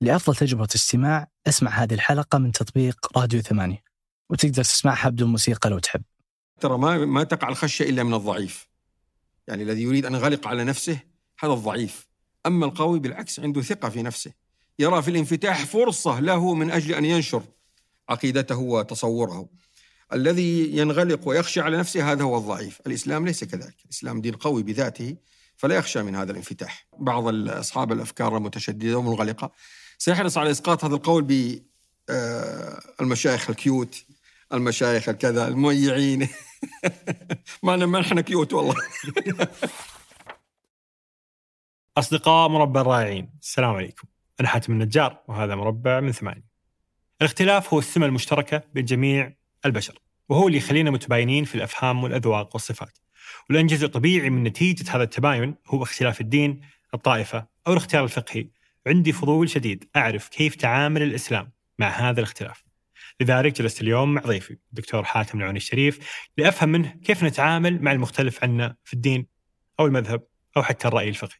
لأفضل تجربة استماع أسمع هذه الحلقة من تطبيق راديو ثمانية وتقدر تسمعها بدون موسيقى لو تحب ترى ما ما تقع الخشيه إلا من الضعيف. يعني الذي يريد أن يغلق على نفسه هذا الضعيف. أما القوي بالعكس عنده ثقة في نفسه. يرى في الانفتاح فرصة له من أجل أن ينشر عقيدته وتصوره. الذي ينغلق ويخشى على نفسه هذا هو الضعيف، الإسلام ليس كذلك، الإسلام دين قوي بذاته فلا يخشى من هذا الانفتاح. بعض اصحاب الأفكار المتشددة والمنغلقة سيحرص على إسقاط هذا القول ب آه، المشايخ ال cute المشايخ الكذا المميعين معنا ما إحنا cute والله. أصدقاء مربع الرائعين السلام عليكم. أنا حاتم النجار وهذا مربع من ثمانية. الاختلاف هو السمة المشتركة بين جميع البشر وهو اللي يخلينا متباينين في الأفهام والأذواق والصفات. ولأن جزء طبيعي من نتيجة هذا التباين هو اختلاف الدين الطائفة أو الاختيار الفقهي. عندي فضول شديد أعرف كيف تعامل الإسلام مع هذا الاختلاف. لذلك جلست اليوم مع ضيفي الدكتور حاتم العوني الشريف لأفهم منه كيف نتعامل مع المختلف عنا في الدين أو المذهب أو حتى الرأي الفقهي.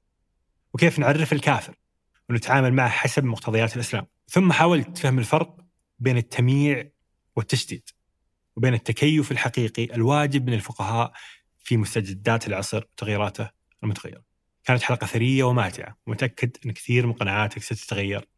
وكيف نعرف الكافر ونتعامل معه حسب مقتضيات الإسلام. ثم حاولت فهم الفرق بين التمييع والتشديد وبين التكيف الحقيقي الواجب من الفقهاء في مستجدات العصر وتغييراته المتغيرة. كانت حلقة ثرية وماتعة ومتأكد أن كثير من قناعاتك ستتغير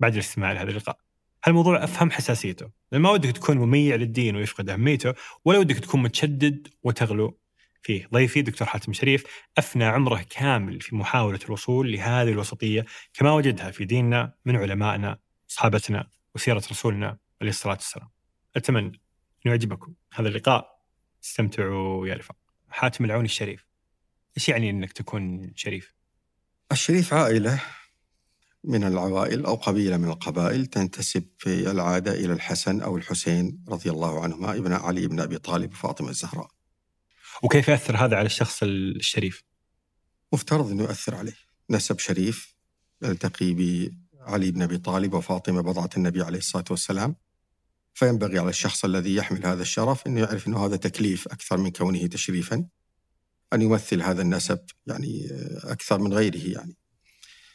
بعد الاستماع لهذا اللقاء هالموضوع أفهم حساسيته، لأن ما ودك تكون مميع للدين ويفقد أهميته، ولا ودك تكون متشدد وتغلو فيه. ضيفي دكتور حاتم شريف أفنى عمره كامل في محاولة الوصول لهذه الوسطية كما وجدها في ديننا من علمائنا، صحابتنا وسيرة رسولنا عليه الصلاة والسلام. أتمنى انه يعجبكم هذا اللقاء استمتعوا يا رفاق. حاتم العوني الشريف. إيش يعني إنك تكون شريف؟ الشريف عائلة من العوائل أو قبيلة من القبائل تنتسب في العادة إلى الحسن أو الحسين رضي الله عنهما ابن علي بن أبي طالب وفاطمة الزهراء وكيف يأثر هذا على الشخص الشريف؟ مفترض أنه يؤثر عليه نسب شريف يلتقي بعلي بن أبي طالب وفاطمة بضعة النبي عليه الصلاة والسلام فينبغي على الشخص الذي يحمل هذا الشرف أنه يعرف أنه هذا تكليف أكثر من كونه تشريفا أن يمثل هذا النسب يعني أكثر من غيره يعني.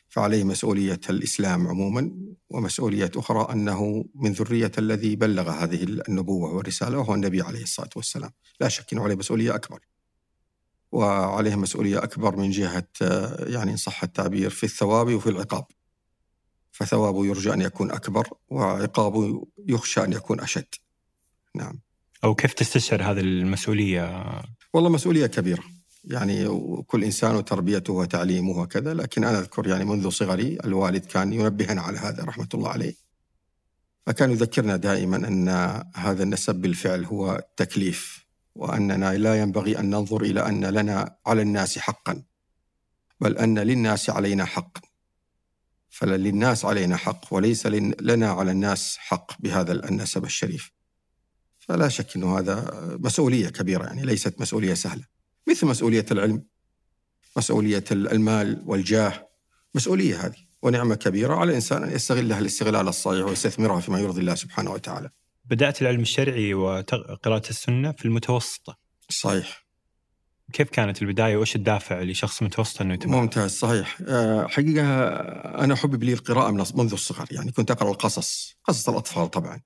فعليه مسؤولية الإسلام عموما ومسؤولية أخرى أنه من ذرية الذي بلغ هذه النبوة والرسالة وهو النبي عليه الصلاة والسلام. لا شك أنه عليه مسؤولية أكبر. وعليه مسؤولية أكبر من جهة يعني إن صح التعبير في الثواب وفي العقاب. فثوابه يرجى أن يكون أكبر وعقابه يخشى أن يكون أشد. نعم. أو كيف تستشعر هذه المسؤولية؟ والله مسؤولية كبيرة. يعني كل إنسان وتربيته وتعليمه وكذا لكن أنا أذكر يعني منذ صغري الوالد كان ينبهنا على هذا رحمة الله عليه. فكان يذكرنا دائما أن هذا النسب بالفعل هو تكليف وأننا لا ينبغي أن ننظر إلى أن لنا على الناس حقا بل أن للناس علينا حق. فللناس علينا حق وليس لنا على الناس حق بهذا النسب الشريف. فلا شك أنه هذا مسؤولية كبيرة يعني ليست مسؤولية سهلة. مثل مسؤولية العلم مسؤولية المال والجاه مسؤولية هذه ونعمة كبيرة على الإنسان أن يستغلها الاستغلال الصحيح ويستثمرها فيما يرضي الله سبحانه وتعالى. بدأت العلم الشرعي وقراءة السنة في المتوسطة. صحيح. كيف كانت البداية؟ وإيش الدافع لشخص متوسط أنه يتابع؟ ممتاز صحيح. آه، حقيقة أنا حبب لي القراءة منذ الصغر يعني كنت أقرأ القصص قصص الأطفال طبعا.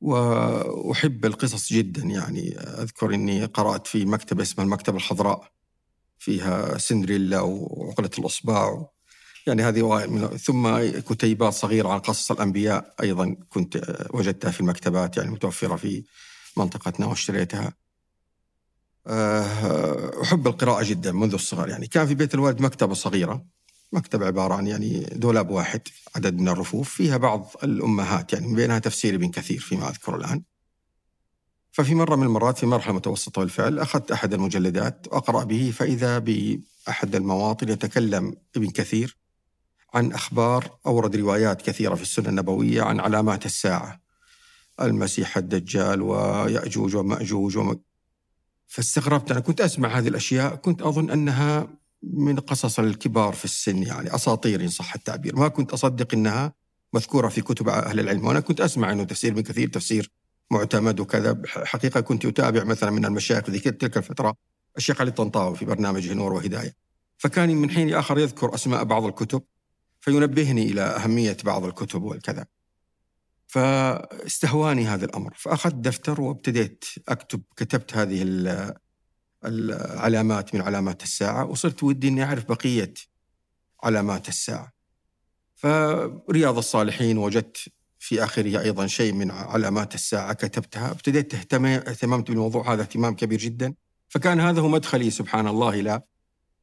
وأحب القصص جدا يعني. أذكر أني قرأت في مكتبة اسمها المكتبة الخضراء فيها سندريلا وعقلة الأصبع يعني هذه من ثم كتيبات صغيرة عن قصص الأنبياء أيضا كنت وجدتها في المكتبات يعني متوفرة في منطقتنا واشتريتها. آه، أحب القراءة جدا منذ الصغر يعني. كان في بيت الوالد مكتبة صغيرة. مكتبة عبارة عن يعني دولاب واحد عدد من الرفوف فيها بعض الأمهات يعني من بينها تفسير ابن كثير فيما أذكر الآن. ففي مرة من المرات في مرحلة متوسطة بالفعل أخذت أحد المجلدات وأقرأ به فإذا بأحد المواطن يتكلم ابن كثير عن أخبار أورد روايات كثيرة في السنة النبوية عن علامات الساعة. المسيح الدجال ويأجوج ومأجوج وم... فاستغربت. أنا كنت أسمع هذه الأشياء كنت أظن أنها من قصص الكبار في السن يعني أساطير إن صح التعبير، ما كنت أصدق إنها مذكورة في كتب أهل العلم، وأنا كنت أسمع إنه تفسير ابن كثير تفسير معتمد وكذا، حقيقة كنت أتابع مثلا من المشايخ في تلك الفترة الشيخ علي الطنطاوي في برنامجه نور وهداية. فكان من حين لاخر يذكر أسماء بعض الكتب فينبهني إلى أهمية بعض الكتب والكذا. فاستهواني هذا الأمر فأخذت دفتر وابتديت أكتب كتبت هذه العلامات من علامات الساعة وصرت ودي أني أعرف بقية علامات الساعة. فرياض الصالحين وجدت في آخره أيضا شيء من علامات الساعة كتبتها ابتديت اهتممت بالموضوع هذا اهتمام كبير جدا. فكان هذا هو مدخلي سبحان الله إلى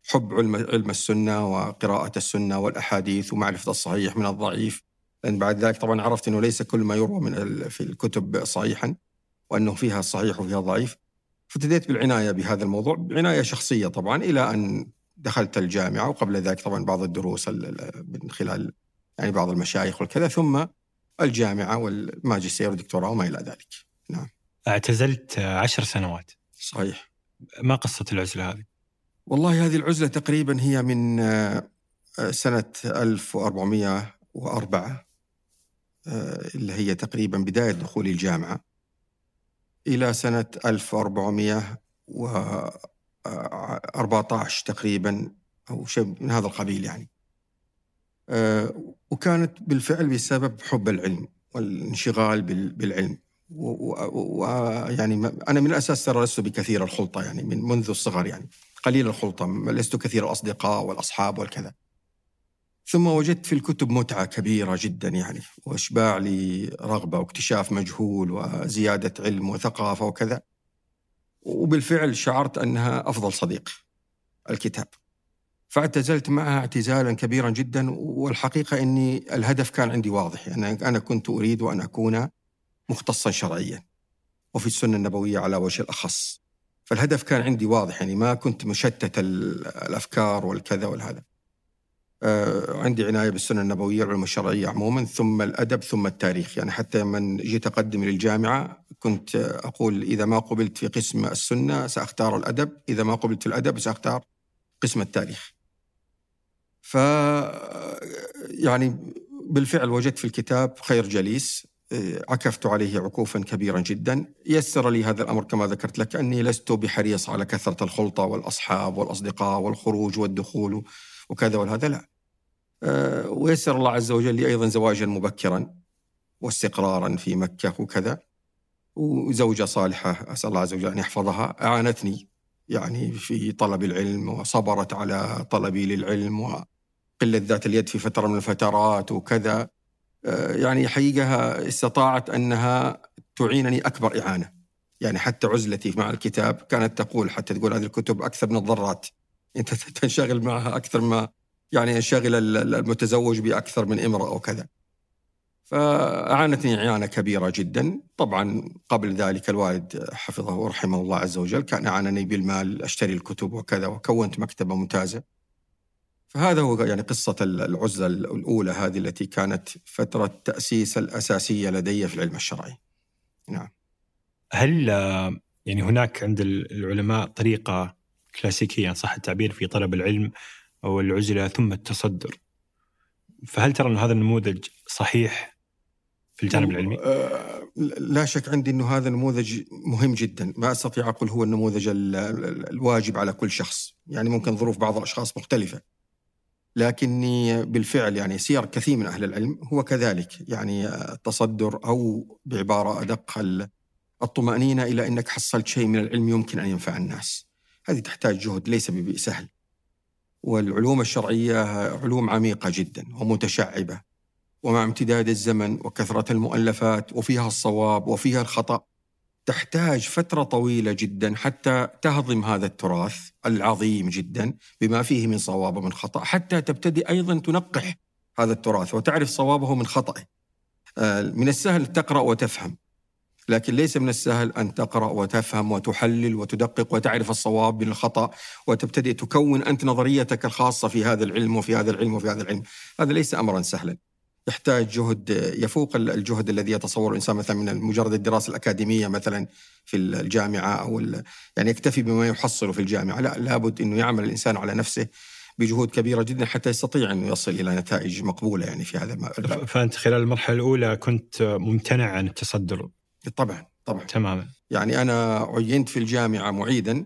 حب علم علم السنة وقراءة السنة والأحاديث ومعرفة الصحيح من الضعيف. لأن بعد ذلك طبعا عرفت أنه ليس كل ما يروى من في الكتب صحيحا وأنه فيها صحيح وفيها ضعيف. فابتديت بالعناية بهذا الموضوع عناية شخصية طبعا إلى أن دخلت الجامعة وقبل ذلك طبعا بعض الدروس من خلال يعني بعض المشايخ والكذا ثم الجامعة والماجستير والدكتوراه وما إلى ذلك. نعم. اعتزلت عشر سنوات. صحيح. ما قصة العزلة هذه؟ والله هذه العزلة تقريبا هي من آه، سنة 1404 آه، اللي هي تقريبا بداية دخول الجامعة. إلى سنة 1414 تقريبا أو شيء من هذا القبيل يعني. آه، وكانت بالفعل بسبب حب العلم والانشغال بالعلم. ويعني أنا من الأساس ترى لست بكثير الخلطة يعني من منذ الصغر يعني. قليل الخلطة لست كثير الأصدقاء والأصحاب والكذا. ثم وجدت في الكتب متعة كبيرة جدا يعني وأشباع لرغبه واكتشاف مجهول وزيادة علم وثقافة وكذا. وبالفعل شعرت أنها أفضل صديق الكتاب. فاعتزلت معها اعتزالا كبيرا جدا والحقيقة إني الهدف كان عندي واضح يعني أنا كنت أريد أن أكون مختصا شرعيا وفي السنة النبوية على وجه الأخص. فالهدف كان عندي واضح يعني ما كنت مشتت الأفكار والكذا والهذا. عندي عناية بالسنة النبوية والعلوم الشرعية عموما ثم الأدب ثم التاريخ. يعني حتى لما جيت أقدم للجامعة كنت أقول إذا ما قبلت في قسم السنة سأختار الأدب إذا ما قبلت في الأدب سأختار قسم التاريخ. ف يعني بالفعل وجدت في الكتاب خير جليس عكفت عليه عكوفا كبيرا جدا. يسر لي هذا الأمر كما ذكرت لك أني لست بحريص على كثرة الخلطة والأصحاب والأصدقاء والخروج والدخول وكذا والهذا لا. آه، ويسر الله عز وجل لي أيضا زواجا مبكرا واستقرارا في مكة وكذا وزوجة صالحة أسأل الله عز وجل أن يحفظها. أعانتني يعني في طلب العلم وصبرت على طلبي للعلم وقلة ذات اليد في فترة من الفترات وكذا. آه، يعني حقيقة استطاعت أنها تعينني أكبر إعانة. يعني حتى عزلتي مع الكتاب كانت تقول حتى تقول هذه الكتب أكثر من الضرات. أنت تنشغل معها أكثر ما يعني ينشغل المتزوج بأكثر من امرأة أو كذا. فأعانتني إعانة كبيرة جدا. طبعا قبل ذلك الوالد حفظه ورحمه الله عز وجل كان أعانني بالمال أشتري الكتب وكذا وكونت مكتبة ممتازة. فهذا هو يعني قصة العزلة الأولى هذه التي كانت فترة تأسيس الأساسية لدي في العلم الشرعي. نعم. هل يعني هناك عند العلماء طريقة كلاسيكية صح التعبير في طلب العلم أو العزلة ثم التصدر. فهل ترى أن هذا النموذج صحيح في الجانب العلمي؟ آه، لا شك عندي أنه هذا نموذج مهم جدا. ما أستطيع أقول هو النموذج الواجب على كل شخص. يعني ممكن ظروف بعض الأشخاص مختلفة. لكني بالفعل يعني سير كثير من أهل العلم. هو كذلك يعني التصدر أو بعبارة أدق الطمأنينة إلى أنك حصلت شيء من العلم يمكن أن ينفع الناس. هذه تحتاج جهد ليس بسهل والعلوم الشرعية علوم عميقة جدا ومتشعبة ومع امتداد الزمن وكثرة المؤلفات وفيها الصواب وفيها الخطأ تحتاج فترة طويلة جدا حتى تهضم هذا التراث العظيم جدا بما فيه من صواب ومن خطأ حتى تبتدي أيضا تنقح هذا التراث وتعرف صوابه من خطأه. آه، من السهل تقرأ وتفهم. لكن ليس من السهل أن تقرأ وتفهم وتحلل وتدقق وتعرف الصواب من الخطأ وتبتدئ تكون أنت نظريتك الخاصة في هذا العلم وفي هذا العلم وفي هذا العلم. هذا ليس أمرا سهلا. يحتاج جهد يفوق الجهد الذي يتصور الإنسان مثلا من مجرد الدراسة الأكاديمية مثلا في الجامعة أو يعني يكتفي بما يحصله في الجامعة، لا لابد إنه يعمل الإنسان على نفسه بجهود كبيرة جدا حتى يستطيع انه يصل إلى نتائج مقبولة يعني في هذا الباب. فأنت خلال المرحلة الأولى كنت ممتنع عن التصدر. طبعا طبعا. تماما. يعني أنا عينت في الجامعة معيدا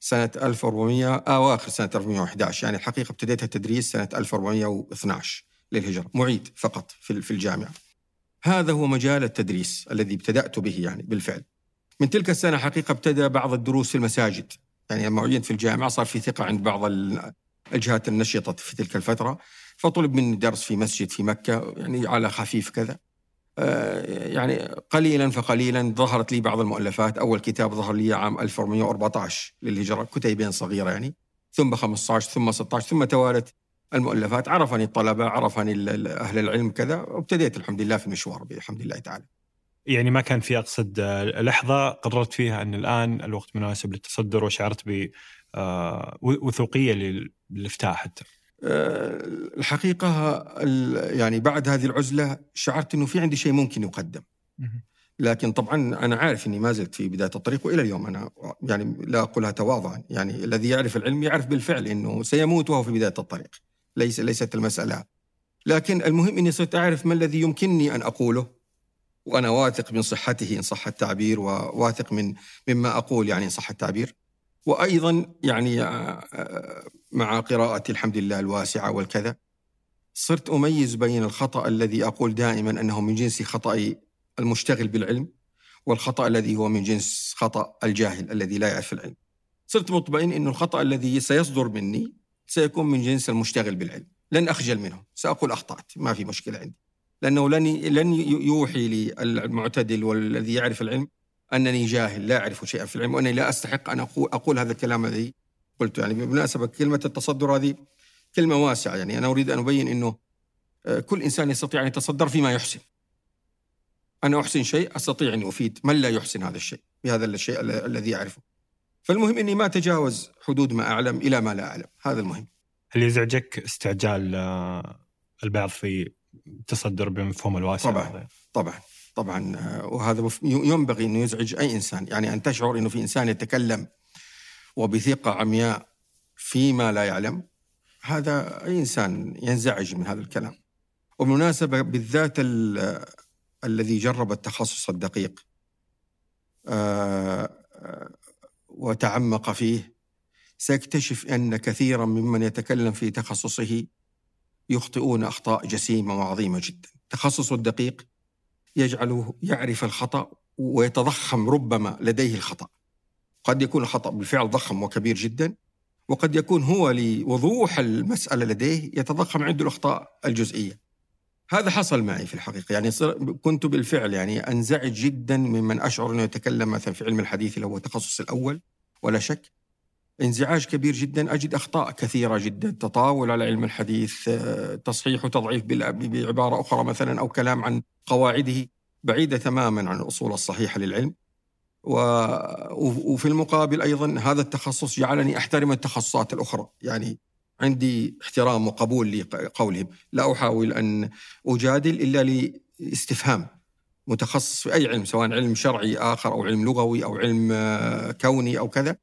سنة 1400 آواخر سنة 1411 يعني الحقيقة ابتديت التدريس سنة 1412 للهجرة معيد فقط في الجامعة. هذا هو مجال التدريس الذي ابتدأت به يعني بالفعل. من تلك السنة حقيقة ابتدأ بعض الدروس في المساجد. يعني لما عينت في الجامعة صار في ثقة عند بعض الجهات النشطة في تلك الفترة فطلب مني درس في مسجد في مكة يعني على خفيف كذا. يعني قليلا فقليلا ظهرت لي بعض المؤلفات. أول كتاب ظهر لي عام 1414 للهجرة كتيبين صغيرة يعني. ثم 15 ثم 16 ثم توالت المؤلفات. عرفني الطلبة عرفني أهل العلم كذا وابتديت الحمد لله في المشوار بحمد الله تعالى. يعني ما كان في أقصد لحظة قررت فيها أن الآن الوقت مناسب للتصدر وشعرت بوثوقية آه، للإفتاء حتى. آه، الحقيقة يعني بعد هذه العزلة شعرت أنه في عندي شيء ممكن يقدم. لكن طبعا أنا عارف أني ما زلت في بداية الطريق وإلى اليوم أنا يعني لا أقولها تواضعا. يعني الذي يعرف العلم يعرف بالفعل أنه سيموت وهو في بداية الطريق. ليس ليست المسألة. لكن المهم أني صرت أعرف ما الذي يمكنني أن أقوله. وأنا واثق من صحته إن صح التعبير وواثق من مما أقول يعني إن صح التعبير. وأيضا يعني آه، مع قراءتي الحمد لله الواسعة والكذا صرت أميز بين الخطأ الذي أقول دائما أنه من جنس خطأ المشتغل بالعلم والخطأ الذي هو من جنس خطأ الجاهل الذي لا يعرف العلم. صرت مطمئن أن الخطأ الذي سيصدر مني سيكون من جنس المشتغل بالعلم. لن أخجل منه سأقول أخطأت ما في مشكلة عندي. لأنه لن لن يوحي لي المعتدل والذي يعرف العلم أنني جاهل لا أعرف شيئا في العلم وأنني لا أستحق أن أقول, أقول هذا الكلام الذي قلته يعني بالمناسبة كلمة التصدر هذه كلمة واسعة. يعني أنا أريد أن أبين أنه آه، كل إنسان يستطيع أن يتصدر فيما يحسن. أنا أحسن شيء أستطيع أن أفيد من لا يحسن هذا الشيء بهذا الشيء الذي أعرفه. فالمهم أني ما أتجاوز حدود ما أعلم إلى ما لا أعلم. هذا المهم. هل يزعجك استعجال آه، البعض في التصدر بمفهوم الواسع؟ طبعا طبعا. طبعا آه، وهذا ينبغي إنه يزعج أي إنسان يعني أن تشعر إنه في إنسان يتكلم وبثقه عمياء فيما لا يعلم هذا أي إنسان ينزعج من هذا الكلام وبالمناسبة بالذات الذي جرب التخصص الدقيق آه، وتعمق فيه سيكتشف أن كثيرا ممن يتكلم في تخصصه يخطئون أخطاء جسيمة وعظيمة جدا. تخصصه الدقيق يجعله يعرف الخطأ ويتضخم ربما لديه الخطأ. قد يكون الخطأ بالفعل ضخم وكبير جدا وقد يكون هو لوضوح المسألة لديه يتضخم عنده الأخطاء الجزئية. هذا حصل معي في الحقيقة يعني كنت بالفعل يعني أنزعج جدا ممن أشعر أنه يتكلم مثلا في علم الحديث اللي هو التخصص الأول ولا شك انزعاج كبير جدا. أجد أخطاء كثيرة جدا تطاول على علم الحديث آه، تصحيح وتضعيف بعبارة أخرى مثلا أو كلام عن قواعده بعيدة تماما عن الأصول الصحيحة للعلم. وفي المقابل أيضا هذا التخصص جعلني أحترم التخصصات الأخرى. يعني عندي احترام وقبول لقولهم. لا أحاول أن أجادل إلا لاستفهام متخصص في أي علم سواء علم شرعي آخر أو علم لغوي أو علم آه، كوني أو كذا.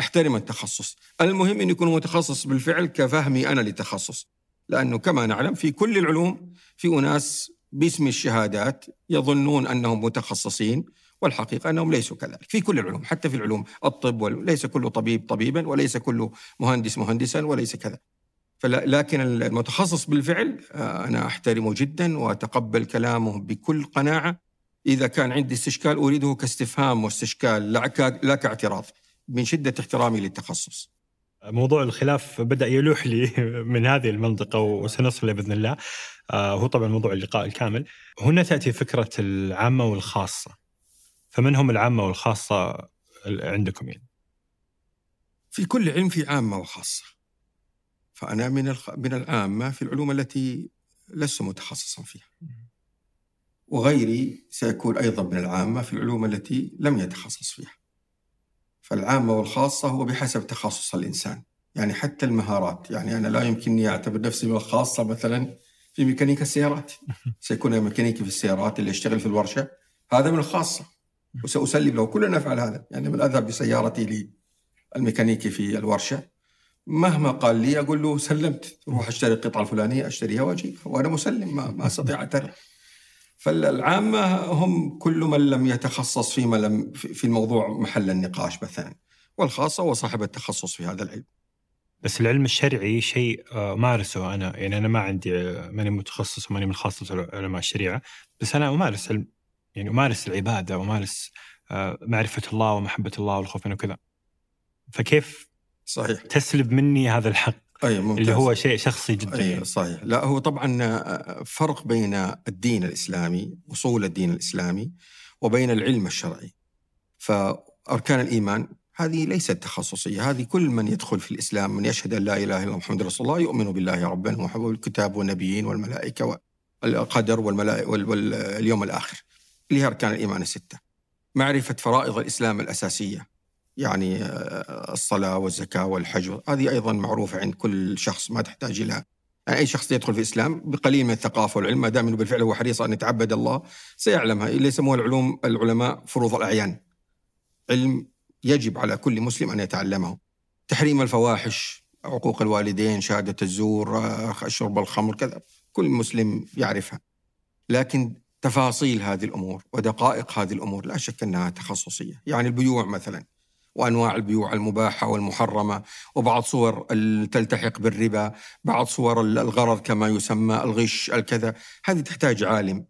احترم التخصص. المهم أن يكون متخصص بالفعل كفهمي أنا للتخصص. لأنه كما نعلم في كل العلوم في أناس باسم الشهادات يظنون أنهم متخصصين والحقيقة أنهم ليسوا كذلك. في كل العلوم حتى في العلوم الطب ليس كل طبيب طبيبا وليس كل مهندس مهندسا وليس كذا. لكن المتخصص بالفعل آه، أنا أحترمه جدا وأتقبل كلامه بكل قناعة. إذا كان عندي استشكال أريده كاستفهام واستشكال لا كاعتراض. من شدة احترامي للتخصص. موضوع الخلاف بدأ يلوح لي من هذه المنطقة وسنصل بإذن الله. آه، هو طبعا موضوع اللقاء الكامل. هنا تأتي فكرة العامة والخاصة. فمن هم العامة والخاصة عندكم يعني؟ في كل علم في عامة وخاصة. فأنا من من العامة في العلوم التي لست متخصصا فيها. وغيري سيكون أيضا من العامة في العلوم التي لم يتخصص فيها. فالعامة والخاصة هو بحسب تخصص الإنسان. يعني حتى المهارات. يعني أنا لا يمكنني أعتبر نفسي من الخاصة مثلا في ميكانيكا السيارات. سيكون ميكانيكي في السيارات اللي يشتغل في الورشة. هذا من الخاصة. وسأسلم له. كلنا نفعل هذا. يعني من أذهب بسيارتي للميكانيكي في الورشة. مهما قال لي أقول له سلمت. روح أشتري القطعة الفلانية أشتريها وأجيبها وأنا مسلم. ما, ما أستطيع أعترف فالعامة هم كل من لم يتخصص فيما لم في الموضوع محل النقاش مثلا والخاصة هو صاحب التخصص في هذا العلم. بس العلم الشرعي شيء آه، مارسه أنا. يعني أنا ما عندي آه، ماني متخصص وماني من خاصة علماء الشريعة بس أنا أمارس علم يعني أمارس العبادة وامارس آه، معرفة الله ومحبة الله والخوف منه وكذا. فكيف صحيح. تسلب مني هذا الحق؟ أي ممتاز. اللي هو شيء شخصي جدا أي يعني. صحيح. لا هو طبعا فرق بين الدين الإسلامي أصول الدين الإسلامي وبين العلم الشرعي. فأركان الإيمان هذه ليست تخصصية. هذه كل من يدخل في الإسلام من يشهد أن لا إله إلا الله محمد رسول الله يؤمن بالله ربا والكتاب والنبيين والملائكة والقدر والملائكة واليوم الآخر. اللي هي أركان الإيمان الستة. معرفة فرائض الإسلام الأساسية. يعني آه، الصلاة والزكاة والحج. هذه أيضا معروفة عند كل شخص ما تحتاج إلى يعني أي شخص يدخل في الإسلام بقليل من الثقافة والعلم. ما دام أنه بالفعل هو حريص أن يتعبد الله سيعلمها. اللي يسموها العلوم العلماء فروض الأعيان. علم يجب على كل مسلم أن يتعلمه. تحريم الفواحش عقوق الوالدين شهادة الزور آه، شرب الخمر كذا. كل مسلم يعرفها. لكن تفاصيل هذه الأمور ودقائق هذه الأمور لا شك أنها تخصصية. يعني البيوع مثلا. وأنواع البيوع المباحة والمحرمة وبعض صور تلتحق بالربا، بعض صور الغرض كما يسمى الغش الكذا، هذه تحتاج عالم.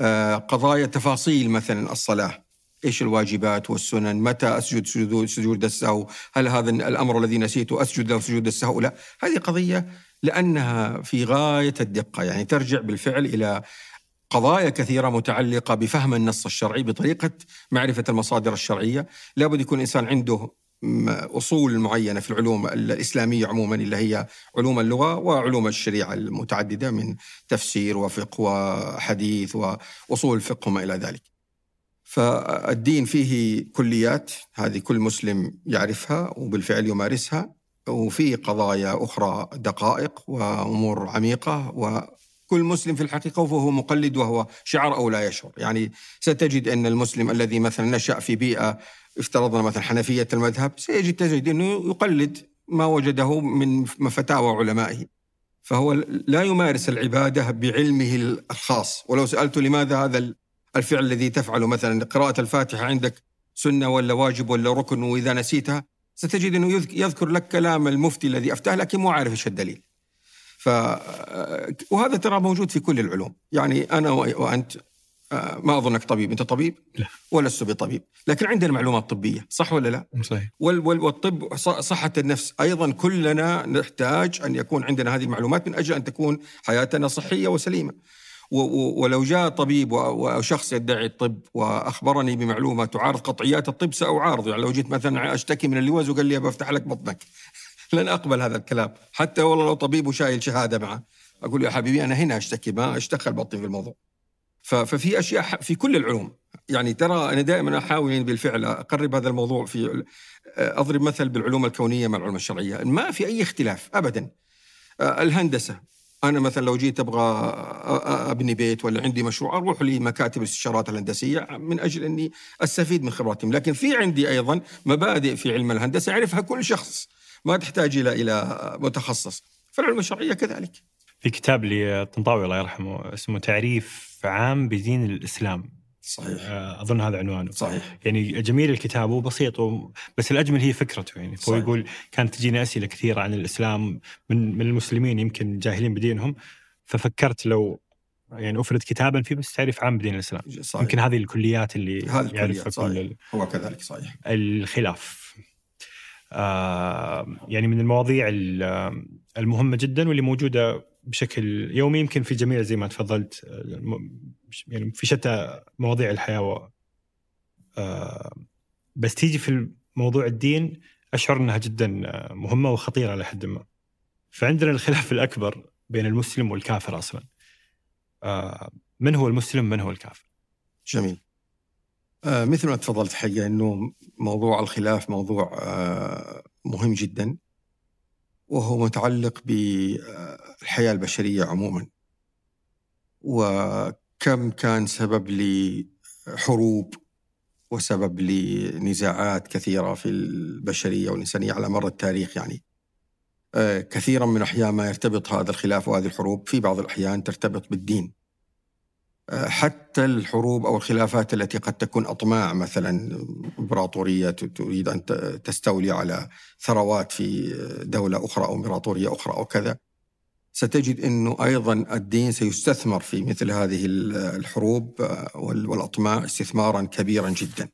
آه، قضايا تفاصيل مثلا الصلاة إيش الواجبات والسنن؟ متى أسجد سجود السهو؟ هل هذا الأمر الذي نسيته أسجد له سجود السهو؟ لا، هذه قضية لأنها في غاية الدقة، يعني ترجع بالفعل إلى قضايا كثيرة متعلقة بفهم النص الشرعي بطريقة معرفة المصادر الشرعية. لابد يكون الإنسان عنده أصول معينة في العلوم الإسلامية عموما اللي هي علوم اللغة وعلوم الشريعة المتعددة من تفسير وفقه وحديث وأصول الفقه وما إلى ذلك. فالدين فيه كليات هذه كل مسلم يعرفها وبالفعل يمارسها وفي قضايا أخرى دقائق وأمور عميقة كل مسلم في الحقيقة وهو مقلد وهو شعر أو لا يشعر. يعني ستجد أن المسلم الذي مثلا نشأ في بيئة افترضنا مثلا حنفية المذهب سيجد تجد أنه يقلد ما وجده من فتاوى علمائه. فهو لا يمارس العبادة بعلمه الخاص. ولو سألته لماذا هذا الفعل الذي تفعله مثلا قراءة الفاتحة عندك سنة ولا واجب ولا ركن وإذا نسيتها ستجد أنه يذكر لك كلام المفتي الذي أفتاه لكن مو عارف إيش الدليل. ف وهذا ترى موجود في كل العلوم. يعني أنا وأنت آه، ما أظنك طبيب. أنت طبيب؟ لا. ولست بطبيب. لكن عندنا معلومات طبيه صح ولا لا؟ صحيح. والطب صحة النفس أيضا كلنا نحتاج أن يكون عندنا هذه المعلومات من أجل أن تكون حياتنا صحية وسليمة. ولو جاء طبيب وشخص يدعي الطب وأخبرني بمعلومة تعارض قطعيات الطب ساعارض يعني لو جيت مثلا أشتكي من اللوز وقال لي بفتح لك بطنك. لن أقبل هذا الكلام. حتى والله لو طبيب وشايل شهادة معه أقول يا حبيبي أنا هنا أشتكي ما أشتغل بطني في الموضوع. ففي أشياء في كل العلوم. يعني ترى أنا دائما أحاول بالفعل أقرب هذا الموضوع في أضرب مثل بالعلوم الكونية مع العلوم الشرعية. ما في أي اختلاف ابدا. الهندسة. أنا مثلا لو جيت أبغى أبني بيت ولا عندي مشروع أروح لمكاتب الاستشارات الهندسية. من أجل أني أستفيد من خبراتهم. لكن في عندي أيضا مبادئ في علم الهندسة يعرفها كل شخص. ما تحتاج إلى إلى متخصص. فالعلوم الشرعيه كذلك. في كتاب لطنطاوي الله يرحمه اسمه تعريف عام بدين الإسلام. صحيح. آه، أظن هذا عنوانه. صحيح. يعني جميل الكتاب وبسيط و... بس الأجمل هي فكرته. يعني هو يقول كانت تجيني أسئلة كثيرة عن الإسلام من من المسلمين يمكن جاهلين بدينهم. ففكرت لو يعني أفرد كتابا فيه بس تعريف عام بدين الإسلام. صحيح. يمكن هذه الكليات اللي يعرفها كل هو كذلك صحيح. الخلاف. يعني من المواضيع المهمة جدا واللي موجودة بشكل يومي يمكن في جميع زي ما تفضلت يعني في شتى مواضيع الحياة آه، بس تيجي في موضوع الدين أشعر أنها جدا مهمة وخطيرة على حد ما. فعندنا الخلاف الأكبر بين المسلم والكافر أصلا. آه، من هو المسلم من هو الكافر؟ جميل. آه مثل ما تفضلت حقيقة أنه موضوع الخلاف موضوع آه مهم جدا وهو متعلق بالحياة البشرية عموما. وكم كان سبب لحروب وسبب لنزاعات كثيرة في البشرية والإنسانية على مر التاريخ يعني. آه كثيرا من الأحيان ما يرتبط هذا الخلاف وهذه الحروب في بعض الأحيان ترتبط بالدين. حتى الحروب أو الخلافات التي قد تكون أطماع مثلا إمبراطورية تريد أن تستولي على ثروات في دولة أخرى أو إمبراطورية أخرى أو كذا ستجد إنه أيضا الدين سيستثمر في مثل هذه الحروب والأطماع استثمارا كبيرا جدا.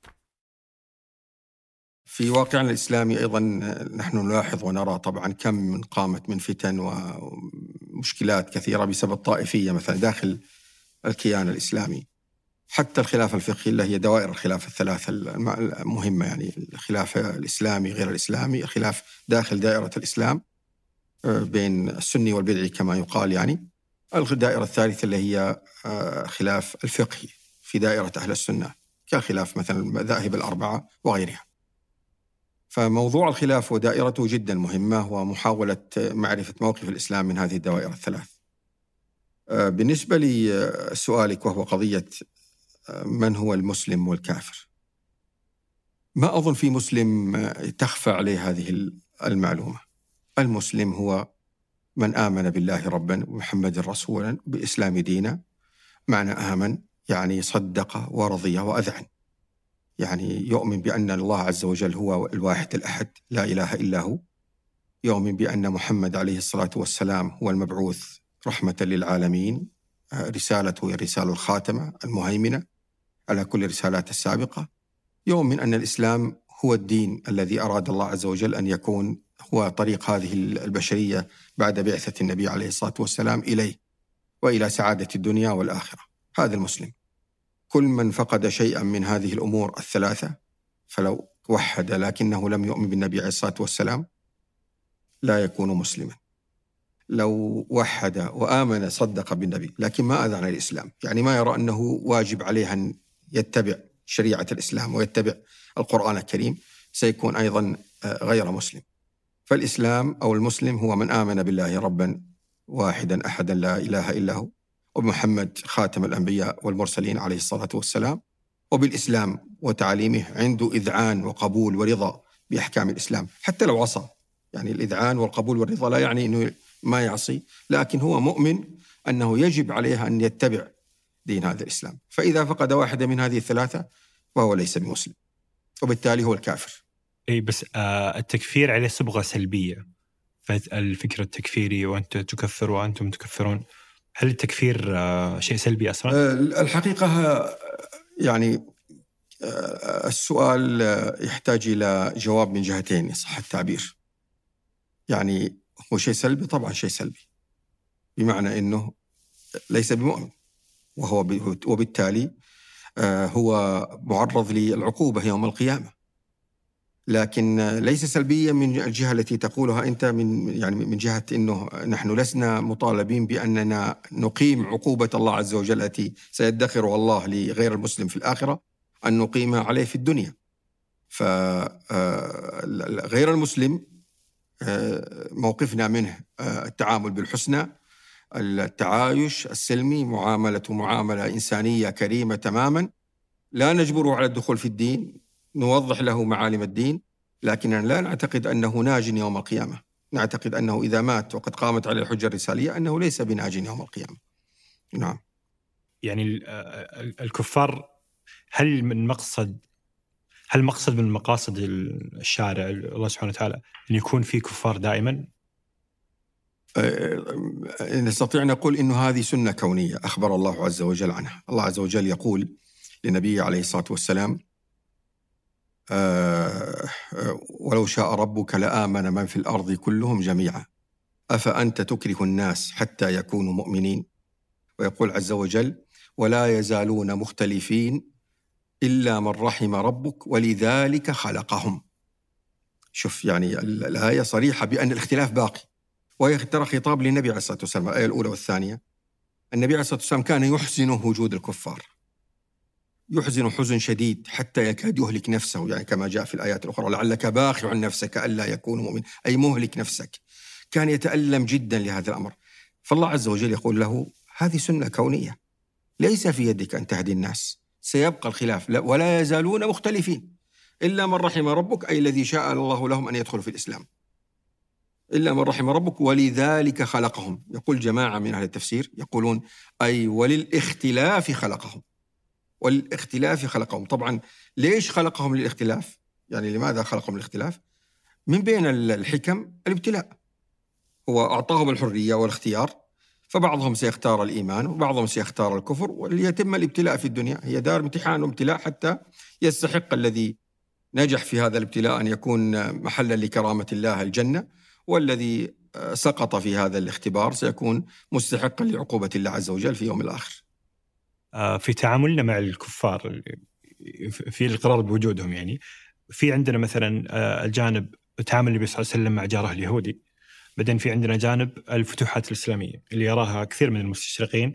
في واقعنا الإسلامي أيضا نحن نلاحظ ونرى طبعا كم من قامت من فتن ومشكلات كثيرة بسبب طائفيه مثلا داخل الكيان الإسلامي. حتى الخلافه الفقهيه اللي هي دوائر الخلافه الثلاثه المهمة يعني الخلافه الإسلامي غير الإسلامي، الخلاف داخل دائرة الإسلام آه، بين السني والبدعي كما يقال يعني. الدائرة الثالثة اللي هي آه، خلاف الفقهي في دائرة أهل السنة كخلاف مثلا المذاهب الأربعة وغيرها. فموضوع الخلاف ودائرته جدا مهمة ومحاولة معرفة موقف الإسلام من هذه الدوائر الثلاث بالنسبة لسؤالك وهو قضية آه، من هو المسلم والكافر؟ ما أظن في مسلم آه، تخفى عليه هذه المعلومة. المسلم هو من آمن بالله ربا ومحمد رسولا بإسلام دينا معنى آمن يعني صدق ورضي وأذعن. يعني يؤمن بأن الله عز وجل هو الواحد الأحد لا إله إلا هو. يؤمن بأن محمد عليه الصلاة والسلام هو المبعوث رحمة للعالمين. آه، رسالته هي الرسالة الخاتمة المهيمنة على كل الرسالات السابقة. يؤمن أن الإسلام هو الدين الذي أراد الله عز وجل أن يكون هو طريق هذه البشرية بعد بعثة النبي عليه الصلاة والسلام إليه وإلى سعادة الدنيا والآخرة. هذا المسلم. كل من فقد شيئا من هذه الأمور الثلاثة فلو وحد لكنه لم يؤمن بالنبي عليه الصلاة والسلام لا يكون مسلما. لو وحد وآمن صدق بالنبي لكن ما اذعن الاسلام، يعني ما يرى أنه واجب عليه أن يتبع شريعة الإسلام ويتبع القرآن الكريم سيكون أيضا آه، غير مسلم. فالإسلام أو المسلم هو من آمن بالله ربا واحدا احدا لا إله إلا هو وبمحمد خاتم الأنبياء والمرسلين عليه الصلاة والسلام. وبالإسلام وتعاليمه عنده إذعان وقبول ورضا بأحكام الإسلام حتى لو عصى. يعني الإذعان والقبول والرضا لا يعني أنه ما يعصي لكن هو مؤمن أنه يجب عليه أن يتبع دين هذا الإسلام فإذا فقد واحدة من هذه الثلاثة فهو ليس بمسلم وبالتالي هو الكافر اي بس آه التكفير عليه صبغة سلبية الفكر التكفيري وأنت تكفر وأنتم تكفرون هل التكفير آه، شيء سلبي أصلا؟ آه، الحقيقة آه، يعني السؤال يحتاج إلى جواب من جهتين صح التعبير. يعني هو شيء سلبي طبعا شيء سلبي. بمعنى إنه ليس بمؤمن وهو وبالتالي هو معرض للعقوبة يوم القيامة. لكن ليس سلبيا من الجهة التي تقولها أنت من يعني من جهة إنه نحن لسنا مطالبين بأننا نقيم عقوبة الله عز وجل التي سيدخرها الله لغير المسلم في الآخرة أن نقيمها عليه في الدنيا. فغير المسلم آه، موقفنا منه آه، التعامل بالحسنى التعايش السلمي معاملة معاملة إنسانية كريمة تماما. لا نجبره على الدخول في الدين نوضح له معالم الدين لكننا لا نعتقد أنه ناج يوم القيامة. نعتقد أنه إذا مات وقد قامت عليه الحجة الرسالية أنه ليس بناج يوم القيامة. نعم. يعني الكفار هل من مقصد هل مقصد من مقاصد الشارع الله سبحانه وتعالى أن يكون في كفار دائما؟ نستطيع نقول أنه هذه سنة كونية أخبر الله عز وجل عنها. الله عز وجل يقول لنبيه عليه الصلاة والسلام آه، آه، ولو شاء ربك لآمن من في الأرض كلهم جميعا. أفأنت تكره الناس حتى يكونوا مؤمنين؟ ويقول عز وجل ولا يزالون مختلفين إلا من رحم ربك ولذلك خلقهم. شوف يعني الآية صريحة بأن الاختلاف باقي. وهي ترى خطاب للنبي عليه الصلاة والسلام الآية الأولى والثانية. النبي عليه الصلاة والسلام كان يحزنه وجود الكفار. يحزن حزن شديد حتى يكاد يهلك نفسه يعني كما جاء في الآيات الأخرى لعلك باخع نفسك ألا يكون مؤمن. أي مهلك نفسك. كان يتألم جدا لهذا الأمر. فالله عز وجل يقول له هذه سنة كونية. ليس في يدك أن تهدي الناس. سيبقى الخلاف. ولا يزالون مختلفين. إلا من رحم ربك أي الذي شاء الله لهم أن يدخلوا في الإسلام. إلا من رحم ربك ولذلك خلقهم. يقول جماعة من أهل التفسير يقولون أي وللاختلاف خلقهم. وللاختلاف خلقهم. طبعا ليش خلقهم للاختلاف؟ يعني لماذا خلقهم للاختلاف؟ من بين الحكم الابتلاء. هو أعطاهم الحرية والاختيار فبعضهم سيختار الإيمان وبعضهم سيختار الكفر وليتم الابتلاء في الدنيا. هي دار امتحان وابتلاء حتى يستحق الذي نجح في هذا الابتلاء أن يكون محلا لكرامة الله الجنة والذي سقط في هذا الاختبار سيكون مستحقا لعقوبة الله عز وجل في يوم الآخر. آه، في تعاملنا مع الكفار في الإقرار بوجودهم يعني في عندنا مثلا آه، الجانب تعامل النبي صلى الله عليه وسلم مع جاره اليهودي. بعدين في عندنا جانب الفتوحات الإسلامية اللي يراها كثير من المستشرقين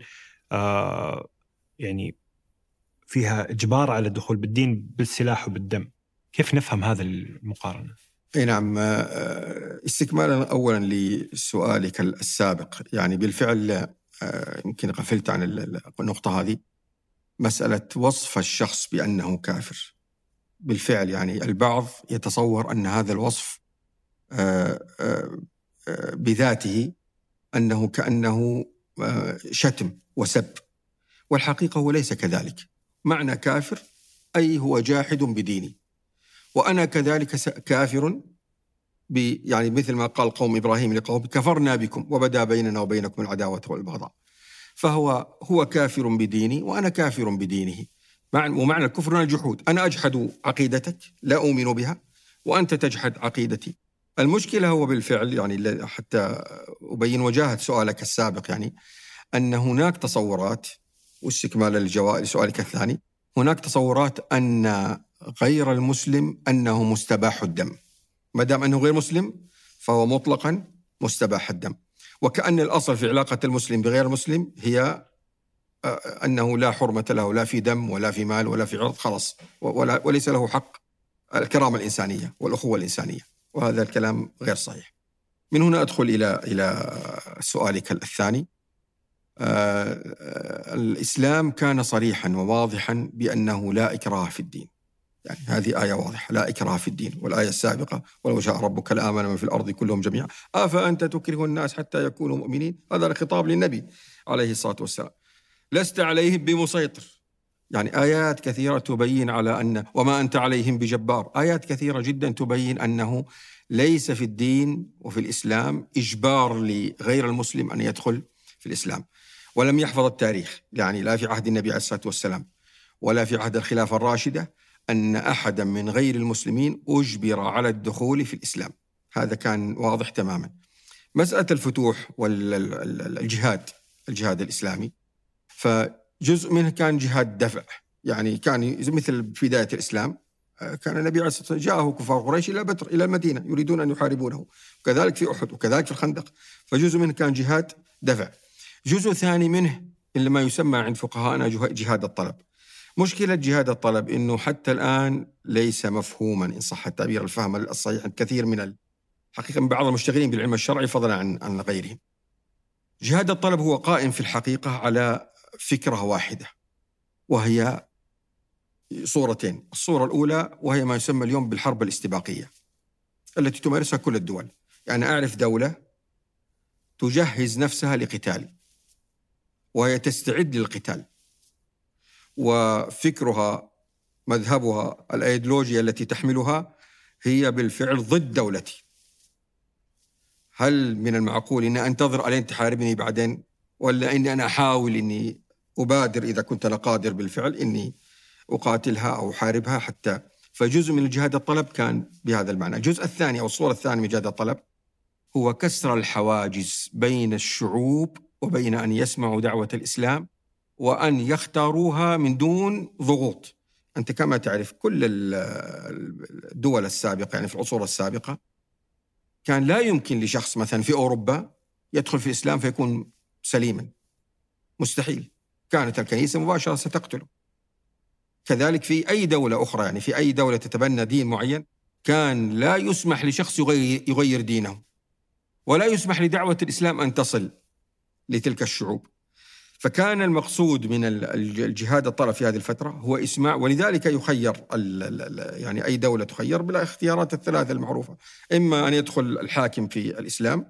آه، يعني فيها إجبار على الدخول بالدين بالسلاح وبالدم. كيف نفهم هذا المقارنة؟ أي نعم آه، استكمالا اولا لسؤالك السابق. يعني بالفعل آه، يمكن غفلت عن النقطة هذه. مسألة وصف الشخص بأنه كافر. بالفعل يعني البعض يتصور أن هذا الوصف بذاته أنه كأنه شتم وسب. والحقيقة هو ليس كذلك. معنى كافر أي هو جاحد بديني. وأنا كذلك كافر يعني مثل ما قال قوم إبراهيم لقوم كفرنا بكم وبدا بيننا وبينكم العداوة والبغضاء. فهو هو كافر بديني وأنا كافر بدينه. ومعنى الكفر هنا الجحود. أنا أجحد عقيدتك لا أؤمن بها وأنت تجحد عقيدتي. المشكلة هو بالفعل يعني حتى أبين وجاهة سؤالك السابق يعني أن هناك تصورات واستكمالا لسؤالك الثاني هناك تصورات أن غير المسلم أنه مستباح الدم. ما دام أنه غير مسلم فهو مطلقا مستباح الدم. وكأن الأصل في علاقة المسلم بغير المسلم هي آه، أنه لا حرمة له لا في دم ولا في مال ولا في عرض خلاص. وليس له حق الكرامة الإنسانية والأخوة الإنسانية. وهذا الكلام غير صحيح. من هنا أدخل إلى إلى سؤالك الثاني. آه، الإسلام كان صريحا وواضحا بأنه لا إكراه في الدين. يعني هذه آية واضحة لا إكراه في الدين والآية السابقة ولو شاء ربك لآمن من في الأرض كلهم جميعا. أفأنت تكره الناس حتى يكونوا مؤمنين؟ هذا الخطاب للنبي عليه الصلاة والسلام. لست عليهم بمسيطر. يعني آيات كثيرة تبين على أن وما أنت عليهم بجبار. آيات كثيرة جدا تبين أنه ليس في الدين وفي الإسلام إجبار لغير المسلم أن يدخل في الإسلام ولم يحفظ التاريخ يعني لا في عهد النبي عليه الصلاة والسلام ولا في عهد الخلافة الراشدة أن أحدا من غير المسلمين أجبر على الدخول في الإسلام. هذا كان واضح تماما. مسألة الفتوح والجهاد الجهاد الإسلامي فجزء منه كان جهاد دفع. يعني كان مثل في بداية الإسلام كان النبي عليه الصلاة والسلام جاءه كفار قريش إلى بدر إلى المدينة يريدون أن يحاربونه. وكذلك في أحد وكذلك في الخندق. فجزء منه كان جهاد دفع. جزء ثاني منه اللي ما يسمى عند فقهائنا جهاد الطلب. مشكلة جهاد الطلب أنه حتى الآن ليس مفهوما إن صح التعبير الفهم الصحيح عند كثير من حقيقة من بعض المشتغلين بالعلم الشرعي فضلا عن عن غيرهم. جهاد الطلب هو قائم في الحقيقة على فكرة واحدة وهي صورتين، الصورة الأولى وهي ما يسمى اليوم بالحرب الاستباقية التي تمارسها كل الدول، يعني أعرف دولة تجهز نفسها لقتال وهي تستعد للقتال وفكرها مذهبها الأيديولوجيا التي تحملها هي بالفعل ضد دولتي. هل من المعقول اني أنتظر الين تحاربني بعدين ولا إني أنا أحاول إني أبادر إذا كنت أنا قادر بالفعل إني أقاتلها أو أحاربها حتى فجزء من الجهاد الطلب كان بهذا المعنى، الجزء الثاني أو الصورة الثانية من جهاد الطلب هو كسر الحواجز بين الشعوب وبين أن يسمعوا دعوة الإسلام وأن يختاروها من دون ضغوط. أنت كما تعرف كل الدول السابقة يعني في العصور السابقة كان لا يمكن لشخص مثلا في أوروبا يدخل في الإسلام فيكون سليما. مستحيل. كانت الكنيسة مباشرة ستقتله. كذلك في أي دولة أخرى يعني في أي دولة تتبنى دين معين كان لا يسمح لشخص يغير, يغير دينه. ولا يسمح لدعوة الإسلام أن تصل لتلك الشعوب. فكان المقصود من الجهاد الطلب في هذه الفترة هو إسماع ولذلك يخير يعني أي دولة تخير بالاختيارات الثلاثة المعروفة. إما أن يدخل الحاكم في الإسلام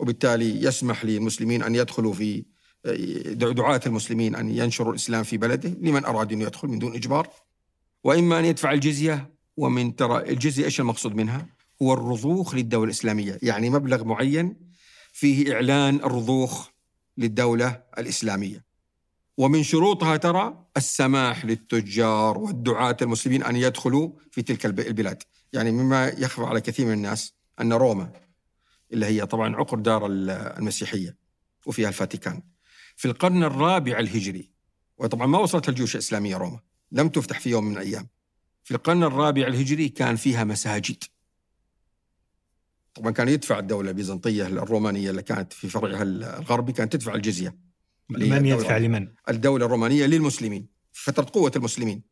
وبالتالي يسمح للمسلمين أن يدخلوا في دعاة المسلمين أن ينشروا الإسلام في بلده. لمن أراد أن يدخل؟ من دون إجبار. وإما أن يدفع الجزية ومن ترى الجزية إيش المقصود منها؟ هو الرضوخ للدولة الإسلامية. يعني مبلغ معين فيه إعلان الرضوخ للدولة الإسلامية. ومن شروطها ترى السماح للتجار والدعاة المسلمين أن يدخلوا في تلك البلاد. يعني مما يخفى على كثير من الناس أن روما اللي هي طبعا عقر دار المسيحية وفيها الفاتيكان في القرن الرابع الهجري. وطبعا ما وصلت الجيوش الإسلامية روما. لم تفتح في يوم من الأيام. في القرن الرابع الهجري كان فيها مساجد. طبعا كان يدفع الدولة البيزنطية الرومانية اللي كانت في فرعها الغربي كانت تدفع الجزية. من يدفع لمن؟ الدولة الرومانية للمسلمين في فترة قوة المسلمين.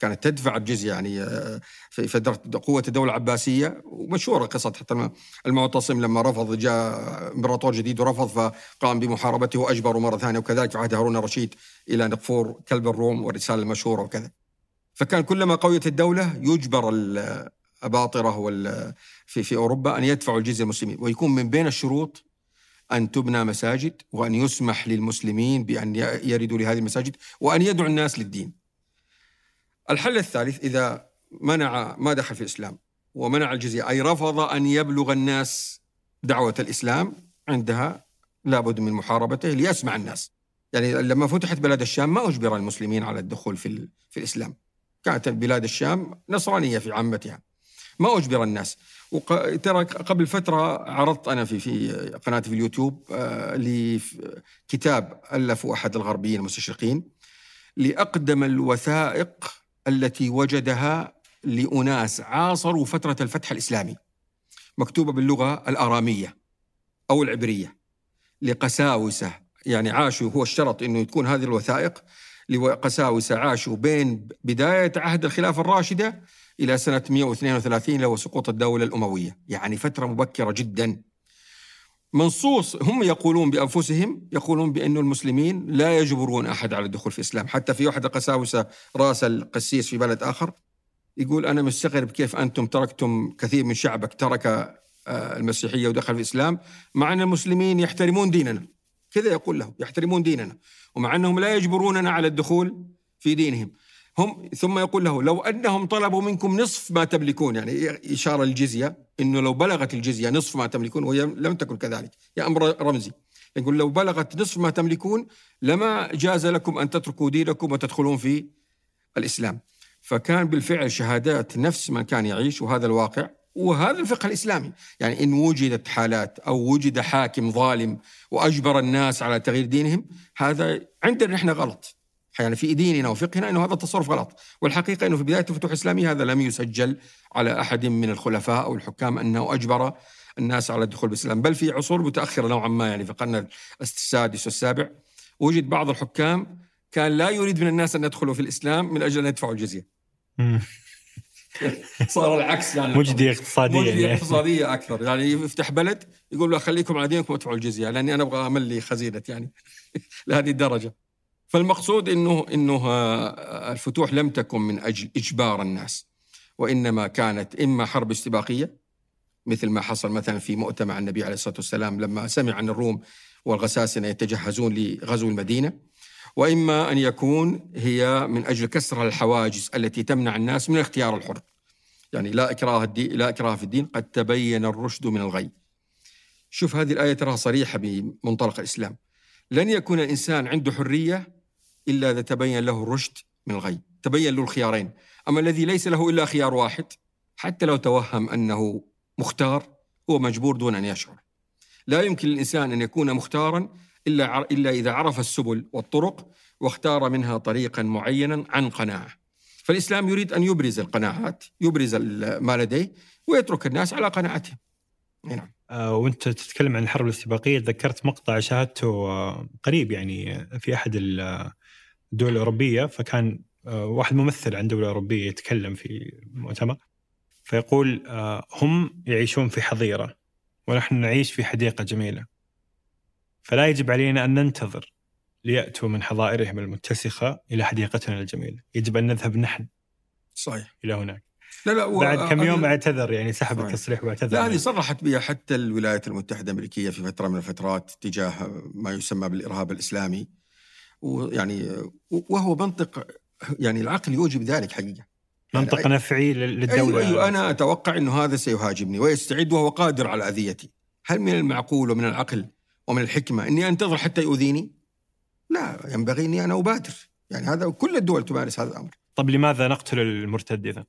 كانت تدفع الجزية يعني آه، في فترة قوة الدولة العباسية ومشهورة قصة حتى المعتصم لما رفض جاء إمبراطور جديد ورفض فقام بمحاربته وأجبره مرة ثانية وكذلك في عهد هارون الرشيد إلى نقفور كلب الروم والرسالة المشهورة وكذا. فكان كلما قويت الدولة يجبر الأباطرة في في أوروبا أن يدفعوا الجزية المسلمين ويكون من بين الشروط أن تبنى مساجد وأن يسمح للمسلمين بأن يردوا لهذه المساجد وأن يدعو الناس للدين. الحل الثالث إذا منع ما دخل في الإسلام ومنع الجزية أي رفض أن يبلغ الناس دعوة الإسلام عندها لابد من محاربته ليسمع الناس. يعني لما فتحت بلاد الشام ما أجبر المسلمين على الدخول في, في الإسلام. كانت بلاد الشام نصرانية في عامتها. ما أجبر الناس. ترى قبل فترة عرضت أنا في في قناتي في اليوتيوب آه لكتاب ألفه أحد الغربيين المستشرقين لأقدم الوثائق التي وجدها لأناس عاصروا فترة الفتح الإسلامي مكتوبة باللغة الآرامية أو العبرية لقساوسة يعني عاشوا هو اشترط أنه تكون هذه الوثائق لقساوسة عاشوا بين بداية عهد الخلافة الراشدة إلى سنة 132 اللي هو سقوط الدولة الأموية يعني فترة مبكرة جدا. منصوص هم يقولون بأنفسهم يقولون بأن المسلمين لا يجبرون أحد على الدخول في الإسلام. حتى في واحد القساوسة رأس القسيس في بلد آخر يقول أنا مستغرب كيف أنتم تركتم كثير من شعبك ترك آه، المسيحية ودخل في الإسلام مع أن المسلمين يحترمون ديننا. كذا يقول له يحترمون ديننا. ومع أنهم لا يجبروننا على الدخول في دينهم. هم ثم يقول له لو أنهم طلبوا منكم نصف ما تملكون يعني إشارة الجزيه إنه لو بلغت الجزية نصف ما تملكون وهي لم تكن كذلك يا أمر رمزي. يقول لو بلغت نصف ما تملكون لما جاز لكم أن تتركوا دينكم وتدخلون في الإسلام. فكان بالفعل شهادات نفس من كان يعيش وهذا الواقع وهذا الفقه الإسلامي، يعني إن وجدت حالات أو وجد حاكم ظالم وأجبر الناس على تغيير دينهم هذا عندنا نحن غلط، يعني في ديننا وفقهنا إنه هذا التصرف غلط، والحقيقة إنه في بداية الفتوح الاسلاميه هذا لم يسجل على أحد من الخلفاء أو الحكام أنه أجبر الناس على الدخول بالإسلام، بل في عصور متأخرة نوعا ما يعني في القرن السادس والسابع وجد بعض الحكام كان لا يريد من الناس أن يدخلوا في الإسلام من أجل أن يدفعوا الجزية. صار العكس يعني مجدي اقتصاديا مجدي يعني. اقتصادية أكثر يعني يفتح بلد يقول له خليكم على دينكم وأدفعوا الجزية لأني أنا أبغى املي خزينة يعني لهذه الدرجة. فالمقصود انه إنه آه، الفتوح لم تكن من أجل إجبار الناس وإنما كانت إما حرب استباقية مثل ما حصل مثلا في مؤتمر النبي عليه الصلاة والسلام لما سمع عن الروم والغساسنه يتجهزون لغزو المدينة وإما أن يكون هي من أجل كسر الحواجز التي تمنع الناس من الاختيار الحر. يعني لا إكراه الدين لا إكراه في الدين قد تبين الرشد من الغي. شوف هذه الآية تراها صريحة بمنطلق الإسلام. لن يكون الإنسان عنده حرية إلا إذا تبين له الرشد من الغي. تبين له الخيارين. أما الذي ليس له إلا خيار واحد حتى لو توهم أنه مختار هو مجبور دون أن يشعر. لا يمكن للإنسان أن يكون مختارا إلا, إلا إذا عرف السبل والطرق واختار منها طريقا معينا عن قناعة. فالإسلام يريد أن يبرز القناعات يبرز ما لديه ويترك الناس على قناعتهم. نعم. آه، وأنت تتكلم عن الحرب الاستباقية تذكرت مقطع شاهدته آه، قريب يعني في أحد الدول الأوروبية فكان آه، واحد ممثل عن دولة أوروبية يتكلم في المؤتمر فيقول آه، هم يعيشون في حظيرة ونحن نعيش في حديقة جميلة. فلا يجب علينا أن ننتظر ليأتوا من حظائرهم المتسخة إلى حديقتنا الجميلة. يجب أن نذهب نحن صحيح. إلى هناك. لا لا بعد كم يوم أعتذر يعني سحب صحيح. التصريح وأعتذر. لا هذه صرحت بها حتى الولايات المتحدة الأمريكية في فترة من الفترات تجاه ما يسمى بالإرهاب الإسلامي. ويعني وهو منطق يعني العقل يوجب ذلك حقيقة. منطق يعني نفعي لل- للدولة أيوة, أيوة أنا أتوقع أنه هذا سيهاجمني ويستعد وهو قادر على أذيتي. هل من المعقول ومن العقل ومن الحكمة أني أنتظر حتى يؤذيني؟ لا ينبغي أني أنا أبادر. يعني هذا كل الدول تمارس هذا الأمر. طب لماذا نقتل المرتد إذا؟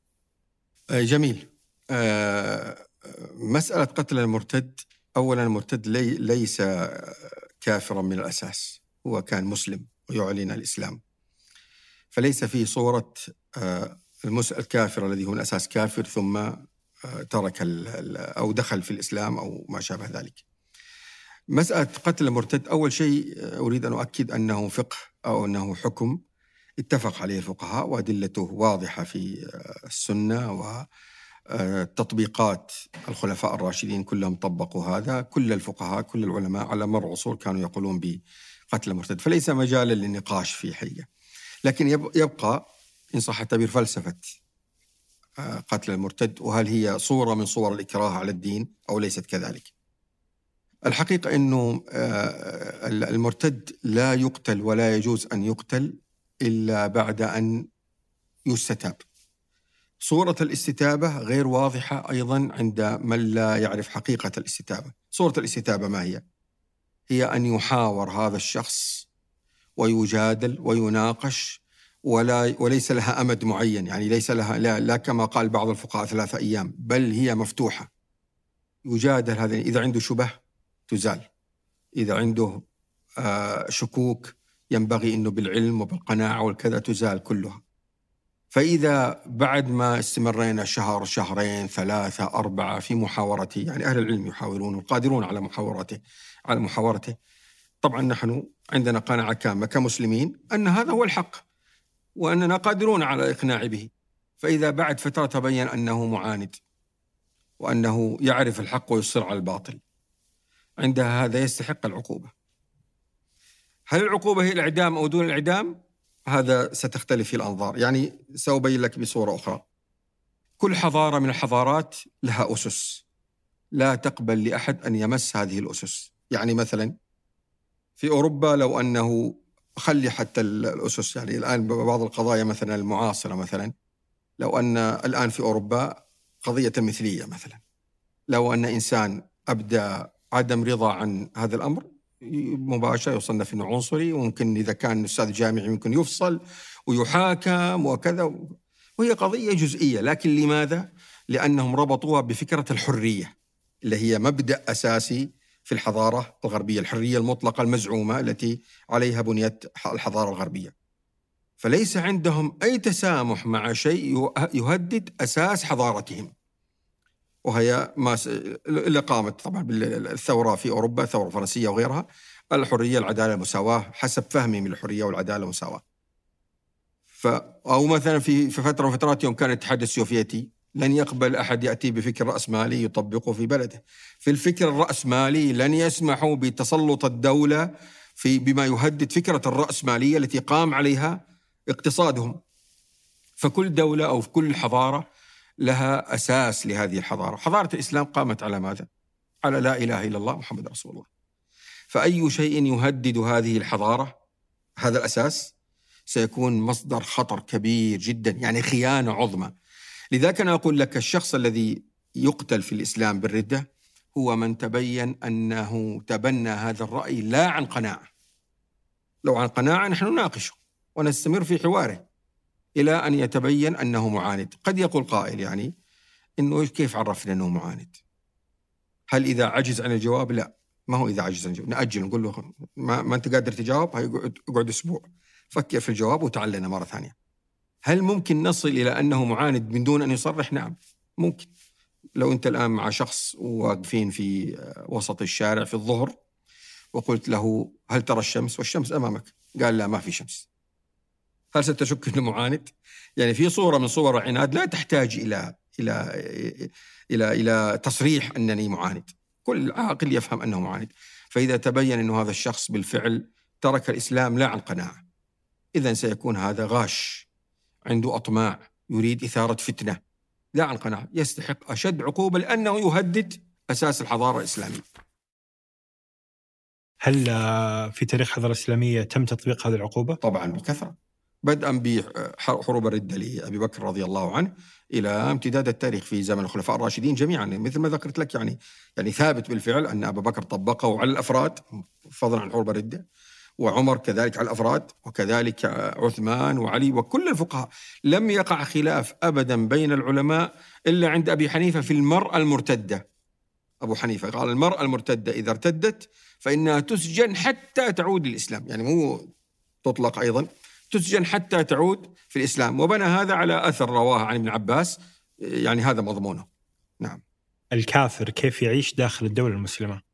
آه، جميل. آه، مسألة قتل المرتد أولا المرتد لي ليس كافرا من الأساس. هو كان مسلم. ويعلن الإسلام. فليس في صورة آه، الكافر الذي هو الأساس كافر ثم آه، ترك أو دخل في الإسلام أو ما شابه ذلك. مسألة قتل المرتد أول شيء آه، أريد أن أؤكد أنه فقه أو أنه حكم. اتفق عليه الفقهاء وأدلته واضحة في السنة و تطبيقات الخلفاء الراشدين كلهم طبقوا هذا. كل الفقهاء كل العلماء على مر العصور كانوا يقولون بقتل المرتد فليس مجالا للنقاش في حقيقة لكن يب- يبقى إن صح التعبير فلسفة آه، قتل المرتد وهل هي صورة من صور الإكراه على الدين أو ليست كذلك؟ الحقيقة أنه آه، المرتد لا يقتل ولا يجوز أن يقتل إلا بعد أن يستتاب. صورة الاستتابة غير واضحة أيضا عند من لا يعرف حقيقة الاستتابة. صورة الاستتابة ما هي؟ هي أن يحاور هذا الشخص ويجادل ويناقش ولا وليس لها أمد معين يعني ليس لها لا, لا كما قال بعض الفقهاء ثلاثة أيام بل هي مفتوحة. يجادل هذا إذا عنده شبه تزال. إذا عنده آه، شكوك ينبغي أنه بالعلم وبالقناعة والكذا تزال كلها. فإذا بعد ما استمرينا شهر شهرين ثلاثة أربعة في محاورته يعني أهل العلم يحاولون والقادرون على محاورته على محاورته. طبعا نحن عندنا قناعة كاملة كمسلمين أن هذا هو الحق وأننا قادرون على الإقناع به. فإذا بعد فترة تبين أنه معاند وأنه يعرف الحق ويصر على الباطل عندها هذا يستحق العقوبة. هل العقوبة هي الإعدام أو دون الإعدام؟ هذا ستختلف في الأنظار. يعني سأبين لك بصورة أخرى. كل حضارة من الحضارات لها أسس. لا تقبل لأحد أن يمس هذه الأسس. يعني مثلا في أوروبا لو أنه خلي حتى الأسس يعني الآن بعض القضايا مثلا المعاصرة مثلا لو أن الآن في أوروبا قضية مثلية مثلا لو أن إنسان أبدى عدم رضا عن هذا الأمر مباشرة يصنف أنه عنصري وممكن إذا كان أستاذ جامعي ممكن يفصل ويحاكم وكذا وهي قضية جزئية لكن لماذا؟ لأنهم ربطوها بفكرة الحرية اللي هي مبدأ أساسي في الحضارة الغربية الحرية المطلقة المزعومة التي عليها بنيت الحضارة الغربية فليس عندهم أي تسامح مع شيء يهدد أساس حضارتهم وهي ما س... اللي قامت طبعا بالثورة في أوروبا الثورة الفرنسية وغيرها الحرية العدالة المساواة حسب فهمي من الحرية والعدالة والمساواه. ف أو مثلا في في فترة من فترات يوم كان الاتحاد السوفيتي لن يقبل أحد يأتي بفكر راسمالي يطبقه في بلده. في الفكر الراسمالي لن يسمحوا بتسلط الدولة في بما يهدد فكرة الراسماليه التي قام عليها اقتصادهم. فكل دولة أو في كل حضارة لها أساس لهذه الحضارة، حضارة الإسلام قامت على ماذا؟ على لا إله إلا الله محمد رسول الله. فأي شيء يهدد هذه الحضارة هذا الأساس سيكون مصدر خطر كبير جدا، يعني خيانة عظمى. لذلك أنا أقول لك الشخص الذي يقتل في الإسلام بالردة هو من تبين أنه تبنى هذا الرأي لا عن قناعة. لو عن قناعة نحن نناقشه ونستمر في حواره. إلى أن يتبين أنه معاند، قد يقول قائل يعني إنه كيف عرفنا أنه معاند؟ هل إذا عجز عن الجواب؟ لا، ما هو إذا عجز عن الجواب، نأجل نقول له ما, ما أنت قادر تجاوب هيقعد أسبوع فكر في الجواب وتعال لنا مرة ثانية. هل ممكن نصل إلى أنه معاند من دون أن يصرح؟ نعم، ممكن. لو أنت الآن مع شخص واقفين في وسط الشارع في الظهر وقلت له هل ترى الشمس؟ والشمس أمامك، قال لا ما في شمس. هل ستشك إنه معاند؟ يعني في صورة من صور العناد لا تحتاج إلى إلى إلى إلى تصريح أنني معاند. كل عاقل يفهم أنه معاند. فإذا تبين إنه هذا الشخص بالفعل ترك الإسلام لا عن قناعة إذا سيكون هذا غاش عنده أطماع يريد إثارة فتنة. لا عن قناعة يستحق أشد عقوبة لأنه يهدد أساس الحضارة الإسلامية. هل آه، في تاريخ الحضارة الإسلامية تم تطبيق هذه العقوبة؟ طبعا بكثرة. بدءا بحروب الردة لأبي بكر رضي الله عنه إلى امتداد التاريخ في زمن الخلفاء الراشدين جميعا. مثل ما ذكرت لك يعني يعني ثابت بالفعل أن أبا بكر طبقه على الأفراد فضلا عن حروب الردة وعمر كذلك على الأفراد وكذلك عثمان وعلي وكل الفقهاء. لم يقع خلاف ابدا بين العلماء إلا عند أبي حنيفة في المرأة المرتدة. أبو حنيفة قال المرأة المرتدة إذا ارتدت فإنها تسجن حتى تعود للإسلام. يعني مو تطلق أيضا تسجن حتى تعود في الإسلام. وبنى هذا على أثر رواه عن ابن عباس. يعني هذا مضمونه. نعم. الكافر كيف يعيش داخل الدولة المسلمة؟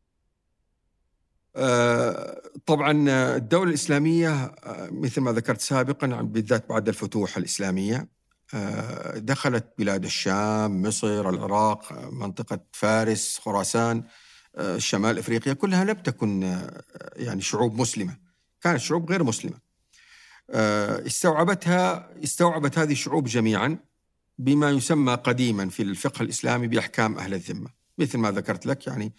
آه، طبعا الدولة الإسلامية آه، مثل ما ذكرت سابقا بالذات بعد الفتوح الإسلامية آه، دخلت بلاد الشام مصر العراق منطقة فارس خراسان شمال إفريقيا كلها لم تكن يعني شعوب مسلمة. كانت شعوب غير مسلمة. استوعبتها استوعبت هذه الشعوب جميعا بما يسمى قديما في الفقه الإسلامي بأحكام أهل الذمة مثل ما ذكرت لك يعني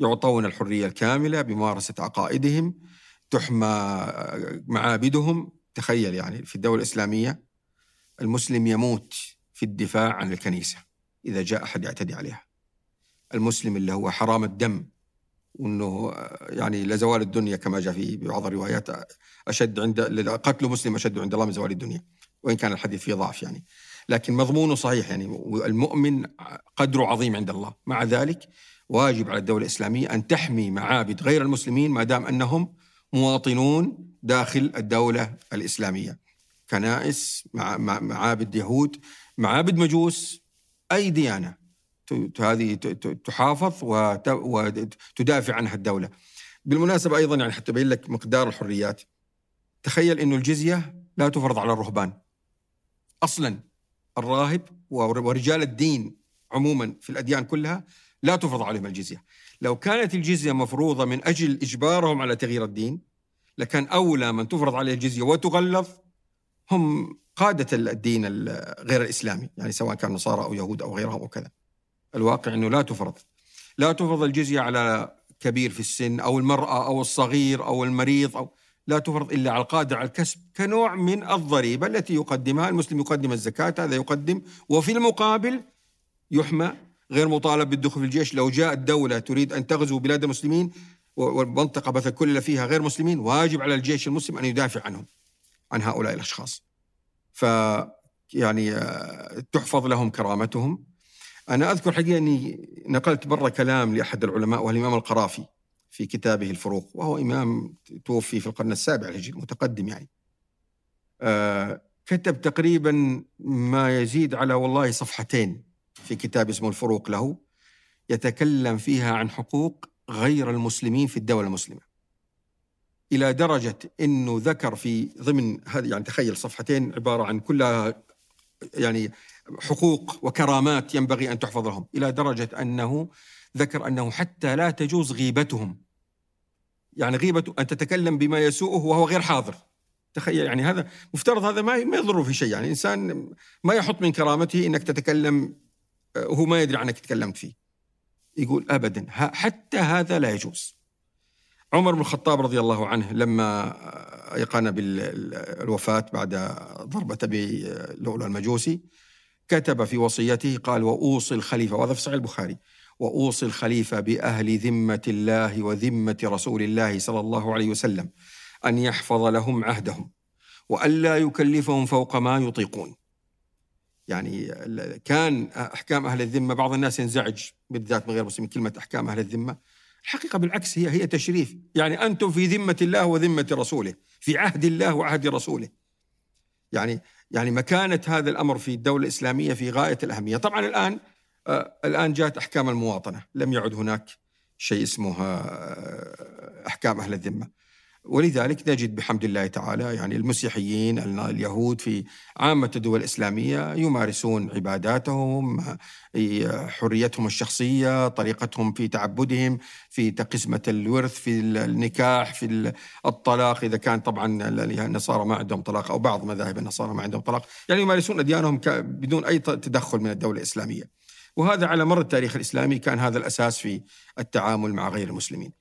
يعطون الحرية الكاملة بممارسة عقائدهم تحمى معابدهم. تخيل يعني في الدولة الإسلامية المسلم يموت في الدفاع عن الكنيسة إذا جاء أحد يعتدي عليها. المسلم اللي هو حرام الدم وإنه يعني لزوال الدنيا كما جاء في بعض الروايات أشد عند قتل مسلم أشد عند الله من زوال الدنيا وإن كان الحديث فيه ضعف يعني. لكن مضمونه صحيح يعني المؤمن قدره عظيم عند الله. مع ذلك واجب على الدولة الإسلامية أن تحمي معابد غير المسلمين ما دام أنهم مواطنون داخل الدولة الإسلامية. كنائس معابد يهود معابد مجوس أي ديانة هذه تحافظ وتدافع عنها الدولة. بالمناسبة أيضا يعني حتى أبين لك مقدار الحريات. تخيل أنه الجزية لا تفرض على الرهبان. أصلا الراهب ورجال الدين عموما في الأديان كلها لا تفرض عليهم الجزية. لو كانت الجزية مفروضة من أجل إجبارهم على تغيير الدين لكان أولى من تفرض عليه الجزية وتغلظ هم قادة الدين غير الإسلامي يعني سواء كان نصارى أو يهود أو غيرهم أو كذا. الواقع أنه لا تفرض. لا تفرض الجزية على كبير في السن أو المرأة أو الصغير أو المريض أو لا تفرض إلا على القادر على الكسب كنوع من الضريبة التي يقدمها المسلم يقدم الزكاة هذا يقدم وفي المقابل يحمى غير مطالب بالدخول في الجيش. لو جاءت دولة تريد أن تغزو بلاد المسلمين والمنطقة مثلا كل فيها غير مسلمين واجب على الجيش المسلم أن يدافع عنهم عن هؤلاء الأشخاص. ف يعني آه، تحفظ لهم كرامتهم. أنا أذكر حقيقة أني نقلت مرة كلام لأحد العلماء وهو الإمام القرافي في كتابه الفروق وهو إمام توفي في القرن السابع الهجري متقدم يعني. آه كتب تقريبا ما يزيد على والله صفحتين. في كتاب اسمه الفروق له يتكلم فيها عن حقوق غير المسلمين في الدولة المسلمة. إلى درجة أنه ذكر في ضمن هذه يعني تخيل صفحتين عبارة عن كلها يعني حقوق وكرامات ينبغي أن تحفظ لهم. إلى درجة أنه ذكر أنه حتى لا تجوز غيبتهم. يعني غيبة أن تتكلم بما يسوءه وهو غير حاضر. تخيل يعني هذا مفترض هذا ما يضره في شيء. يعني إنسان ما يحط من كرامته أنك تتكلم وهو ما يدري عنك تكلمت فيه. يقول ابدا حتى هذا لا يجوز. عمر بن الخطاب رضي الله عنه لما أيقن بالوفاه بعد ضربة أبي لؤلؤ المجوسي كتب في وصيته قال وأوصي الخليفة وهذا في صحيح البخاري وأوصي الخليفة بأهل ذمة الله وذمة رسول الله صلى الله عليه وسلم أن يحفظ لهم عهدهم وألا يكلفهم فوق ما يطيقون. يعني كان أحكام أهل الذمة بعض الناس ينزعج بالذات من غير مسلمين كلمة أحكام أهل الذمة. الحقيقة بالعكس هي هي تشريف. يعني أنتم في ذمة الله وذمة رسوله في عهد الله وعهد رسوله. يعني يعني مكانة هذا الأمر في الدولة الإسلامية في غاية الأهمية. طبعا الآن آه الآن جاءت أحكام المواطنة. لم يعد هناك شيء اسمه آه أحكام أهل الذمة. ولذلك نجد بحمد الله تعالى يعني المسيحيين اليهود في عامة الدول الإسلامية يمارسون عباداتهم حريتهم الشخصية طريقتهم في تعبدهم في قسمة الورث في النكاح في الطلاق. إذا كان طبعا النصارى ما عندهم طلاق أو بعض مذاهب النصارى ما عندهم طلاق يعني يمارسون أديانهم بدون أي تدخل من الدولة الإسلامية. وهذا على مر التاريخ الإسلامي كان هذا الأساس في التعامل مع غير المسلمين.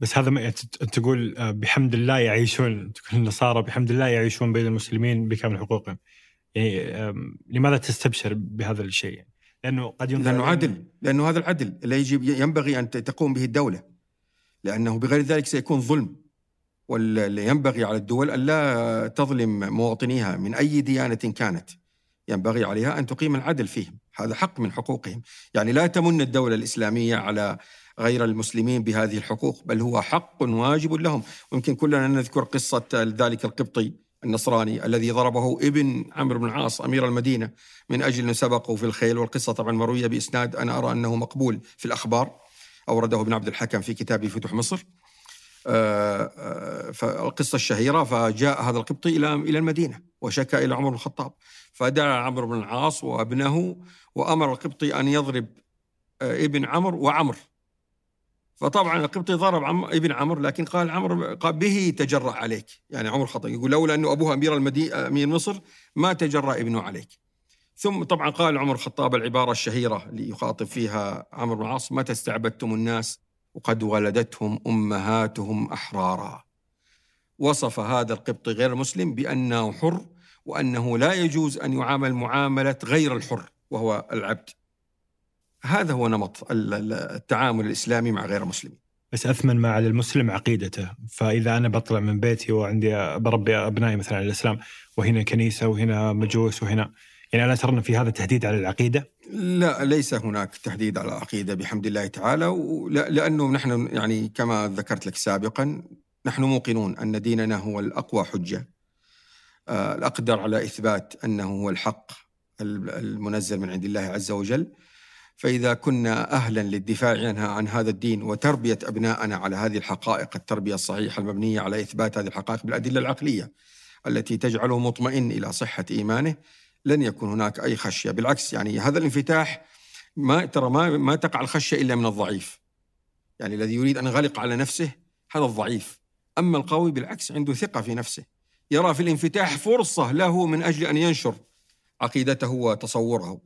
بس هذا ما تقول آه، بحمد الله يعيشون. تقول النصارى بحمد الله يعيشون بين المسلمين بكامل حقوقهم. يعني لماذا تستبشر بهذا الشيء؟ لأنه قد لأنه عدل لأنه هذا العدل اللي يجب ينبغي أن تقوم به الدولة. لأنه بغير ذلك سيكون ظلم. واللي ينبغي على الدول أن لا تظلم مواطنيها من أي ديانة كانت. ينبغي عليها أن تقيم العدل فيهم. هذا حق من حقوقهم. يعني لا تمن الدولة الإسلامية على غير المسلمين بهذه الحقوق بل هو حق واجب لهم. ويمكن كلنا نذكر قصة ذلك القبطي النصراني الذي ضربه ابن عمرو بن العاص أمير المدينة من أجل أنه سبقه في الخيل. والقصة طبعا مروية بإسناد أنا أرى أنه مقبول في الأخبار. أورده ابن عبد الحكم في كتابه فتوح مصر. آه، آه، فالقصة الشهيرة فجاء هذا القبطي إلى إلى المدينة وشكى إلى عمر بن الخطاب. فدعا عمرو بن العاص وابنه وأمر القبطي أن يضرب آه، ابن عمرو وعمر. فطبعا القبطي ضرب عم ابن عمرو لكن قال عمرو قال به تجرأ عليك. يعني عمر خطأ يقول لولا أنه أبوه أمير المدي أمير مصر ما تجرأ ابنه عليك. ثم طبعا قال عمر الخطاب العبارة الشهيرة اللي يخاطب فيها عمرو بن العاص متى استعبدتم الناس وقد ولدتهم أمهاتهم أحرارا؟ وصف هذا القبطي غير المسلم بأنه حر وأنه لا يجوز أن يعامل معاملة غير الحر وهو العبد. هذا هو نمط التعامل الإسلامي مع غير المسلمين. بس أثمن ما على المسلم عقيدته، فإذا أنا بطلع من بيتي وعندي بربي أبنائي مثلا على الإسلام وهنا كنيسة وهنا مجوس وهنا يعني ألا ترى في هذا تهديد على العقيدة؟ لا ليس هناك تهديد على العقيدة بحمد الله تعالى لأنه نحن يعني كما ذكرت لك سابقا نحن موقنون أن ديننا هو الأقوى حجة آه، الأقدر على إثبات أنه هو الحق المنزل من عند الله عز وجل فإذا كنا أهلا للدفاع عنها عن هذا الدين وتربية أبنائنا على هذه الحقائق التربية الصحيحة المبنية على إثبات هذه الحقائق بالأدلة العقلية التي تجعله مطمئن إلى صحة إيمانه لن يكون هناك أي خشية. بالعكس يعني هذا الانفتاح ما ترى ما, ما تقع الخشية إلا من الضعيف. يعني الذي يريد أن يغلق على نفسه هذا الضعيف. أما القوي بالعكس عنده ثقة في نفسه. يرى في الانفتاح فرصة له من أجل أن ينشر عقيدته وتصوره.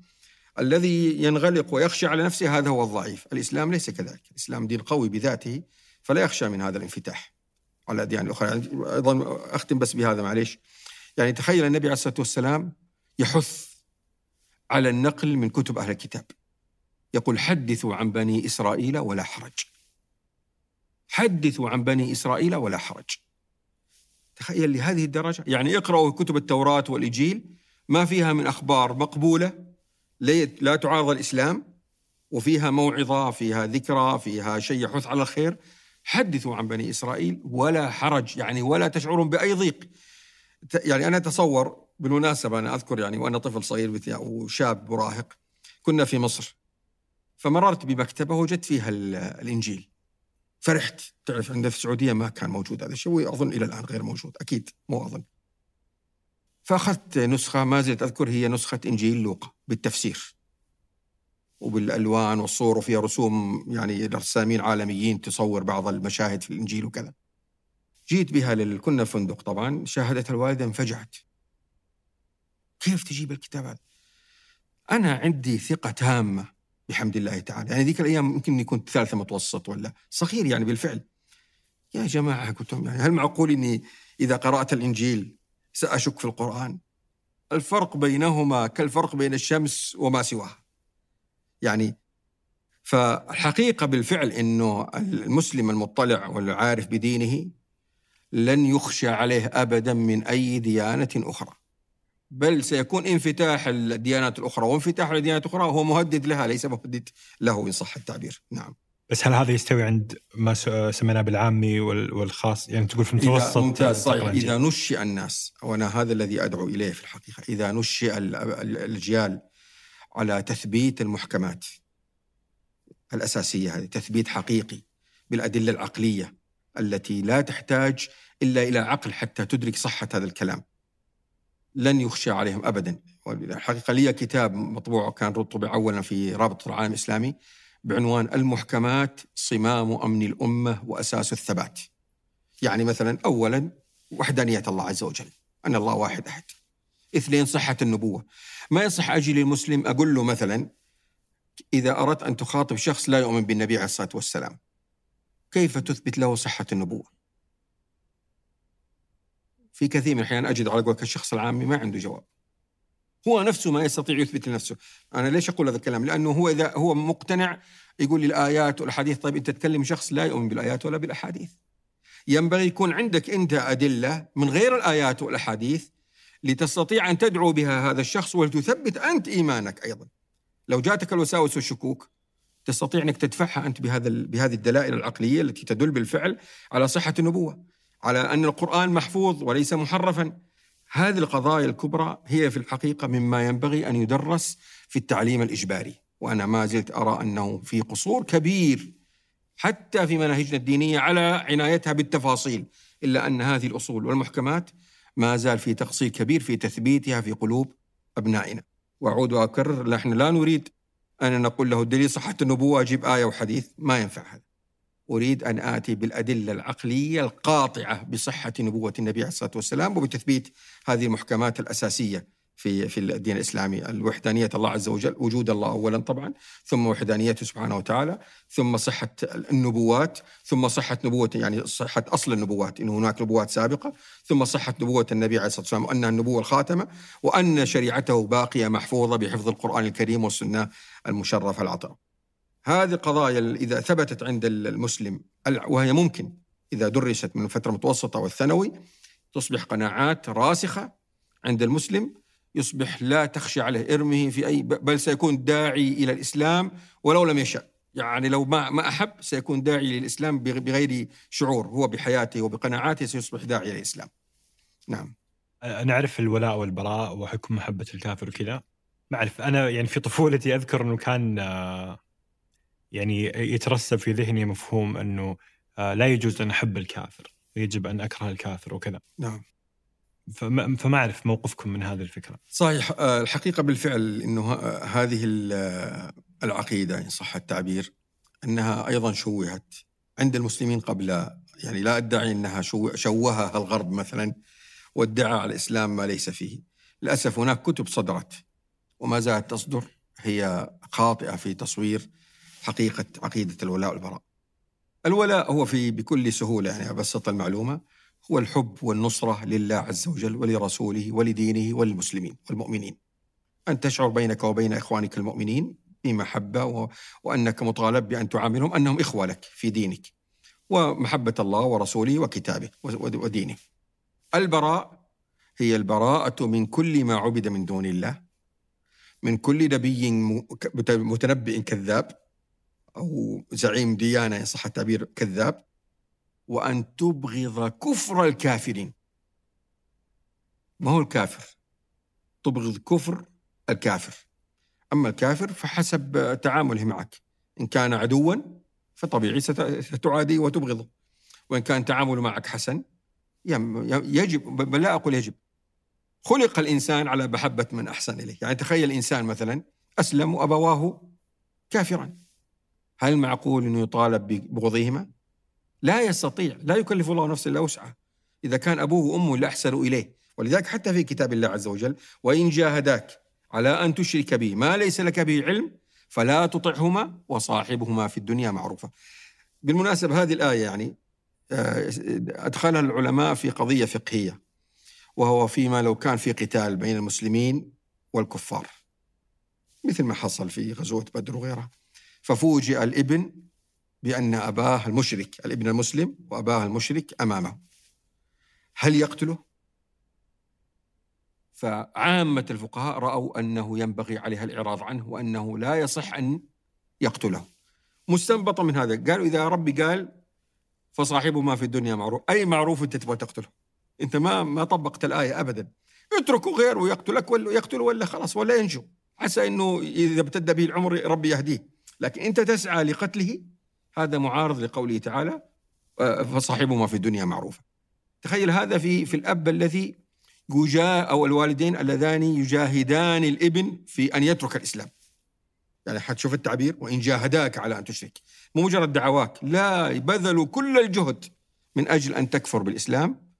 الذي ينغلق ويخشى على نفسه هذا هو الضعيف. الإسلام ليس كذلك. الإسلام دين قوي بذاته فلا يخشى من هذا الانفتاح. على الأديان الأخرى يعني أيضا أختم بس بهذا معليش. يعني تخيل النبي عليه الصلاة والسلام يحث على النقل من كتب أهل الكتاب. يقول حدثوا عن بني إسرائيل ولا حرج. حدثوا عن بني إسرائيل ولا حرج. تخيل لهذه الدرجة. يعني اقرأوا كتب التوراة والإنجيل ما فيها من أخبار مقبولة لا تعارض الإسلام وفيها موعظة فيها ذكرى فيها شيء يحث على الخير. حدثوا عن بني إسرائيل ولا حرج يعني ولا تشعرون بأي ضيق. يعني أنا أتصور بالمناسبة أنا أذكر يعني وأنا طفل صغير وشاب مراهق كنا في مصر. فمررت بمكتبة وجدت فيها الإنجيل. فرحت. تعرف عندنا في السعودية ما كان موجود هذا الشيء وأظن إلى الآن غير موجود. أكيد مو أظن. فأخذت نسخة ما زلت أذكر هي نسخة إنجيل لوقا بالتفسير. وبالألوان والصور وفيها رسوم يعني رسامين عالميين تصور بعض المشاهد في الإنجيل وكذا. جيت بها لل... كنا فندق طبعا شاهدت الوالدة انفجعت. كيف تجيب الكتاب هذا؟ أنا عندي ثقة تامة بحمد الله تعالى. يعني ذيك الأيام يمكن إني كنت ثالثة متوسط ولا صغير يعني بالفعل. يا جماعة قلت لهم يعني هل معقول إني إذا قرأت الإنجيل سأشك في القرآن. الفرق بينهما كالفرق بين الشمس وما سواها. يعني فالحقيقة بالفعل أنه المسلم المطلع والعارف بدينه لن يخشى عليه أبدا من أي ديانة أخرى. بل سيكون انفتاح الديانات الأخرى وانفتاح الديانات الأخرى هو مهدد لها ليس مهدد له إن صح التعبير. نعم. بس هل هذا يستوي عند ما سميناه بالعامي والخاص؟ يعني تقول في المتوسط إذا ممتاز صحيح. إذا نشئ الناس وأنا هذا الذي أدعو إليه في الحقيقة إذا نشئ الأجيال على تثبيت المحكمات الأساسية هذه تثبيت حقيقي بالأدلة العقلية التي لا تحتاج إلا إلى عقل حتى تدرك صحة هذا الكلام. لن يخشى عليهم أبدا. الحقيقة لي كتاب مطبوع كان طبع أولا في رابط العالم الإسلامي بعنوان المحكمات صمام أمن الأمة وأساس الثبات. يعني مثلا أولا وحدانية الله عز وجل أن الله واحد أحد. اثنين صحة النبوة. ما يصح أجي للمسلم أقول له مثلا إذا أردت أن تخاطب شخص لا يؤمن بالنبي عليه الصلاة والسلام كيف تثبت له صحة النبوة؟ في كثير من الأحيان أجد على قولك الشخص العامي ما عنده جواب. هو نفسه ما يستطيع يثبت لنفسه. أنا ليش أقول هذا الكلام؟ لأنه هو إذا هو مقتنع يقول لي الآيات والأحاديث طيب أنت تكلم شخص لا يؤمن بالآيات ولا بالأحاديث. ينبغي يكون عندك أنت أدلة من غير الآيات والأحاديث لتستطيع أن تدعو بها هذا الشخص ولتثبت أنت إيمانك أيضا. لو جاتك الوساوس والشكوك تستطيع أنك تدفعها أنت بهذا بهذه الدلائل العقلية التي تدل بالفعل على صحة النبوة على أن القرآن محفوظ وليس محرفا. هذه القضايا الكبرى هي في الحقيقة مما ينبغي أن يدرس في التعليم الإجباري. وأنا ما زلت أرى أنه في قصور كبير حتى في مناهجنا الدينية على عنايتها بالتفاصيل إلا أن هذه الأصول والمحكمات ما زال في تقصير كبير في تثبيتها في قلوب أبنائنا. وأعود وأكرر نحن لا نريد أن نقول له دليل صحة النبوة أجيب آية وحديث ما ينفع هذا. أريد أن آتي بالأدلة العقلية القاطعة بصحة نبوة النبي عليه الصلاة والسلام وبتثبيت هذه المحكمات الأساسية في في الدين الإسلامي الوحدانية الله عز وجل وجود الله اولا طبعا ثم وحدانيته سبحانه وتعالى ثم صحة النبوات ثم صحة نبوة يعني صحة أصل النبوات انه هناك نبوات سابقة ثم صحة نبوة النبي عليه الصلاة والسلام وأنها النبوة الخاتمة وأن شريعته باقية محفوظة بحفظ القرآن الكريم والسنة المشرفة العطره. هذه القضايا إذا ثبتت عند المسلم وهي ممكن. إذا درست من الفترة المتوسطة والثانوي تصبح قناعات راسخة عند المسلم يصبح لا تخشى عليه إرمه في أي بل سيكون داعي إلى الإسلام ولو لم يشأ. يعني لو ما ما أحب سيكون داعي للإسلام بغير شعور. هو بحياته وبقناعاته سيصبح داعي إلى الإسلام. نعم. نعرف الولاء والبراء وحكم محبة الكافر وكذا. ما أعرف أنا يعني في طفولتي أذكر أنه كان يعني يترسب في ذهني مفهوم أنه لا يجوز أن أحب الكافر يجب أن أكره الكافر وكذا. نعم. فما, فما أعرف موقفكم من هذه الفكرة. صحيح آه، الحقيقة بالفعل أنه هذه العقيدة إن صح التعبير أنها أيضا شوهت عند المسلمين قبل يعني لا أدعي أنها شوهها الغرب مثلا وادعى على الإسلام ما ليس فيه. للأسف هناك كتب صدرت وما زالت تصدر هي خاطئة في تصوير. حقيقة عقيدة الولاء والبراء. الولاء هو في بكل سهولة يعني أبسط المعلومة هو الحب والنصرة لله عز وجل ولرسوله ولدينه وللمسلمين والمؤمنين. أن تشعر بينك وبين إخوانك المؤمنين بمحبة و... وأنك مطالب بأن تعاملهم أنهم إخوة لك في دينك ومحبة الله ورسوله وكتابه ودينه. البراء هي البراءة من كل ما عبد من دون الله من كل نبي متنبئ كذاب أو زعيم ديانة إن صح التعبير كذاب وأن تبغض كفر الكافرين. ما هو الكافر؟ تبغض كفر الكافر. أما الكافر فحسب تعامله معك. إن كان عدوا فطبيعي ستعاديه وتبغضه. وإن كان تعامله معك حسن يجب بل لا أقول يجب. خلق الإنسان على محبة من أحسن إليه. يعني تخيل إنسان مثلا أسلم وأبواه كافرا. هل معقول أنه يطالب ببغضهما لا يستطيع لا يكلف الله نفسا إلا وسعها. إذا كان أبوه وأمه لا احسنوا إليه. ولذلك حتى في كتاب الله عز وجل وإن جاهداك على أن تشرك به ما ليس لك به علم فلا تطعهما وصاحبهما في الدنيا معروفا. بالمناسبة هذه الآية يعني آه، أدخلها العلماء في قضية فقهية وهو فيما لو كان في قتال بين المسلمين والكفار مثل ما حصل في غزوة بدر وغيرها. ففوجئ الابن بأن أباه المشرك الابن المسلم وأباه المشرك أمامه. هل يقتله؟ فعامة الفقهاء رأوا أنه ينبغي عليها الإعراض عنه وأنه لا يصح أن يقتله. مستنبطة من هذا. قالوا إذا ربي قال فصاحبه ما في الدنيا معروف. أي معروف أنت تبغى تقتله؟ أنت ما ما طبقت الآية أبدا. اتركه غيره يقتلك ولا يقتله ولا خلاص ولا ينجو. عسى أنه إذا ابتدى به العمر ربي يهديه. لكن أنت تسعى لقتله هذا معارض لقوله تعالى آه، فصاحبهما في الدنيا معروفة تخيل هذا في في الأب الذي يجا أو الوالدين اللذان يجاهدان الإبن في أن يترك الإسلام. يعني حتشوف التعبير وإن جاهداك على أن تشرك. مو مجرد دعواك لا بذلوا كل الجهد من أجل أن تكفر بالإسلام.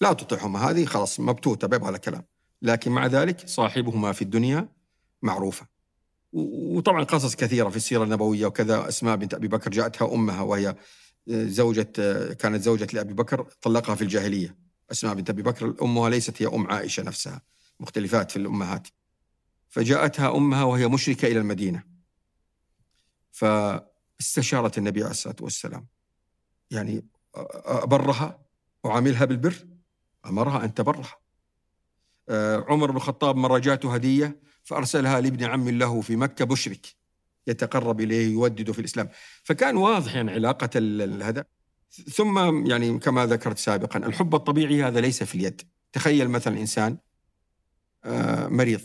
لا تطيعهما هذه خلاص مبتوتة بيبغى لها كلام لكن مع ذلك صاحبهما في الدنيا معروفة. وطبعا قصص كثيرة في السيرة النبوية وكذا. أسماء بنت أبي بكر جاءتها أمها وهي زوجة كانت زوجة لأبي بكر طلقها في الجاهلية. أسماء بنت أبي بكر أمها ليست هي أم عائشة نفسها. مختلفات في الأمهات. فجاءتها أمها وهي مشركة إلى المدينة. فاستشارت النبي عليه الصلاة والسلام. يعني أبرها وعاملها بالبر أمرها أن تبرها. عمر بن الخطاب مرة جاته هدية فأرسلها لابن عم له في مكة بشرك يتقرب إليه يودده في الإسلام. فكان واضح يعني علاقة هذا. ثم يعني كما ذكرت سابقا الحب الطبيعي هذا ليس في اليد. تخيل مثلا إنسان مريض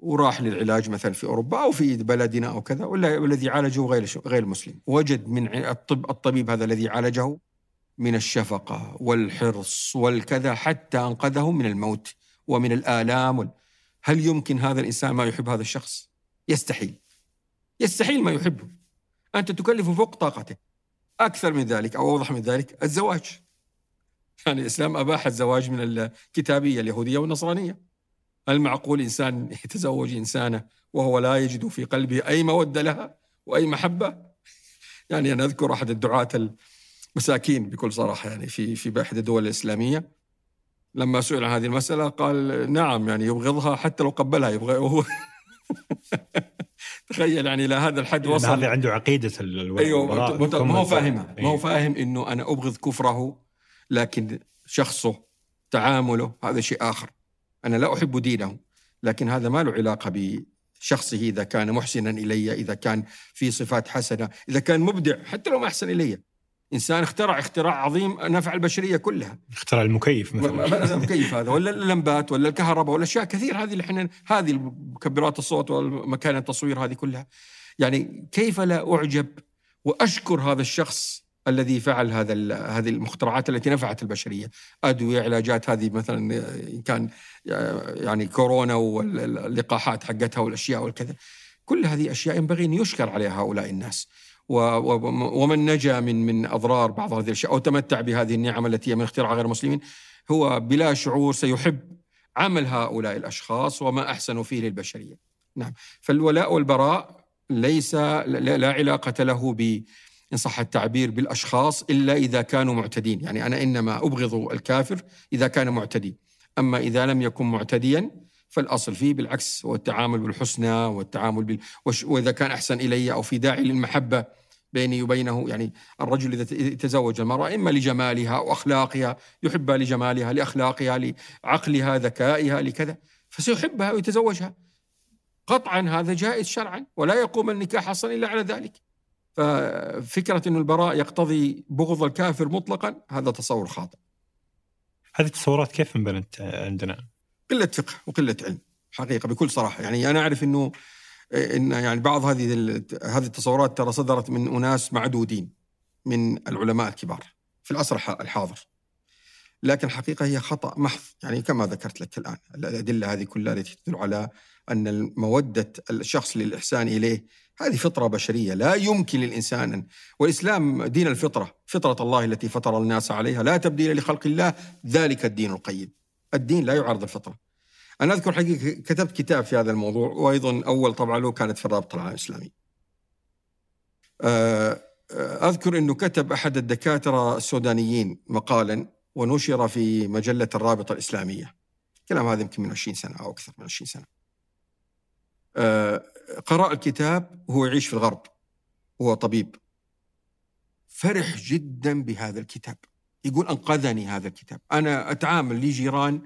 وراح للعلاج مثلا في أوروبا أو في بلدنا أو كذا ولا الذي عالجه غير غير مسلم. وجد من الطب الطبيب هذا الذي عالجه من الشفقة والحرص والكذا حتى أنقذه من الموت ومن الآلام هل يمكن هذا الإنسان ما يحب هذا الشخص؟ يستحيل. يستحيل ما يحبه. أنت تكلفه فوق طاقته. أكثر من ذلك أو أوضح من ذلك الزواج. يعني الإسلام أباح الزواج من الكتابية اليهودية والنصرانية. هل معقول إنسان يتزوج إنسانة وهو لا يجد في قلبه أي مودة لها وأي محبة. يعني أنا أذكر أحد الدعاة المساكين بكل صراحة يعني في في إحدى الدول الإسلامية. لما سئل عن هذه المسألة قال نعم يعني يبغضها حتى لو قبلها يبغى وهو تخيل يعني إلى هذا الحد وصل. هذا عنده عقيدة أيوه ما هو فاهمها ما هو فاهم إنه أنا أبغض كفره لكن شخصه تعامله هذا شيء آخر. أنا لا أحب دينه لكن هذا ما له علاقة بشخصه إذا كان محسنا إلي إذا كان في صفات حسنة إذا كان مبدع حتى لو ما أحسن إلي. إنسان اخترع اختراع عظيم نفع البشرية كلها. اخترع المكيف مثلا. المكيف هذا ولا اللمبات ولا الكهرباء ولا أشياء كثير هذه اللي إحنا هذه مكبرات الصوت والمكان التصوير هذه كلها. يعني كيف لا أعجب وأشكر هذا الشخص الذي فعل هذا هذه المخترعات التي نفعت البشرية، أدوية، علاجات هذه مثلا إن كان يعني كورونا واللقاحات حقتها والأشياء والكذا. كل هذه أشياء ينبغي أن يشكر عليها هؤلاء الناس. ومن نجا من من أضرار بعض هذه الأشياء أو تمتع بهذه النعم التي هي من اختراع غير المسلمين هو بلا شعور سيحب عمل هؤلاء الأشخاص وما احسنوا فيه للبشرية. نعم، فالولاء والبراء ليس لا علاقة له ب إن صح التعبير بالأشخاص إلا إذا كانوا معتدين. يعني أنا إنما أبغض الكافر إذا كان معتدي. أما إذا لم يكن معتديا فالأصل فيه بالعكس هو التعامل بالحسنى والتعامل بال... وإذا كان أحسن إلي أو في داعي للمحبة بيني وبينه يعني الرجل إذا تزوج المرأة إما لجمالها أو أخلاقها يحبها لجمالها لأخلاقها لعقلها ذكائها لكذا فسيحبها ويتزوجها. قطعا هذا جائز شرعا ولا يقوم النكاح أصلا إلا على ذلك. ففكرة أن البراء يقتضي بغض الكافر مطلقا هذا تصور خاطئ. هذه التصورات كيف انبنت عندنا؟ قلة فقه وقلة علم حقيقة بكل صراحة. يعني أنا أعرف أنه إن يعني بعض هذه هذه التصورات ترى صدرت من أناس معدودين من العلماء الكبار في العصر الحاضر. لكن الحقيقة هي خطأ محض. يعني كما ذكرت لك الآن الأدلة هذه كلها التي تدل على أن مودة الشخص للإحسان إليه هذه فطرة بشرية لا يمكن للإنسان أن والإسلام دين الفطرة فطرة الله التي فطر الناس عليها لا تبديل لخلق الله ذلك الدين القيم. الدين لا يعارض الفطرة. أنا أذكر حقيقة كتبت كتاب في هذا الموضوع وأيضا أول طبعة له كانت في الرابطة العالمية الإسلامي آه، آه، أذكر أنه كتب أحد الدكاترة السودانيين مقالا ونشر في مجلة الرابطة الإسلامية. كلام هذا يمكن من 20 سنة أو أكثر من 20 سنة. آه، قرأ الكتاب وهو يعيش في الغرب. هو طبيب. فرح جدا بهذا الكتاب. يقول أنقذني هذا الكتاب. أنا أتعامل لي جيران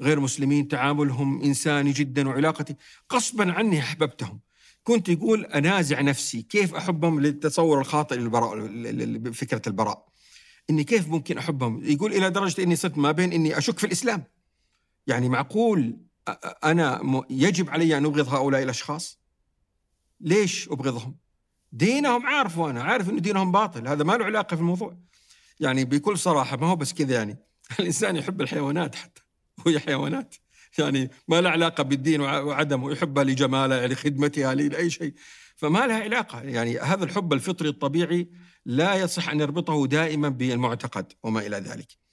غير مسلمين تعاملهم إنساني جدا وعلاقتي. غصبا عني أحببتهم. كنت يقول أنازع نفسي كيف أحبهم للتصور الخاطئ للبراء فكرة البراء. إني كيف ممكن أحبهم؟ يقول إلى درجة إني صرت ما بين إني أشك في الإسلام. يعني معقول أنا يجب علي أن أبغض هؤلاء الأشخاص؟ ليش أبغضهم؟ دينهم عارفه أنا عارف أن دينهم باطل. هذا ما له علاقة في الموضوع. يعني بكل صراحة ما هو بس كذا يعني الإنسان يحب الحيوانات حتى وهي حيوانات يعني ما لها علاقة بالدين وعدمه يحبها لجمالها لخدمتها لأي شيء فما لها علاقة يعني هذا الحب الفطري الطبيعي لا يصح أن نربطه دائما بالمعتقد وما إلى ذلك.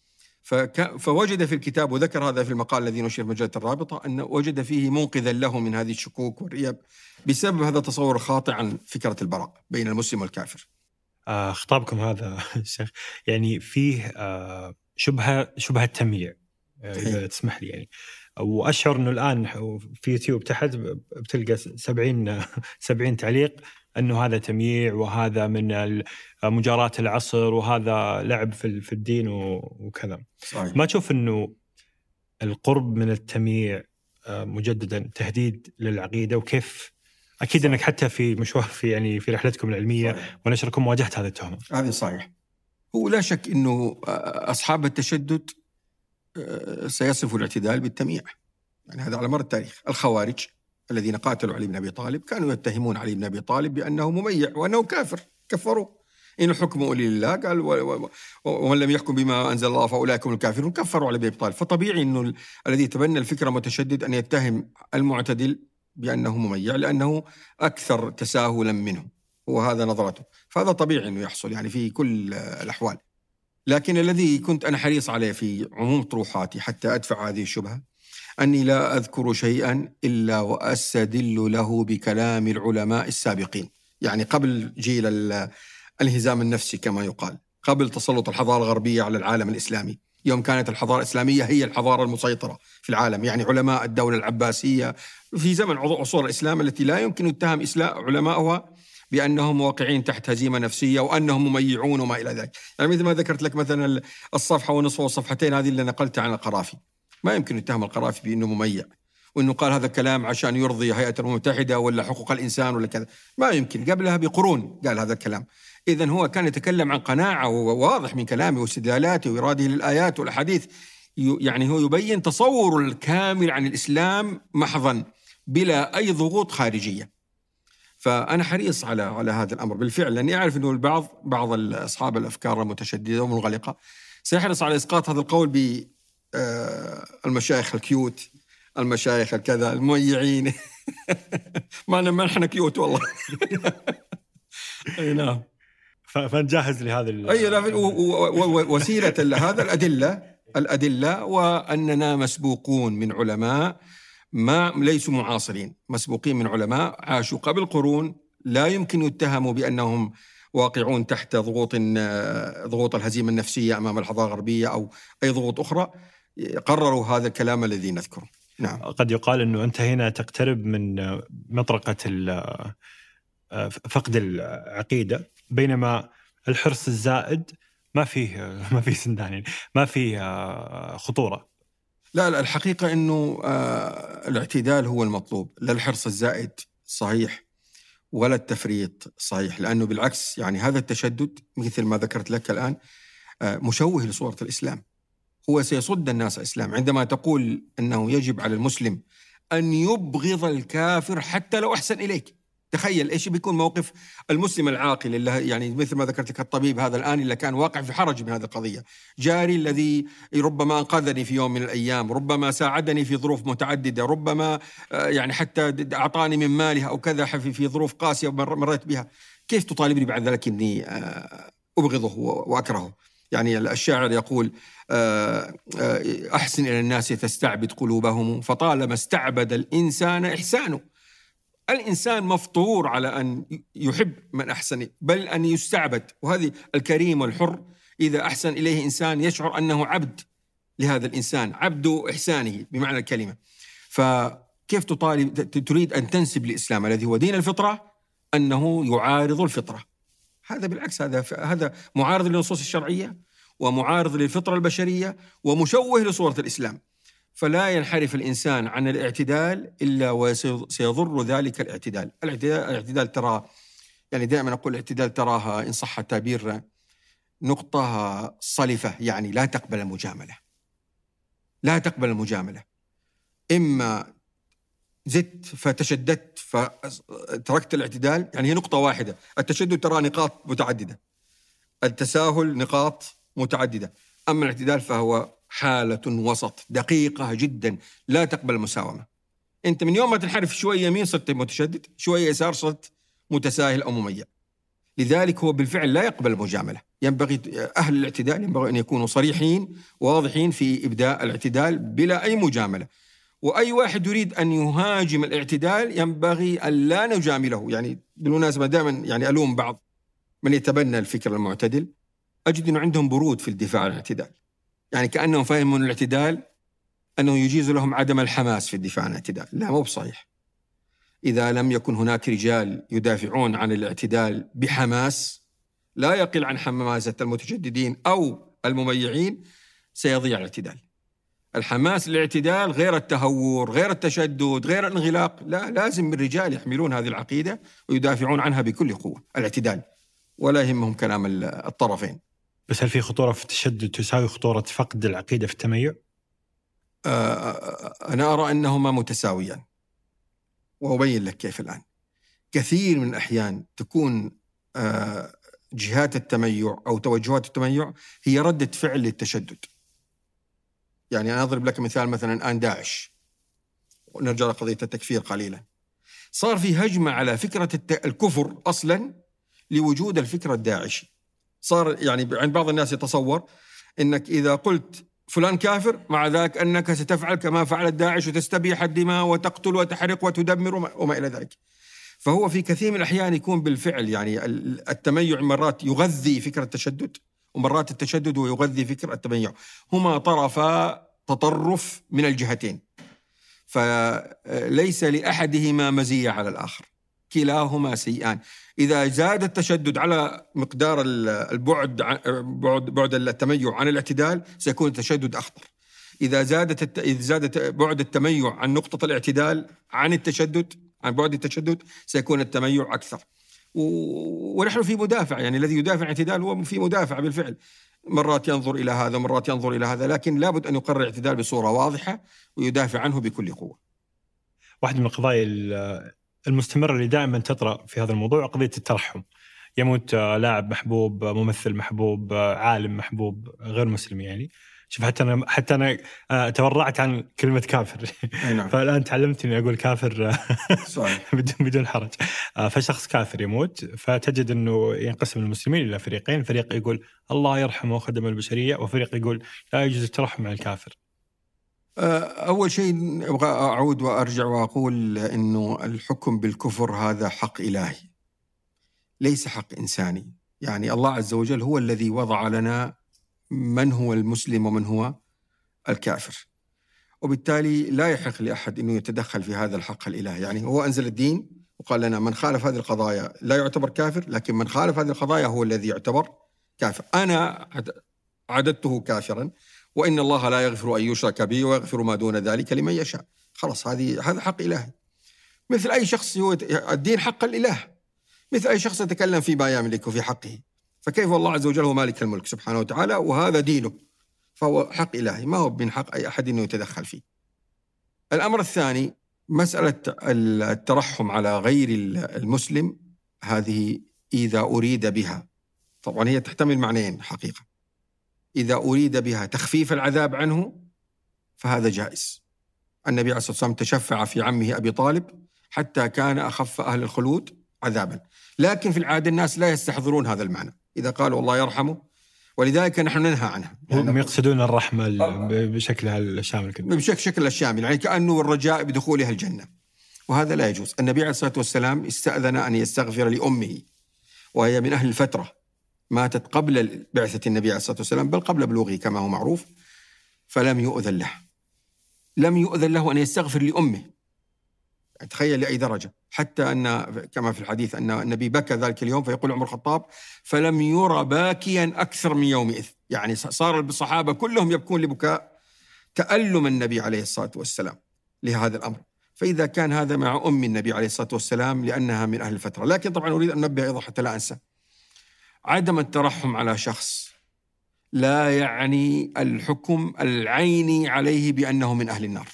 فك فوجد في الكتاب وذكر هذا في المقال الذي نشر مجله الرابطة أن وجد فيه منقذا له من هذه الشكوك والريب بسبب هذا التصور الخاطئ عن فكرة البراء بين المسلم والكافر. آه خطابكم هذا شيخ يعني فيه آه شبهة شبهة تمييع آه إذا تسمح لي يعني وأشعر إنه الآن في يوتيوب تحت بتلقى 70 70 تعليق إنه هذا تمييع وهذا من مجاراة العصر وهذا لعب في في الدين وكذا. صحيح. ما تشوف إنه القرب من التمييع مجددا تهديد للعقيدة وكيف أكيد صحيح. إنك حتى في مشوار في يعني في رحلتكم العلمية صحيح. ونشركم واجهت هذا التهمة. هذه صحيح. هو لا شك إنه أصحاب التشدد آه، سيصف الاعتدال بالتمييع. يعني هذا على مر التاريخ، الخوارج الذين قاتلوا علي بن أبي طالب كانوا يتهمون علي بن أبي طالب بأنه مميع وأنه كافر، كفروه. إن الحكم اولي لله قال ومن لم يحكم بما أنزل الله فأولئك هم الكافرون كفروا على أبي طالب فطبيعي إنه الذي يتبنى الفكرة متشدد أن يتهم المعتدل بأنه مميع لأنه أكثر تساهلا منه وهذا نظرته. فهذا طبيعي إنه يحصل يعني في كل الأحوال. لكن الذي كنت أنا حريص عليه في عموم طروحاتي حتى أدفع هذه الشبهة أني لا أذكر شيئا إلا وأستدل له بكلام العلماء السابقين. يعني قبل جيل الانهزام النفسي كما يقال قبل تسلط الحضارة الغربية على العالم الإسلامي. يوم كانت الحضارة الإسلامية هي الحضارة المسيطرة في العالم. يعني علماء الدولة العباسية في زمن عصور الإسلام التي لا يمكن اسلام علماؤها بأنهم واقعين تحت هزيمة نفسية وأنهم مميعون وما إلى ذلك، يعني مثل ما ذكرت لك مثلا الصفحة ونصف والصفحتين هذه اللي نقلتها عن القرافي. ما يمكن يتهم القرافي بأنه مميع وأنه قال هذا الكلام عشان يرضي هيئة الامم المتحدة ولا حقوق الإنسان ولا كذا، ما يمكن. قبلها بقرون قال هذا الكلام. اذا هو كان يتكلم عن قناعة وواضح من كلامه واستدلالاته وإراده للآيات والأحاديث. يعني هو يبين تصور الكامل عن الإسلام محضا. بلا أي ضغوط خارجية. فأنا حريص على على هذا الأمر. بالفعل لأني أعرف إنه البعض بعض أصحاب الأفكار المتشددة والمنغلقه سيحرص على إسقاط هذا القول ب آه، المشايخ ال cute المشايخ الكذا المميعين ما ما إحنا cute والله. أي نعم. فنجهز لهذا أي لا وسيلة هذا الأدلة الأدلة وأننا مسبوقون من علماء ما ليسوا معاصرين. مسبوقين من علماء عاشوا قبل قرون لا يمكن يتهموا بأنهم واقعون تحت ضغوط ضغوط الهزيمة النفسية أمام الحضاره الغربية أو أي ضغوط أخرى. قرروا هذا الكلام الذي نذكره. نعم. قد يقال أنه انت هنا تقترب من مطرقة فقد العقيدة. بينما الحرص الزائد ما فيه ما فيه سندان ما فيه خطورة. لا لا الحقيقة إنه آه الاعتدال هو المطلوب. لا الحرص الزائد صحيح ولا التفريط صحيح لأنه بالعكس يعني هذا التشدد مثل ما ذكرت لك الآن آه مشوه لصورة الإسلام. هو سيصد الناس الاسلام عندما تقول إنه يجب على المسلم أن يبغض الكافر حتى لو أحسن إليك. تخيل إيش بيكون موقف المسلم العاقل اللي يعني مثل ما ذكرت لك الطبيب هذا الآن اللي كان واقع في حرج من هذه القضية، جاري الذي ربما أنقذني في يوم من الأيام، ربما ساعدني في ظروف متعددة، ربما آه، يعني حتى أعطاني من ماله أو كذا في ظروف قاسية مريت بها، كيف تطالبني بعد ذلك إني آه، أبغضه وأكرهه؟ يعني الشاعر يقول آه، أحسن إلى الناس تستعبد قلوبهم فطالما استعبد الإنسان إحسانه. الإنسان مفطور على أن يحب من أحسن بل أن يستعبد. وهذه الكريم والحر إذا أحسن إليه إنسان يشعر أنه عبد لهذا الإنسان عبد إحسانه بمعنى الكلمة. فكيف تطالب تريد أن تنسب الإسلام الذي هو دين الفطرة أنه يعارض الفطرة؟ هذا بالعكس هذا هذا معارض للنصوص الشرعية ومعارض للفطرة البشرية ومشوه لصورة الإسلام. فلا ينحرف الإنسان عن الاعتدال إلا وسيضر ذلك الاعتدال، الاعتدال, الاعتدال ترى يعني دائما أقول الاعتدال تراها إن صح التعبير نقطة صلفة يعني لا تقبل المجاملة. لا تقبل المجاملة. إما زدت فتشددت فتركت الاعتدال يعني هي نقطة واحدة، التشدد ترى نقاط متعددة. التساهل نقاط متعددة أما الاعتدال فهو حالة وسط دقيقة جدا. لا تقبل المساومة. أنت من يوم ما تنحرف شوية يمين صرت متشدد شوية يسار صرت متساهل أو مميع لذلك هو بالفعل لا يقبل المجاملة. ينبغي أهل الاعتدال ينبغي أن يكونوا صريحين واضحين في إبداء الاعتدال بلا أي مجاملة. وأي واحد يريد أن يهاجم الاعتدال ينبغي أن لا نجامله. يعني بالمناسبة دائما يعني ألوم بعض من يتبنى الفكر المعتدل. أجد أنه عندهم برود في الدفاع عن الاعتدال. يعني كأنهم فهموا الاعتدال أنه يجيز لهم عدم الحماس في الدفاع عن الاعتدال. لا مو بصحيح. إذا لم يكن هناك رجال يدافعون عن الاعتدال بحماس لا يقل عن حماسة المتشددين أو المميعين سيضيع الاعتدال. الحماس للاعتدال غير التهور غير التشدد غير الانغلاق. لا لازم الرجال يحملون هذه العقيدة ويدافعون عنها بكل قوة. الاعتدال. ولا يهمهم كلام الطرفين. بس هل في خطورة في التشدد تساوي خطورة فقد العقيدة في التميع؟ أنا أرى أنهما متساويان. وأبين لك كيف الآن. كثير من الأحيان تكون جهات التميع أو توجهات التميع هي ردة فعل للتشدد. يعني أنا أضرب لك مثال مثلا الآن داعش. ونرجع لقضية التكفير قليلا. صار في هجمة على فكرة الكفر أصلا لوجود الفكرة الداعشي صار يعني عند بعض الناس يتصور أنك إذا قلت فلان كافر مع ذلك أنك ستفعل كما فعل داعش وتستبيح الدماء وتقتل وتحرق وتدمر وما إلى ذلك. فهو في كثير من الأحيان يكون بالفعل يعني التميع مرات يغذي فكرة التشدد ومرات التشدد ويغذي فكرة التميع. هما طرفا تطرف من الجهتين. فليس لأحدهما مزية على الآخر. كلاهما سيئان. إذا زاد التشدد على مقدار البعد بعد بعد التميع عن الاعتدال سيكون التشدد أخطر. إذا زادت الت... إذا زادت بعد التميع عن نقطة الاعتدال عن التشدد عن بعد التشدد سيكون التميع أكثر. و... ونحن في مدافع يعني الذي يدافع الاعتدال هو في مدافع بالفعل. مرات ينظر إلى هذا مرات ينظر إلى هذا لكن لابد أن يقرر الاعتدال بصورة واضحة ويدافع عنه بكل قوة. واحد من القضايا المستمرة اللي دائما تطرأ في هذا الموضوع قضية الترحم. يموت لاعب محبوب ممثل محبوب عالم محبوب غير مسلم يعني. شوف حتى أنا حتى أنا آه، تورعت عن كلمة كافر. نعم. فالآن تعلمت اني أقول كافر بدون بدون حرج. آه، فشخص كافر يموت فتجد أنه ينقسم المسلمين إلى فريقين. فريق يقول الله يرحمه وخدم البشرية وفريق يقول لا يجوز الترحم على الكافر. آه، أول شيء أبغى أعود وأرجع وأقول أنه الحكم بالكفر هذا حق إلهي ليس حق إنساني. يعني الله عز وجل هو الذي وضع لنا من هو المسلم ومن هو الكافر. وبالتالي لا يحق لأحد أنه يتدخل في هذا الحق الإلهي. يعني هو أنزل الدين وقال لنا من خالف هذه القضايا لا يعتبر كافر لكن من خالف هذه القضايا هو الذي يعتبر كافر. أنا عددته كافرا. وإن الله لا يغفر أن يشرك به ويغفر ما دون ذلك لمن يشاء. خلاص هذه هذا حق إلهي مثل أي شخص هو الدين حق الإله. مثل أي شخص يتكلم فيما يملك وفي حقه. فكيف الله عز وجل هو مالك الملك سبحانه وتعالى؟ وهذا دينه. فهو حق إلهي ما هو من حق أي أحد أنه يتدخل فيه. الأمر الثاني مسألة الترحم على غير المسلم هذه إذا أريد بها. طبعا هي تحتمل معنيين حقيقة. إذا أريد بها تخفيف العذاب عنه فهذا جائز. النبي عليه الصلاة والسلام تشفع في عمه أبي طالب حتى كان أخف أهل الخلود عذابا. لكن في العادة الناس لا يستحضرون هذا المعنى. إذا قالوا الله يرحمه ولذلك نحن ننهى عنها هم يقصدون الرحمة بشكلها الشامل كده. بشكل الشامل يعني كأنه الرجاء بدخولها الجنة. وهذا لا يجوز. النبي عليه الصلاة والسلام استأذن أن يستغفر لأمه وهي من أهل الفترة. ماتت قبل بعثة النبي عليه الصلاة والسلام بل قبل بلوغه كما هو معروف فلم يؤذن له. لم يؤذن له أن يستغفر لأمه. تخيل لأي درجة. حتى أن كما في الحديث أن النبي بكى ذلك اليوم فيقول عمر الخطاب فلم يرى باكيا أكثر من يومئذ يعني صار الصحابة كلهم يبكون لبكاء تألم النبي عليه الصلاة والسلام لهذا الأمر. فإذا كان هذا مع أم النبي عليه الصلاة والسلام لأنها من أهل الفترة. لكن طبعا أريد أن أنبه أيضا حتى لا أنسى. عدم الترحم على شخص لا يعني الحكم العيني عليه بأنه من أهل النار.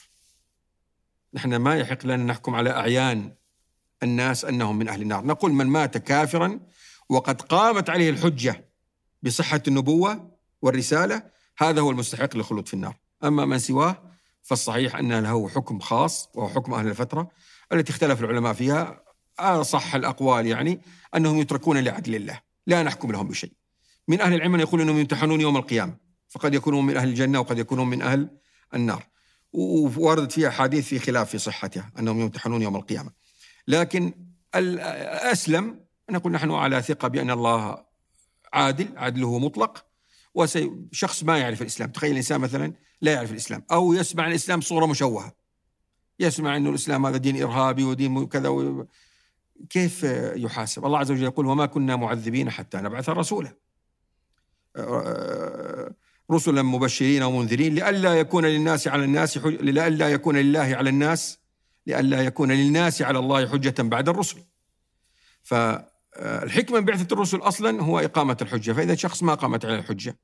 نحن ما يحق لنا نحكم على أعيان الناس أنهم من أهل النار. نقول من مات كافرا وقد قامت عليه الحجة بصحة النبوة والرسالة هذا هو المستحق للخلود في النار. أما من سواه فالصحيح أن له حكم خاص وهو حكم أهل الفترة التي اختلف العلماء فيها. أصح الأقوال يعني أنهم يتركون لعدل الله. لا نحكم لهم بشيء. من أهل العلم يقول أنهم يمتحنون يوم القيامة. فقد يكونون من أهل الجنة وقد يكونون من أهل النار. ووردت فيها أحاديث في خلاف في صحتها أنهم يمتحنون يوم القيامة. لكن الأسلم أن نقول نحن على ثقة بأن الله عادل عدله مطلق وشخص ما يعرف الإسلام. تخيل الإنسان مثلا لا يعرف الإسلام أو يسمع الإسلام صورة مشوهة. يسمع أنه الإسلام هذا دين إرهابي ودين كذا. كيف يحاسب؟ الله عز وجل يقول وما كنا معذبين حتى نبعث رسولا. رسلا مبشرين ومنذرين لئلا يكون للناس على الناس حج... لئلا يكون لله على الناس لئلا يكون للناس على الله حجة بعد الرسل. فالحكمة من بعثة الرسل أصلا هو إقامة الحجة فإذا شخص ما قامت عليه الحجة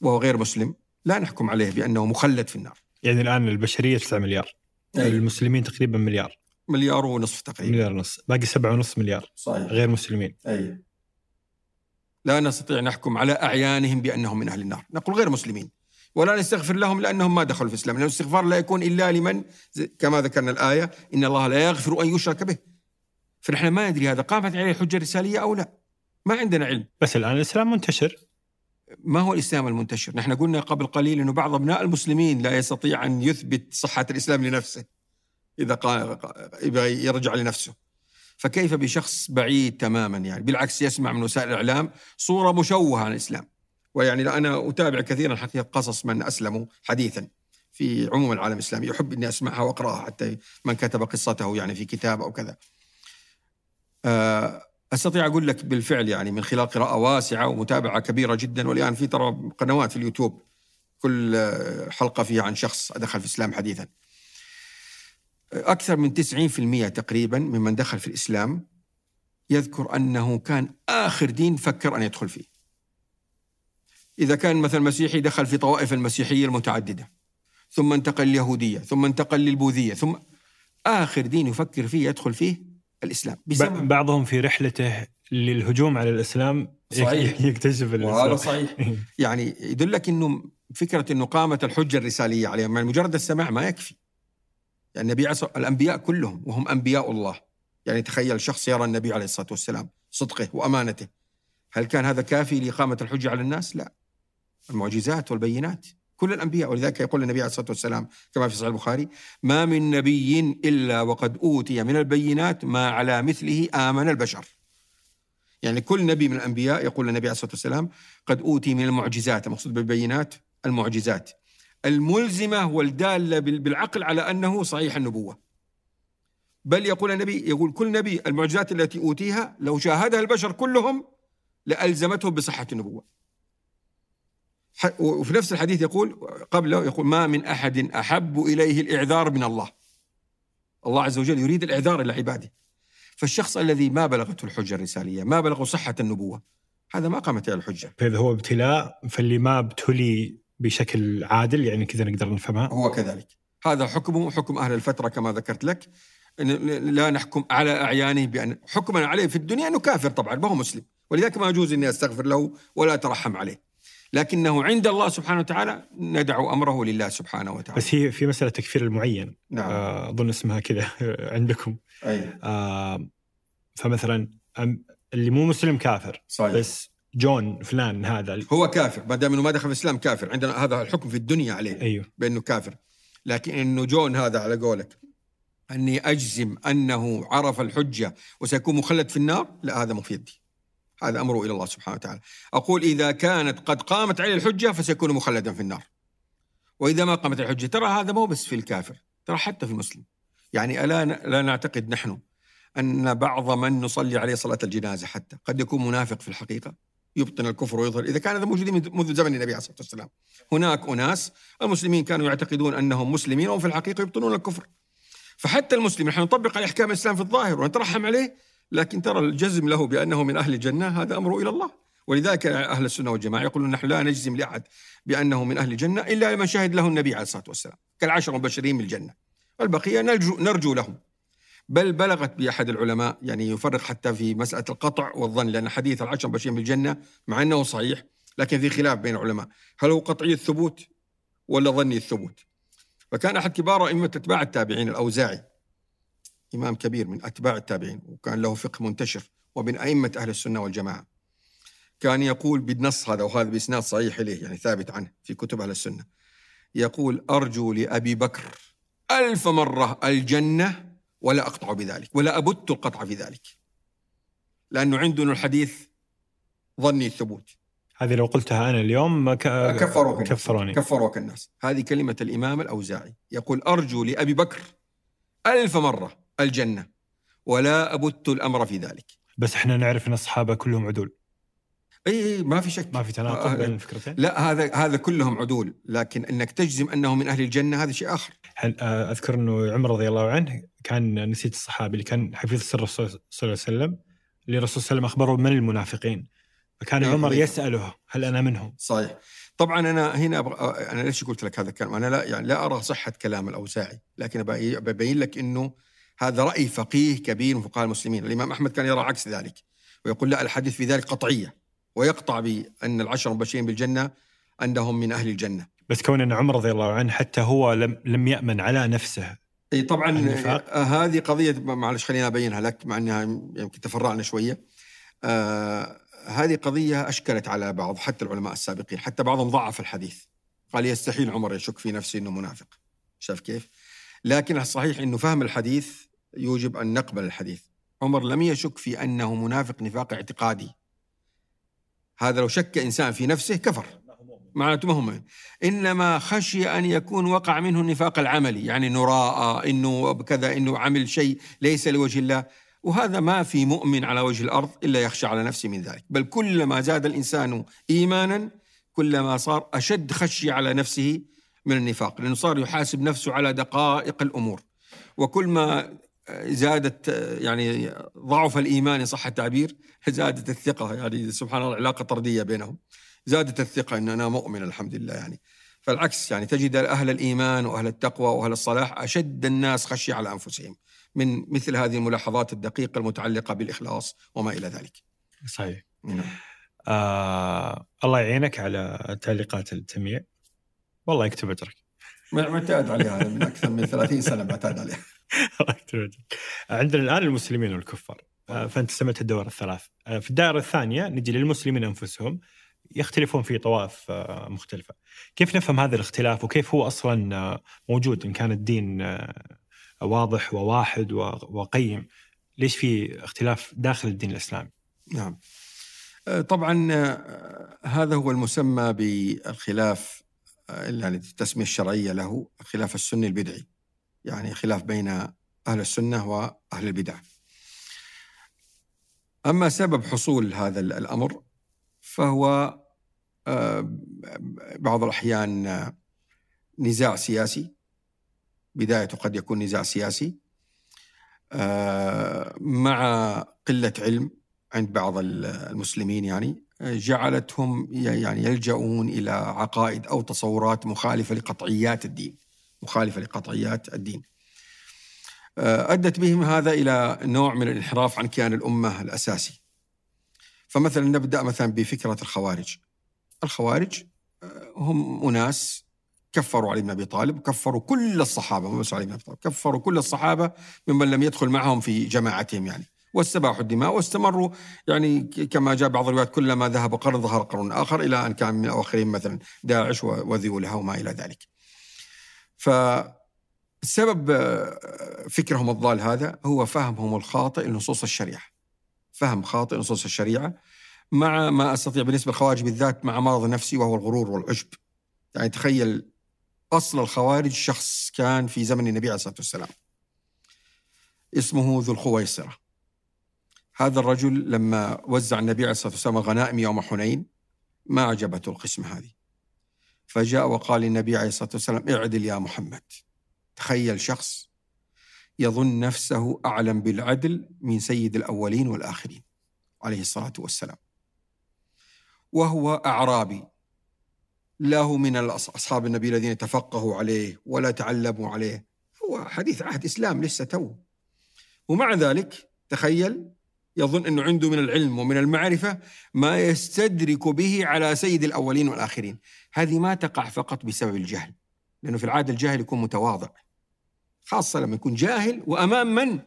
وهو غير مسلم لا نحكم عليه بأنه مخلد في النار. يعني الآن البشرية 9 مليار أي. المسلمين تقريبا مليار. مليار ونصف تقريبا. مليار ونصف باقي سبعة ونصف مليار. صحيح. غير مسلمين. أي. لا نستطيع نحكم على أعيانهم بأنهم من أهل النار. نقول غير مسلمين. ولا نستغفر لهم لأنهم ما دخلوا في الإسلام. لأن الاستغفار لا يكون إلا لمن كما ذكرنا الآية إن الله لا يغفر أن يشرك به. فنحن ما ندري هذا. قامت عليه حجة رسالية أو لا؟ ما عندنا علم. بس الآن الإسلام منتشر. ما هو الإسلام المنتشر؟ نحن قلنا قبل قليل أنه بعض أبناء المسلمين لا يستطيع أن يثبت صحة الإسلام لنفسه. إذا يبغى يرجع لنفسه. فكيف بشخص بعيد تماما يعني؟ بالعكس يسمع من وسائل الإعلام صورة مشوهة عن الإسلام. ويعني أنا أتابع كثيرا حقيقة قصص من أسلموا حديثا في عموم العالم الإسلامي. أحب أني أسمعها وأقرأها حتى من كتب قصته يعني في كتاب أو كذا. آه، أستطيع أقول لك بالفعل يعني من خلال قراءة واسعة ومتابعة كبيرة جدا. والآن في ترى قنوات في اليوتيوب كل حلقة فيها عن شخص دخل في الإسلام حديثا. أكثر من 90% تقريبا ممن دخل في الإسلام يذكر أنه كان آخر دين فكر أن يدخل فيه. إذا كان مثلا مسيحي دخل في طوائف المسيحية المتعددة ثم انتقل لليهودية ثم انتقل للبوذية ثم آخر دين يفكر فيه يدخل فيه الإسلام. بسبب بعضهم في رحلته للهجوم على الإسلام صحيح. يكتشف الاسلام وهذا صحيح. يعني يدلك إنه فكرة إنه قامت الحجة الرسالية عليهم. يعني مجرد السماع ما يكفي. يعني النبي عصر الأنبياء كلهم وهم أنبياء الله. يعني تخيل شخص يرى النبي عليه الصلاة والسلام صدقه وأمانته. هل كان هذا كافي لإقامة الحجة على الناس؟ لا. المعجزات والبينات. كل الأنبياء ولذلك يقول النبي عليه الصلاة والسلام كما في صحيح البخاري ما من نبي إلا وقد أوتي من البينات ما على مثله آمن البشر. يعني كل نبي من الأنبياء يقول النبي عليه الصلاة والسلام قد أوتي من المعجزات. المقصود بالبينات المعجزات. الملزمة والدالة بالعقل على أنه صحيح النبوة. بل يقول النبي يقول كل نبي المعجزات التي أوتيها لو شاهدها البشر كلهم لالزمته بصحة النبوة. وفي نفس الحديث يقول قبله يقول ما من أحد أحب إليه الإعذار من الله الله عز وجل يريد الإعذار إلى عباده فالشخص الذي ما بلغته الحجة الرسالية ما بلغه صحة النبوة هذا ما قامت على الحجة فإذا هو ابتلاء فاللي ما ابتلي بشكل عادل يعني كذا نقدر نفهمها. هو كذلك. هذا حكمه حكم أهل الفترة كما ذكرت لك. لا نحكم على أعيانه بأن حكما عليه في الدنيا أنه كافر طبعا ما هو مسلم. ولذلك ما يجوز أني أستغفر له ولا أترحم عليه. لكنه عند الله سبحانه وتعالى ندع أمره لله سبحانه وتعالى. بس هي في مسألة تكفير المعين. نعم. آه، أظن اسمها كذا عندكم. أي. آه فمثلا اللي مو مسلم كافر صحيح. بس جون فلان هذا هو كافر. ما دام إنه ما دخل في الإسلام كافر. عندنا هذا الحكم في الدنيا عليه. أيوه. بأنه كافر. لكن إنه جون هذا على قولك. أني أجزم أنه عرف الحجة وسيكون مخلد في النار؟ لا هذا مو في يدي. هذا أمره إلى الله سبحانه وتعالى. أقول إذا كانت قد قامت عليه الحجة فسيكون مخلدا في النار. وإذا ما قامت الحجة ترى هذا مو بس في الكافر ترى حتى في المسلم. يعني ألا لا نعتقد نحن أن بعض من نصلي عليه صلاة الجنازة حتى قد يكون منافق في الحقيقة؟ يبطن الكفر ويظهر. إذا كان هذا موجودين منذ زمن النبي عليه الصلاة والسلام. هناك أناس المسلمين كانوا يعتقدون أنهم مسلمين وهم في الحقيقة يبطنون الكفر. فحتى المسلم نحن نطبق عليه أحكام الإسلام في الظاهر ونترحم عليه لكن ترى الجزم له بأنه من أهل الجنة هذا أمره إلى الله. ولذلك أهل السنة والجماعة يقولون نحن لا نجزم لأحد بأنه من أهل الجنة إلا لمن شهد له النبي عليه الصلاة والسلام كالعشر المبشرين بالجنة. والبقية نرجو, نرجو لهم. بل بلغت بأحد العلماء يعني يفرق حتى في مسألة القطع والظن لأن حديث العشر المبشرين بالجنة مع أنه صحيح لكن في خلاف بين العلماء. هل هو قطعي الثبوت ولا ظني الثبوت؟ فكان أحد كبار أئمة أتباع التابعين الأوزاعي إمام كبير من أتباع التابعين وكان له فقه منتشر ومن أئمة أهل السنة والجماعة. كان يقول بالنص هذا وهذا بإسناد صحيح إليه يعني ثابت عنه في كتب أهل السنة. يقول أرجو لأبي بكر ألف مرة الجنة ولا أقطع بذلك ولا أبت القطع في ذلك. لأنه عندنا الحديث ظني الثبوت. هذه لو قلتها أنا اليوم ما ك... كفروك كفروني. كفروك الناس. هذه كلمة الإمام الأوزاعي. يقول أرجو لأبي بكر ألف مرة الجنة ولا أبت الأمر في ذلك. بس إحنا نعرف إن الصحابة كلهم عدول. إي إي ما في شك. ما في تناقض آه، بين الفكرتين لا هذا هذا كلهم عدول لكن إنك تجزم أنه من أهل الجنة هذا شيء آخر. آه، أذكر إنه عمر رضي الله عنه كان نسيت الصحابي اللي كان حفيظ سر الرسول صلى الله عليه وسلم اللي الرسول صلى الله عليه وسلم أخبره من المنافقين. فكان إيه، عمر إيه. يسأله هل أنا منهم؟ صحيح. طبعا أنا هنا أبغى أنا ليش قلت لك هذا الكلام؟ أنا لا يعني لا أرى صحة كلام الأوزاعي لكن ببين لك إنه هذا رأي فقيه كبير من فقهاء المسلمين. الإمام أحمد كان يرى عكس ذلك ويقول لا الحديث في ذلك قطعية. ويقطع بأن العشر المبشرين بالجنة أنهم من أهل الجنة. بس كون إن عمر رضي الله عنه حتى هو لم لم يأمن على نفسه. إي طبعا النفاق. آه، هذه قضية معلش خليني أبينها لك مع إنها يمكن تفرعنا شوية. آه هذه قضية أشكلت على بعض حتى العلماء السابقين حتى بعضهم ضعف الحديث. قال يستحيل عمر يشك في نفسه إنه منافق. شاف كيف؟ لكن الصحيح إنه فهم الحديث يوجب أن نقبل الحديث. عمر لم يشك في أنه منافق نفاق اعتقادي. هذا لو شك إنسان في نفسه كفر. معناته ما هو مؤمن إنما خشي أن يكون وقع منه النفاق العملي يعني إنه راى إنه كذا إنه عمل شيء ليس لوجه الله. وهذا ما في مؤمن على وجه الأرض إلا يخشى على نفسه من ذلك. بل كلما زاد الإنسان إيمانا كلما صار أشد خشية على نفسه من النفاق لأنه صار يحاسب نفسه على دقائق الأمور. وكل ما زادت يعني ضعف الإيمان إن صح التعبير زادت الثقة يعني سبحان الله علاقه طردية بينهم زادت الثقة إن أنا مؤمن الحمد لله يعني فالعكس يعني تجد أهل الإيمان وأهل التقوى وأهل الصلاح أشد الناس خشية على أنفسهم من مثل هذه الملاحظات الدقيقة المتعلقة بالإخلاص وما إلى ذلك. صحيح نعم. آه الله يعينك على تعليقات التمييع والله يكتب أجرك معتاد عليها من أكثر من 30 سنة معتاد عليها. عندنا الآن المسلمين والكفار. آه، فأنت سمعت الدور الثلاث. آه، في الدائرة الثانية نجي للمسلمين أنفسهم. يختلفون في طوائف آه، مختلفة. كيف نفهم هذا الاختلاف؟ وكيف هو أصلا موجود؟ إن كان الدين واضح وواحد وقيم ليش في اختلاف داخل الدين الإسلامي؟ نعم. طبعا هذا هو المسمى بالخلاف يعني التسمية الشرعية له الخلاف السني البدعي. يعني خلاف بين أهل السنة وأهل البدع. أما سبب حصول هذا ال- الأمر فهو آه، بعض الأحيان آه، نزاع سياسي. بدايته قد يكون نزاع سياسي. آه، مع قلة علم عند بعض ال- المسلمين يعني جعلتهم يعني يلجؤون إلى عقائد أو تصورات مخالفة لقطعيات الدين. مخالفة لقطعيات الدين. آه، أدت بهم هذا إلى نوع من الانحراف عن كيان الأمة الأساسي. فمثلا نبدأ مثلا بفكرة الخوارج. الخوارج آه، هم أناس كفروا علي بن أبي طالب كفروا كل الصحابة مو بس علي بن أبي طالب كفروا كل الصحابة ممن لم يدخل معهم في جماعتهم يعني. واستباحوا الدماء واستمروا يعني كما جاء بعض الروايات كلما ذهب قرن ظهر قرن آخر إلى أن كان من اواخرهم مثلا داعش وذيولها وما إلى ذلك. فسبب آه، فكرهم الضال هذا هو فهمهم الخاطئ لنصوص الشريعة. فهم خاطئ لنصوص الشريعة مع ما أستطيع بالنسبة للخوارج بالذات مع مرض نفسي وهو الغرور والعجب. يعني تخيل أصل الخوارج شخص كان في زمن النبي عليه الصلاة والسلام. اسمه ذو الخويصرة. هذا الرجل لما وزع النبي عليه الصلاة والسلام غنائم يوم حنين ما عجبته القسمة هذه. فجاء وقال للنبي عليه الصلاة والسلام اعدل يا محمد. تخيل شخص يظن نفسه أعلم بالعدل من سيد الأولين والآخرين عليه الصلاة والسلام. وهو أعرابي له من اصحاب النبي الذين تفقهوا عليه ولا تعلموا عليه هو حديث عهد إسلام لسه تو ومع ذلك تخيل يظن أنه عنده من العلم ومن المعرفة ما يستدرك به على سيد الأولين والآخرين. هذه ما تقع فقط بسبب الجهل لأنه في العادة الجاهل يكون متواضع خاصة لما يكون جاهل وأمام من؟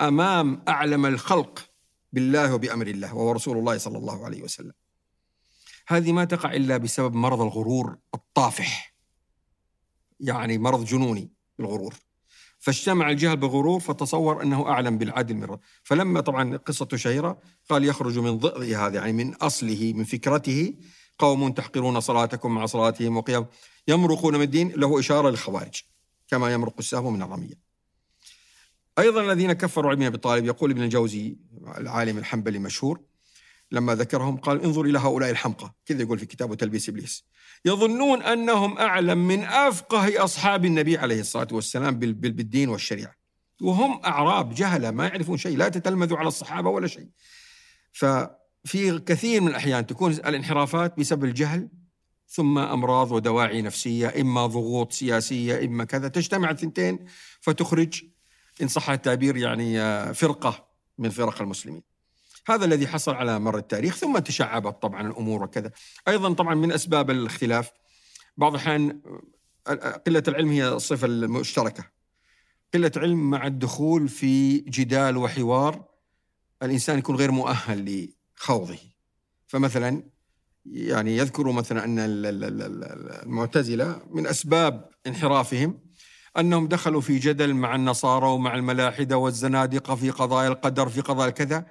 أمام أعلم الخلق بالله وبأمر الله وهو رسول الله صلى الله عليه وسلم. هذه ما تقع إلا بسبب مرض الغرور الطافح يعني مرض جنوني الغرور فاجتمع الجهل بالغرور فتصور أنه أعلم بالعدل من. فلما طبعا قصته شهيرة قال يخرج من ضئ هذا يعني من أصله من فكرته قوم تحقرون صلاتكم مع صلاتهم وقيام يمرقون من الدين له إشارة للخوارج كما يمرق السهم من الرمية. أيضا الذين كفروا علي بن أبي طالب يقول ابن الجوزي العالم الحنبلي المشهور لما ذكرهم قال انظر إلى هؤلاء الحمقى. كذا يقول في كتابه تلبيس إبليس. يظنون أنهم أعلم من أفقه أصحاب النبي عليه الصلاة والسلام بالدين والشريعة. وهم أعراب جهلة ما يعرفون شيء لا تتلمذوا على الصحابة ولا شيء. ففي كثير من الأحيان تكون الانحرافات بسبب الجهل ثم أمراض ودواعي نفسية إما ضغوط سياسية إما كذا. تجتمع الثنتين فتخرج إن صح التعبير يعني آه، فرقة من فرق المسلمين. هذا الذي حصل على مر التاريخ ثم تشعبت طبعا الأمور وكذا. أيضا طبعا من أسباب الاختلاف بعض الأحيان قلة العلم هي الصفة المشتركة. قلة علم مع الدخول في جدال وحوار الإنسان يكون غير مؤهل لخوضه. فمثلا يعني يذكر مثلا أن المعتزلة من أسباب انحرافهم أنهم دخلوا في جدل مع النصارى ومع الملاحدة والزنادقة في قضايا القدر في قضايا كذا.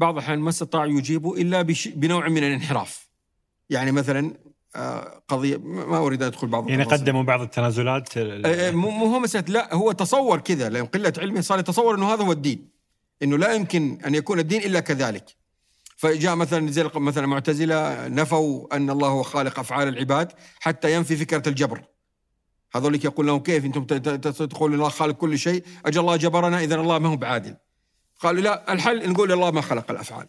بعض الأحيان ما استطاعوا يجيبوا إلا بنوع من الانحراف. يعني مثلا آه، قضية ما أريد أن أدخل بعض يعني قدموا بعض التنازلات آه، آه، مو هو مسألة لا هو تصور كذا لأن قلة علمه صار يتصور أنه هذا هو الدين. أنه لا يمكن أن يكون الدين إلا كذلك. فجاء مثلا زي مثلا المعتزلة نفوا أن الله هو خالق أفعال العباد حتى ينفي فكرة الجبر. هذولك يقول لهم كيف أنتم تقولون الله خالق كل شيء؟ أجل الله جبرنا إذا الله ما هو بعادل. قالوا لا الحل نقول الله ما خلق الأفعال.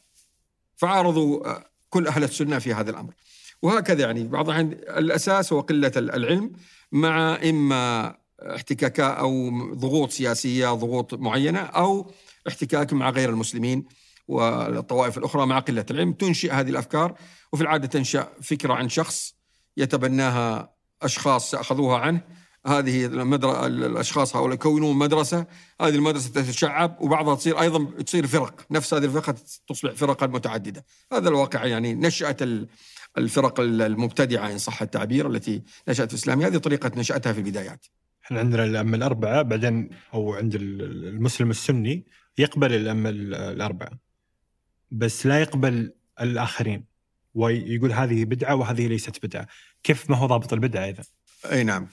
فعارضوا آه، كل أهل السنة في هذا الأمر. وهكذا يعني بعض الأساس هو قلة العلم مع إما احتكاكات أو ضغوط سياسية ضغوط معينة أو احتكاك مع غير المسلمين والطوائف الأخرى مع قلة العلم. تنشئ هذه الأفكار وفي العادة تنشأ فكرة عن شخص يتبناها أشخاص اخذوها عنه. هذه. الأشخاص هؤلاء يكونون مدرسة. هذه المدرسة تتشعب وبعضها تصير أيضا تصير فرق. نفس هذه الفرقة تصبح فرقا متعددة. هذا الواقع يعني نشأت الفرق المبتدعة إن صح التعبير التي نشأت في الإسلام. هذه طريقة نشأتها في البدايات. إحنا عندنا الأئمة الأربعة بعدين أو عند المسلم السني يقبل الأئمة الأربعة. بس لا يقبل الآخرين. ويقول هذه بدعة وهذه ليست بدعة. كيف ما هو ضابط البدعة إذا؟ أي نعم.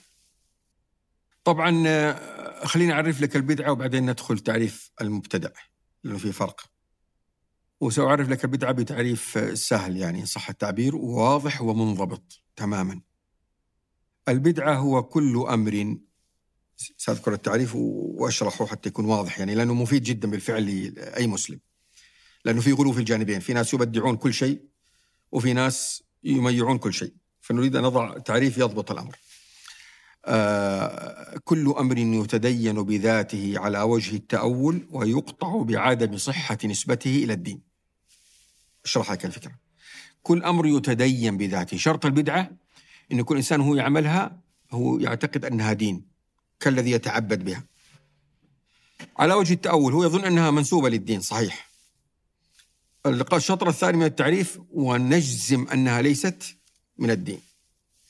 طبعا آه، خليني أعرف لك البدعة وبعدين ندخل تعريف المبتدع لأنه في فرق. وسأعرف لك البدعة بتعريف آه، سهل يعني صح التعبير واضح ومنضبط تماما. البدعة هو كل أمر سأذكر التعريف وأشرحه حتى يكون واضح يعني لأنه مفيد جدا بالفعل لأي مسلم. لأنه في غلو في الجانبين في ناس يبدعون كل شيء وفي ناس يميعون كل شيء. فنريد أن نضع تعريف يضبط الأمر. آه، كل أمر يتدين بذاته على وجه التأول ويقطع بعدم صحة نسبته إلى الدين. اشرح لك الفكرة. كل أمر يتدين بذاته. شرط البدعة أن كل إنسان هو يعملها هو يعتقد أنها دين كالذي يتعبد بها. على وجه التأول هو يظن أنها منسوبة للدين صحيح. الشطر الثاني من التعريف ونجزم أنها ليست من الدين.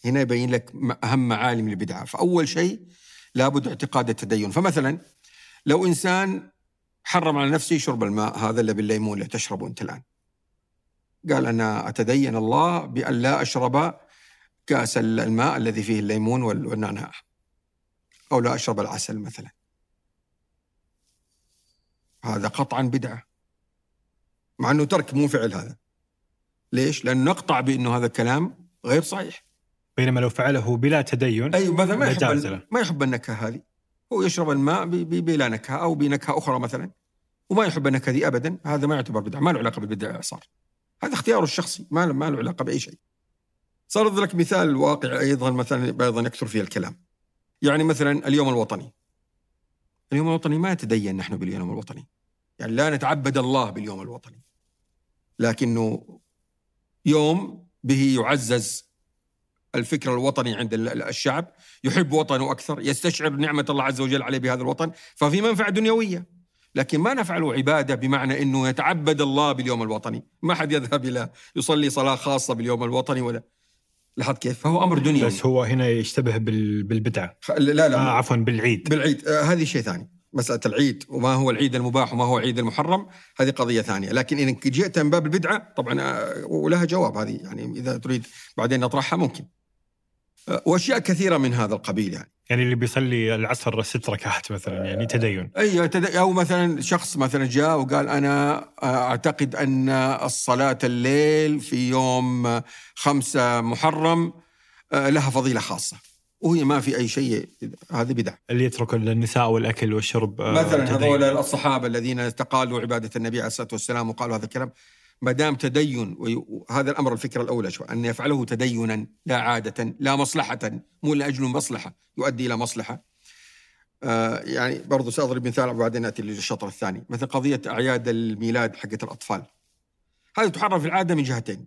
هنا يبين لك أهم معالم البدعة فأول شيء لابد اعتقاد التدين. فمثلا لو إنسان حرم على نفسه شرب الماء هذا اللي بالليمون اللي تشربه أنت الآن. قال أنا أتدين الله بأن لا أشرب كأس الماء الذي فيه الليمون والنعناع. أو لا أشرب العسل مثلا. هذا قطعا بدعة. مع أنه ترك مو فعل هذا. ليش؟ لأن نقطع بأنه هذا الكلام غير صحيح. بينما لو فعله بلا تدين أيوه مثلا ما يحب ما يحب النكهة هذه. هو يشرب الماء بلا نكهة أو بنكهة أخرى مثلا وما يحب النكهة دي ابدا. هذا ما يعتبر بدعة ما له علاقة بالبدعه صار هذا اختياره الشخصي ما له ما له علاقة بأي شيء. صار لك مثال واقع أيضا مثلا أيضا يكثر فيه الكلام. يعني مثلا اليوم الوطني. اليوم الوطني ما يتدين نحن باليوم الوطني. يعني لا نتعبد الله باليوم الوطني. لكنه يوم به يعزز الفكر الوطني عند الشعب يحب وطنه أكثر يستشعر نعمة الله عز وجل عليه بهذا الوطن ففي منفعة دنيوية. لكن ما نفعله عبادة بمعنى أنه يتعبد الله باليوم الوطني. ما حد يذهب إلى يصلي صلاة خاصة باليوم الوطني ولا. لاحظ كيف؟ فهو أمر دنيوي. بس هو هنا يشتبه بالبدعة. لا لا آه عفوا بالعيد. بالعيد. آه هذه شيء ثاني. مسألة العيد وما هو العيد المباح وما هو العيد المحرم هذه قضية ثانية. لكن إن جئت من باب البدعة طبعا آه، ولها جواب هذه. يعني إذا تريد بعدين نطرحها ممكن. وأشياء كثيرة من هذا القبيل يعني. يعني اللي بيصلي العصر ست ركعات مثلا يعني تدين. أي أو مثلا شخص مثلا جاء وقال أنا أعتقد أن الصلاة الليل في يوم خمسة محرم آه، لها فضيلة خاصة وهي ما في أي شيء هذه بدع اللي يترك النساء والأكل والشرب آه، مثلا هذول الصحابة الذين استقالوا عبادة النبي عليه الصلاة والسلام وقالوا هذا الكلام ما دام تدين وهذا الأمر الفكرة الأولى شو أن يفعله تدينا لا عادة لا مصلحة مو لأجل مصلحة يؤدي إلى مصلحة. آه يعني برضو سأضرب مثال وبعدين ناتي للشطر الثاني. مثل قضية أعياد الميلاد حقت الأطفال. هذه تحرر في العادة من جهتين.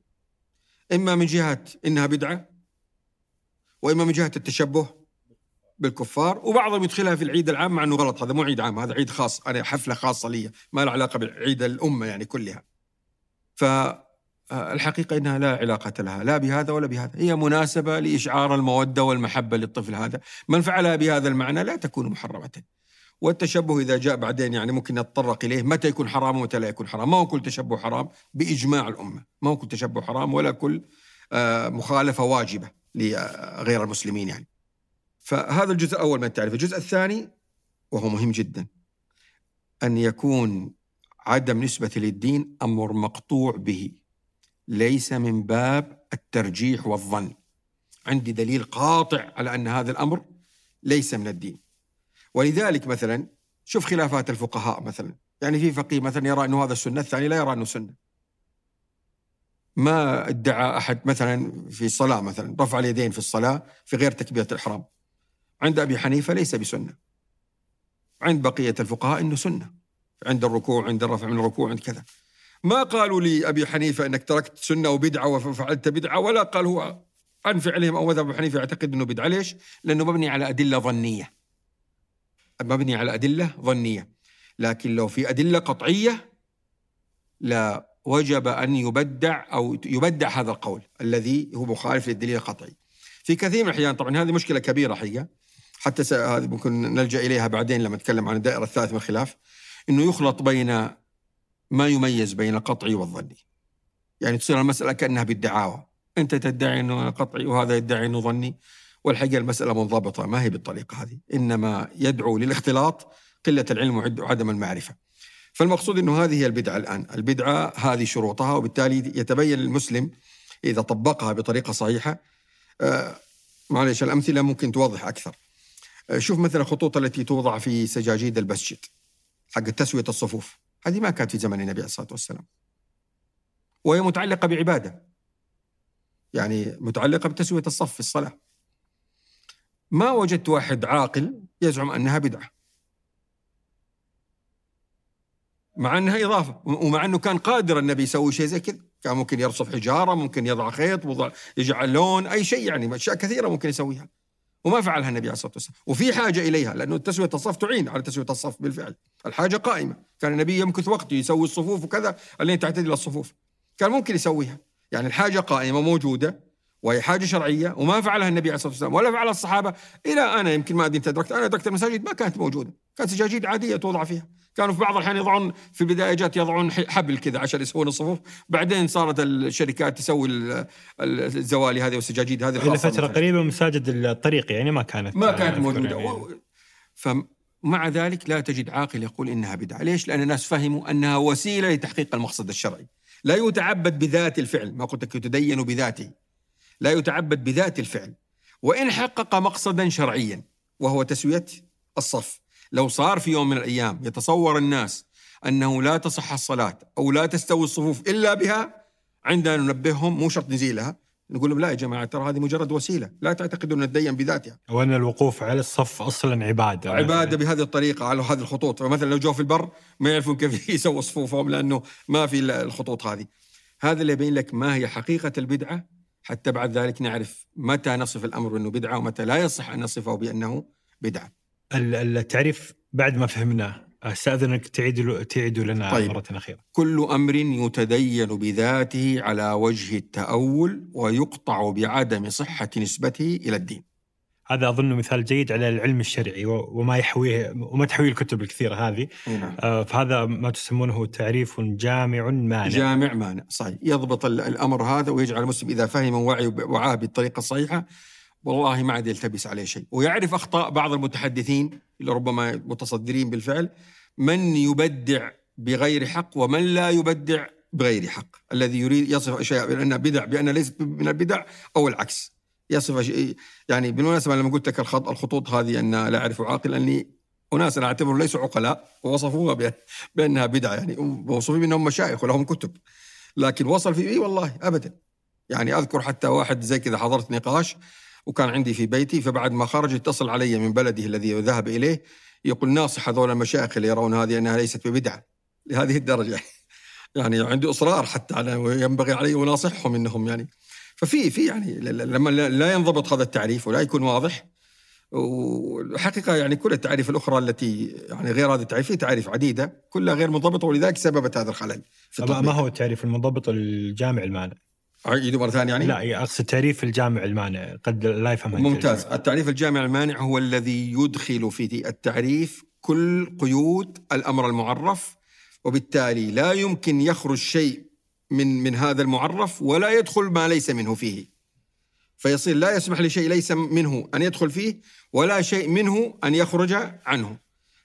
إما من جهة إنها بدعة وإما من جهة التشبه بالكفار وبعضهم يدخلها في العيد العام مع إنه غلط هذا مو عيد عام هذا عيد خاص أنا حفلة خاصة لي ما له علاقة بعيد الأمة يعني كلها. فالحقيقة إنها لا علاقة لها لا بهذا ولا بهذا. هي مناسبة لإشعار المودة والمحبة للطفل هذا. من فعلها بهذا المعنى لا تكون محرمة. والتشبه إذا جاء بعدين يعني ممكن نتطرق إليه متى يكون حرام ومتى لا يكون حرام. ما هو كل تشبه حرام؟ بإجماع الأمة. ما هو كل تشبه حرام ولا كل آه، مخالفة واجبة لغير المسلمين يعني. فهذا الجزء الأول من التعريف. الجزء الثاني وهو مهم جدا أن يكون عدم نسبة للدين أمر مقطوع به. ليس من باب الترجيح والظن. عندي دليل قاطع على أن هذا الأمر ليس من الدين. ولذلك مثلا شوف خلافات الفقهاء مثلا. يعني في فقيه مثلا يرى أنه هذا السنة الثاني لا يرى أنه سنة. ما ادعى أحد مثلا في الصلاة مثلا رفع اليدين في الصلاة في غير تكبيرة الإحرام. عند أبي حنيفة ليس بسنة. عند بقية الفقهاء أنه سنة. عند الركوع عند الرفع من الركوع عند كذا. ما قالوا لأبي حنيفة أنك تركت سنة وبدعة وفعلت بدعة ولا قال هو عن فعلهم أو مذهب أبي حنيفة يعتقد أنه بدعة. ليش؟ لأنه مبني على أدلة ظنية. مبني على أدلة ظنية. لكن لو في أدلة قطعية لا وجب أن يبدع أو يبدع هذا القول الذي هو مخالف للدليل القطعي. في كثير من الأحيان طبعا هذه مشكلة كبيرة حقيقة. حتى هذه ممكن نلجأ إليها بعدين لما نتكلم عن الدائرة الثالثة من الخلاف. إنه يخلط بين ما يميز بين القطعي والظني. يعني تصير المسألة كأنها بالدعاوى، أنت تدعي إنه قطعي وهذا يدعي إنه ظني والحقيقة المسألة منضبطة ما هي بالطريقة هذه، إنما يدعو للاختلاط قلة العلم وعدم المعرفة. فالمقصود إنه هذه هي البدعة الآن، البدعة هذه شروطها وبالتالي يتبين المسلم إذا طبقها بطريقة صحيحة آه معلش الأمثلة ممكن توضح أكثر. آه شوف مثلا الخطوط التي توضع في سجاجيد المسجد. حق تسوية الصفوف. هذه ما كانت في زمن النبي عليه الصلاة والسلام. وهي متعلقة بعبادة. يعني متعلقة بتسوية الصف في الصلاة. ما وجدت واحد عاقل يزعم أنها بدعة. مع أنها إضافة. ومع أنه كان قادر النبي يسوي شيء زي كذا. كان ممكن يرصف حجارة ممكن يضع خيط يجعل لون أي شيء يعني أشياء كثيرة ممكن يسويها. وما فعلها النبي عليه الصلاة والسلام، وفي حاجة إليها لأنه تسوية الصف تعين على تسوية الصف بالفعل، الحاجة قائمة، كان النبي يمكث وقت يسوي الصفوف وكذا لين تعتدل الصفوف. كان ممكن يسويها، يعني الحاجة قائمة موجودة وهي حاجة شرعية وما فعلها النبي عليه الصلاة والسلام ولا فعلها الصحابة. إلى أنا يمكن ما أدري أنت أدركت أنا أدركت المساجد ما كانت موجودة، كانت سجاجيد عادية توضع فيها. كانوا في بعض الأحيان يضعون في البدايه جات يضعون حبل كذا عشان يسوون الصفوف. بعدين صارت الشركات تسوي الزوالي هذه والسجاجيد هذه إلى فترة قريبة مساجد الطريق يعني ما كانت ما كانت موجودة. يعني. فمع ذلك لا تجد عاقل يقول إنها بدعة. ليش؟ لأن الناس فهموا أنها وسيلة لتحقيق المقصد الشرعي. لا يتعبد بذات الفعل. ما قلت لك يتدين بذاته. لا يتعبد بذات الفعل. وإن حقق مقصدا شرعيا وهو تسوية الصف. لو صار في يوم من الأيام يتصور الناس أنه لا تصح الصلاة أو لا تستوي الصفوف إلا بها عندنا ننبههم مو شرط نزيلها نقول لهم لا يا جماعة ترى هذه مجرد وسيلة لا تعتقدوا ان الدين بذاتها. وأن الوقوف على الصف أصلا عبادة. عبادة بهذه الطريقة على هذه الخطوط. فمثلا لو جو في البر ما يعرفون كيف يسووا صفوفهم لأنه ما في الخطوط هذه. هذا اللي يبين لك ما هي حقيقة البدعة. حتى بعد ذلك نعرف متى نصف الأمر بانه بدعة ومتى لا يصح أن نصفه بأنه بدعة. التعريف بعد ما فهمناه أستأذنك تعيد تعيد لنا طيب. مرة أخيرة. كل أمر يتدين بذاته على وجه التأول ويقطع بعدم صحة نسبته إلى الدين. هذا أظن مثال جيد على العلم الشرعي وما يحويه وما تحويه الكتب الكثيرة هذه نعم. آه فهذا ما تسمونه تعريف جامع مانع جامع مانع صحيح يضبط الأمر هذا ويجعل المسلم إذا فهم وعي وعاه بالطريقة الصحيحة والله ما عاد يلتبس عليه شيء. ويعرف أخطاء بعض المتحدثين اللي ربما متصدرين بالفعل من يبدع بغير حق ومن لا يبدع بغير حق. الذي يريد يصف اشياء بانها بدع بأن ليست من البدع أو العكس. يصف يعني بالمناسبة لما قلت لك الخط الخطوط هذه أن لا أعرف عاقل اني اناس أنا أعتبرهم ليسوا عقلاء ووصفوها بأنها بدعه يعني ووصفوا بأنهم مشايخ ولهم كتب. لكن وصل في إي والله ابدا. يعني أذكر حتى واحد زي كذا حضرت نقاش وكان عندي في بيتي فبعد ما خرج اتصل علي من بلده الذي ذهب إليه يقول ناصح هذول المشايخ اللي يرون هذه أنها ليست ببدعة. لهذه الدرجة. يعني عنده إصرار حتى على وينبغي علي وناصحهم إنهم يعني ففي في يعني لما لا ينضبط هذا التعريف ولا يكون واضح والحقيقة يعني كل التعريف الأخرى التي يعني غير هذه التعريف في تعريف عديدة كلها غير منضبطة ولذلك سببت هذا الخلل ما هو التعريف المنضبط الجامع المانع؟ أعيده مرة ثانية يعني؟ لا أقصد تعريف الجامع المانع قد لا يفهم ممتاز. التعريف الجامع المانع هو الذي يدخل في التعريف كل قيود الأمر المعرف وبالتالي لا يمكن يخرج شيء من من هذا المعرف ولا يدخل ما ليس منه فيه. فيصير لا يسمح لشيء ليس منه أن يدخل فيه ولا شيء منه أن يخرج عنه.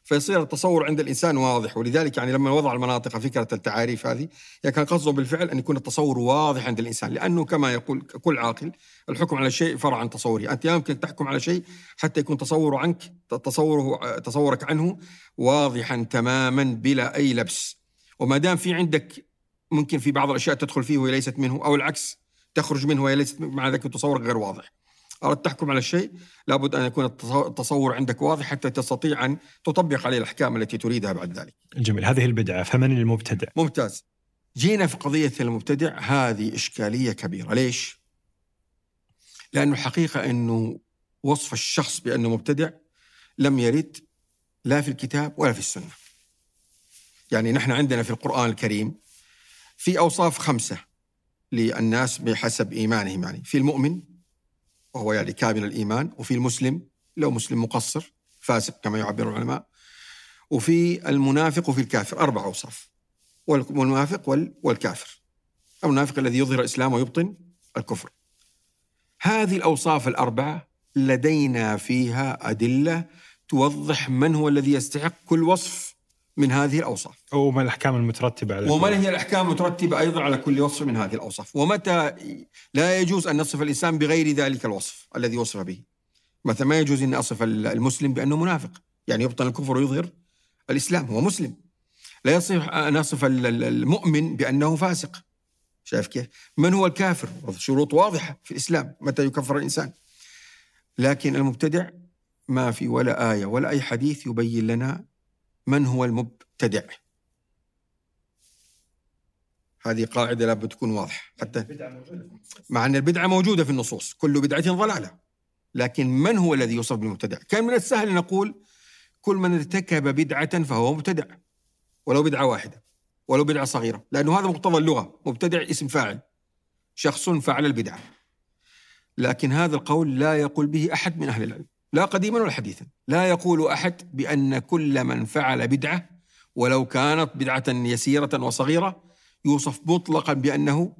فيصير التصور عند الإنسان واضح. ولذلك يعني لما وضع المناطق فكرة التعاريف هذه يعني كان قصده بالفعل أن يكون التصور واضح عند الإنسان. لأنه كما يقول كل عاقل الحكم على الشيء فرع عن تصوره، أنت يمكن تحكم على شيء حتى يكون تصوره عنك تصوره تصورك عنه واضحا تماما بلا أي لبس. وما دام في عندك ممكن في بعض الأشياء تدخل فيه وهي ليست منه أو العكس تخرج منه وهي ليست مع ذلك تصورك غير واضح. أردت تحكم على الشيء لابد أن يكون التصور عندك واضح حتى تستطيع أن تطبق عليه الأحكام التي تريدها بعد ذلك. جميل، هذه البدعة فمن المبتدع؟ ممتاز. جينا في قضية المبتدع هذه إشكالية كبيرة، ليش؟ لأنه الحقيقة أنه وصف الشخص بأنه مبتدع لم يرد لا في الكتاب ولا في السنة. يعني نحن عندنا في القرآن الكريم في أوصاف خمسة للناس بحسب إيمانهم يعني في المؤمن وهو يعني كامل الإيمان. وفي المسلم لو مسلم مقصر فاسق كما يعبر العلماء. وفي المنافق وفي الكافر أربع أوصاف. والمنافق والكافر. المنافق الذي يظهر الاسلام ويبطن الكفر. هذه الأوصاف الأربعة لدينا فيها أدلة توضح من هو الذي يستحق كل وصف من هذه الأوصاف. وما الأحكام المترتبة على وما هي الأحكام المترتبة أيضا على كل وصف من هذه الأوصاف؟ ومتى لا يجوز أن نصف الإنسان بغير ذلك الوصف الذي وصف به؟ مثلا ما يجوز أن أصف المسلم بأنه منافق يعني يبطن الكفر ويظهر الإسلام هو مسلم. لا يصح أن أصف المؤمن بأنه فاسق. شايف كيف؟ من هو الكافر؟ شروط واضحة في الإسلام متى يكفر الإنسان. لكن المبتدع ما في ولا آية ولا أي حديث يبين لنا من هو المبتدع؟ هذه قاعدة لابد تكون واضحة. حتى مع أن البدعة موجودة في النصوص كل بدعة ضلالة. لكن من هو الذي يوصف بالمبتدع؟ كان من السهل نقول كل من ارتكب بدعة فهو مبتدع ولو بدعة واحدة ولو بدعة صغيرة لأنه هذا مقتضى اللغة. مبتدع اسم فاعل شخص فعل البدعة. لكن هذا القول لا يقول به أحد من أهل العلم. لا قديما ولا حديثا. لا يقول أحد بأن كل من فعل بدعة ولو كانت بدعة يسيرة وصغيرة يوصف مطلقا بأنه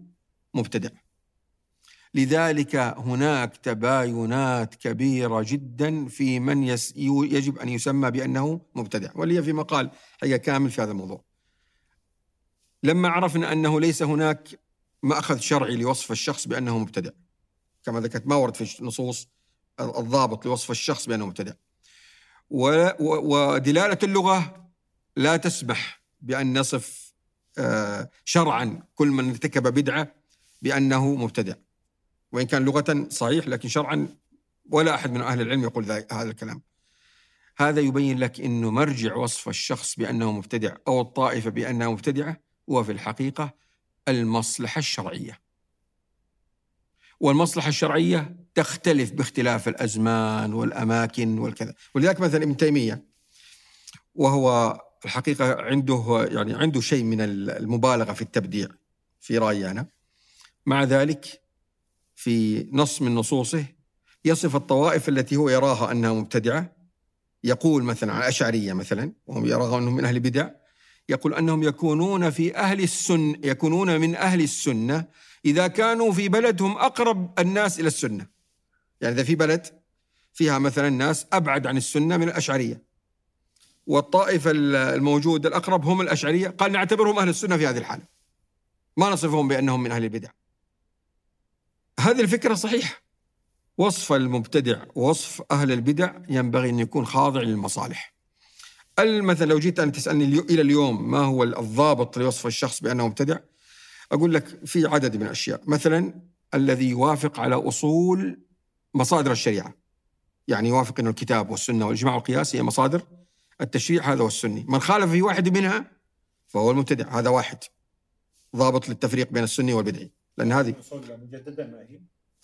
مبتدع. لذلك هناك تباينات كبيرة جدا في من يس يجب أن يسمى بأنه مبتدع. ولي في مقال حقيقه كامل في هذا الموضوع. لما عرفنا أنه ليس هناك مأخذ شرعي لوصف الشخص بأنه مبتدع كما ذكرت ما ورد في النصوص الضابط لوصف الشخص بأنه مبتدع. ودلالة اللغة لا تسمح بأن نصف آه، شرعا كل من ارتكب بدعة بأنه مبتدع. وإن كان لغة صحيح لكن شرعا ولا أحد من أهل العلم يقول هذا الكلام. هذا يبين لك أنه مرجع وصف الشخص بأنه مبتدع أو الطائفة بأنها مبتدعة هو في الحقيقة المصلحة الشرعية. والمصلحة الشرعية تختلف باختلاف الأزمان والأماكن والكذا. ولذلك مثلا ابن تيمية وهو الحقيقة عنده يعني عنده شيء من المبالغة في التبديع في رأيي أنا. مع ذلك في نص من نصوصه يصف الطوائف التي هو يراها أنها مبتدعة. يقول مثلا عن الأشعرية مثلا وهم يراها أنهم من أهل البدع يقول أنهم يكونون في أهل السنة يكونون من أهل السنة إذا كانوا في بلدهم أقرب الناس إلى السنة. يعني إذا في بلد فيها مثلا ناس أبعد عن السنة من الأشعرية والطائفة الموجودة الأقرب هم الأشعرية قال نعتبرهم أهل السنة في هذه الحالة. ما نصفهم بأنهم من أهل البدع. هذه الفكرة صحيحة. وصف المبتدع ووصف أهل البدع ينبغي أن يكون خاضع للمصالح. مثلا لو جيت أن تسألني إلى اليوم ما هو الضابط لوصف الشخص بأنه مبتدع أقول لك في عدد من الأشياء. مثلا الذي يوافق على أصول مصادر الشريعة. يعني يوافق أن الكتاب والسنة والإجماع والقياس هي مصادر التشريع هذا هو السني. من خالف في واحد منها فهو المبتدع هذا واحد. ضابط للتفريق بين السني والبدعي. لأن هذه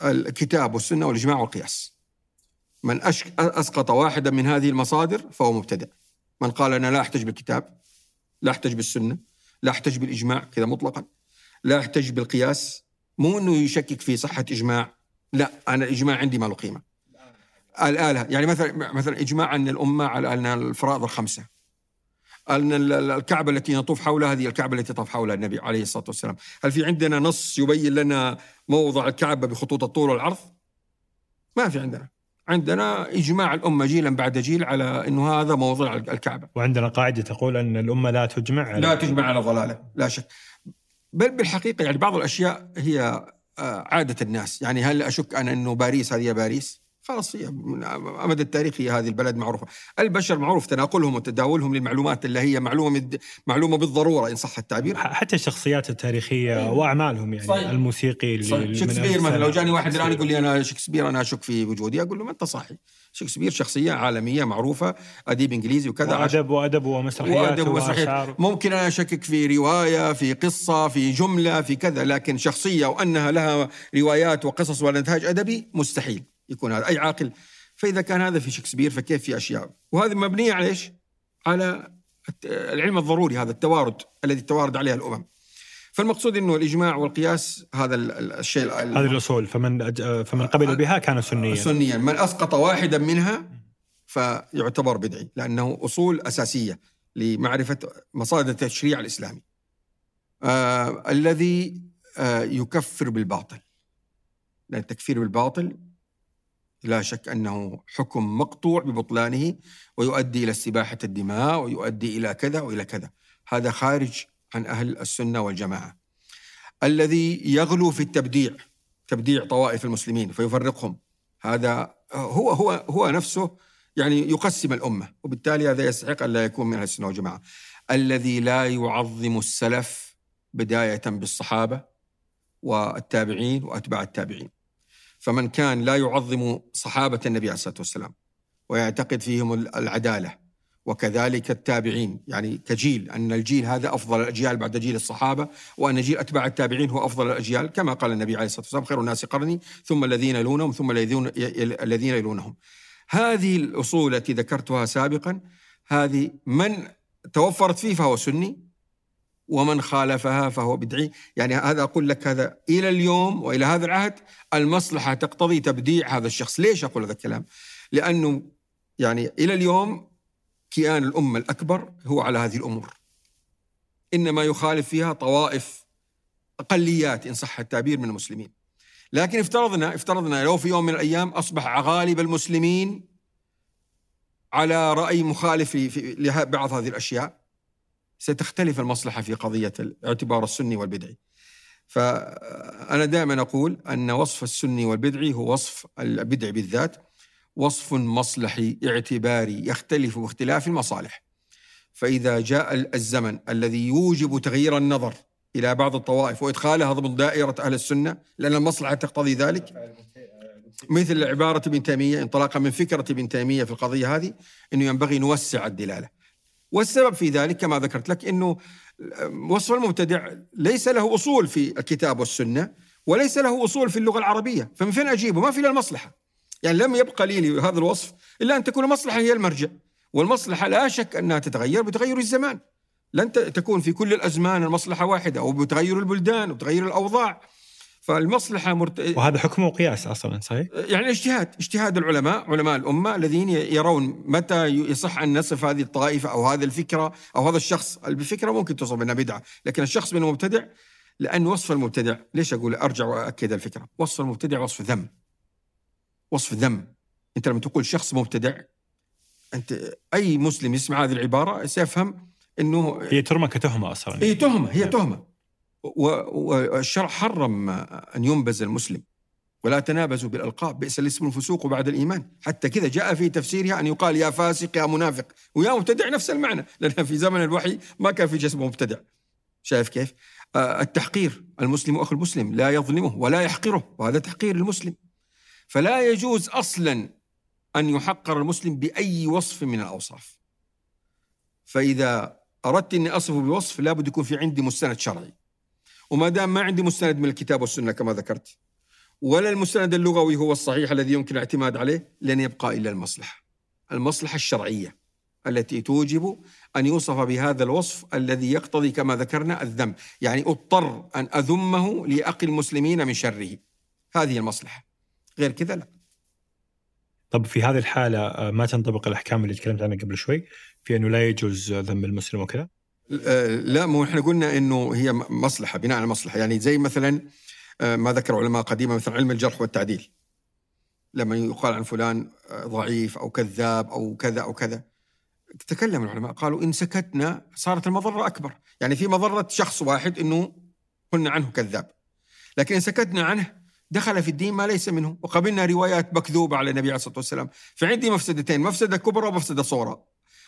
الكتاب والسنة والإجماع والقياس. من أسقط واحدا من هذه المصادر فهو مبتدع. من قال أنا لا أحتج بالكتاب لا أحتج بالسنة لا أحتج بالإجماع كذا مطلقا. لا أحتج بالقياس مو أنه يشكك في صحة إجماع لا أنا الإجماع عندي ما له قيمة. الآلة يعني مثلا مثلا إجماع أن الأمة على أن الفرائض الخمسة. أن الكعبة التي نطوف حولها هذه الكعبة التي طاف حولها النبي عليه الصلاة والسلام. هل في عندنا نص يبين لنا موضع الكعبة بخطوط الطول والعرض؟ ما في عندنا. عندنا إجماع الأمة جيلا بعد جيل على أنه هذا موضع الكعبة. وعندنا قاعدة تقول أن الأمة لا تجمع على لا تجمع على ضلالة لا شك. بل بالحقيقة يعني بعض الأشياء هي عادة الناس. يعني هل أشك أنا أنه باريس هذه باريس؟ خلاص هي مدى التاريخ هي هذه البلد معروفة. البشر معروف تناقلهم وتداولهم للمعلومات اللي هي معلومة معلومة بالضرورة إن صح التعبير. حتى الشخصيات التاريخية أيه. وأعمالهم يعني صحيح. الموسيقي اللي شكسبير مثلا لو جاني واحد الآن يقول لي أنا شكسبير أنا أشك في وجودي أقول له ما أنت صاحي شكسبير شخصية عالمية معروفة أديب إنجليزي وكذا. وأدب وأدب ومسرحيات وأدب ومسرحيات. ممكن أنا أشكك في رواية في قصة في جملة في كذا لكن شخصية وأنها لها روايات وقصص ونتاج أدبي مستحيل. يكون هذا. أي عاقل. فإذا كان هذا في شكسبير فكيف في أشياء؟ وهذه مبنية على إيش؟ على العلم الضروري هذا التوارد الذي توارد عليها الأمم. فالمقصود إنه الإجماع والقياس هذا الشيء هذه الأصول. فمن فمن قبل بها كان سنيا. سنيا. من أسقط واحدا منها فيعتبر بدعي لأنه أصول أساسية لمعرفة مصادر التشريع الإسلامي. آه الذي آه يكفر بالباطل. لأن التكفير بالباطل لا شك أنه حكم مقطوع ببطلانه ويؤدي إلى استباحة الدماء ويؤدي إلى كذا وإلى كذا. هذا خارج عن أهل السنة والجماعة. الذي يغلو في التبديع تبديع طوائف المسلمين فيفرقهم. هذا هو هو هو نفسه يعني يقسم الأمة وبالتالي هذا يستحق أن لا يكون من أهل السنة والجماعة. الذي لا يعظم السلف بداية بالصحابة والتابعين وأتباع التابعين. فمن كان لا يعظم صحابة النبي عليه الصلاة والسلام ويعتقد فيهم العدالة وكذلك التابعين يعني كجيل أن الجيل هذا أفضل الأجيال بعد جيل الصحابة وأن جيل أتباع التابعين هو أفضل الأجيال كما قال النبي عليه الصلاة والسلام خير الناس قرني ثم الذين يلونهم ثم الذين يلونهم. هذه الأصول التي ذكرتها سابقا هذه من توفرت فيه فهو سني ومن خالفها فهو بدعي. يعني هذا أقول لك هذا إلى اليوم وإلى هذا العهد المصلحة تقتضي تبديع هذا الشخص. ليش أقول هذا الكلام؟ لأنه يعني إلى اليوم كيان الأمة الأكبر هو على هذه الأمور. إنما يخالف فيها طوائف أقليات إن صح التعبير من المسلمين. لكن افترضنا افترضنا لو في يوم من الأيام أصبح غالب المسلمين على رأي مخالف لبعض هذه الأشياء. ستختلف المصلحة في قضية الاعتبار السني والبدعي فأنا دائما أقول أن وصف السني والبدعي هو وصف البدع بالذات وصف مصلحي اعتباري يختلف باختلاف المصالح فإذا جاء الزمن الذي يوجب تغيير النظر إلى بعض الطوائف وإدخالها ضمن دائرة أهل السنة لأن المصلحة تقتضي ذلك مثل عبارة ابن تيمية انطلاقا من فكرة ابن تيمية في القضية هذه إنه ينبغي نوسع الدلالة. والسبب في ذلك كما ذكرت لك إنه وصف المبتدع ليس له أصول في الكتاب والسنة وليس له أصول في اللغة العربية، فمن فين أجيبه؟ ما في إلا المصلحة. يعني لم يبقى لي هذا الوصف إلا أن تكون المصلحة هي المرجع، والمصلحة لا شك أنها تتغير بتغير الزمان. لن تكون في كل الأزمان المصلحة واحدة أو بتغير البلدان وبتغير الأوضاع. فالمصلحة مرت... وهذا حكم وقياس أصلا صحيح؟ يعني اجتهاد اجتهاد العلماء علماء الأمة الذين يرون متى يصح أن نصف هذه الطائفة أو هذه الفكرة أو هذا الشخص. الفكرة ممكن توصف انها بدعة لكن الشخص منه مبتدع؟ لأن وصف المبتدع ليش أقول؟ أرجع واكد الفكرة. وصف المبتدع وصف ذم. وصف ذم. أنت لما تقول شخص مبتدع أنت أي مسلم يسمع هذه العبارة سيفهم إنه هي ترمى كتهمة أصلا. هي تهمة هي تهمة. والشرع حرم أن ينبز المسلم ولا تنابزوا بالألقاب بئس الاسم الفسوق بعد الإيمان. حتى كذا جاء في تفسيرها أن يقال يا فاسق يا منافق ويا مبتدع نفس المعنى لأن في زمن الوحي ما كان في جسم مبتدع. شايف كيف؟ التحقير المسلم أخو المسلم لا يظلمه ولا يحقره وهذا تحقير المسلم. فلا يجوز أصلا أن يحقر المسلم بأي وصف من الأوصاف. فإذا أردت أني أصفه بوصف لابد يكون في عندي مستند شرعي. وما دام ما عندي مستند من الكتاب والسنة كما ذكرت ولا المستند اللغوي هو الصحيح الذي يمكن الاعتماد عليه لن يبقى إلا المصلحة. المصلحة الشرعية التي توجب أن يوصف بهذا الوصف الذي يقتضي كما ذكرنا الذم، يعني اضطر أن أذمه لاقي المسلمين من شره. هذه المصلحة. غير كذا لا. طب في هذه الحالة آه، ما تنطبق الأحكام اللي تكلمت عنها قبل شوي في انه لا يجوز ذم المسلم وكذا؟ لا مو إحنا قلنا إنه هي مصلحة بناء على مصلحة. يعني زي مثلا آه، ما ذكر علماء قديما مثلا علم الجرح والتعديل. لما يقال عن فلان آه، ضعيف أو كذاب أو كذا أو كذا. تكلم العلماء قالوا إن سكتنا صارت المضرة أكبر. يعني في مضرة شخص واحد إنه قلنا عنه كذاب. لكن إن سكتنا عنه دخل في الدين ما ليس منه. وقبلنا روايات مكذوبة على النبي عليه الصلاة والسلام. فعندي مفسدتين مفسدة كبرى ومفسدة صغرى.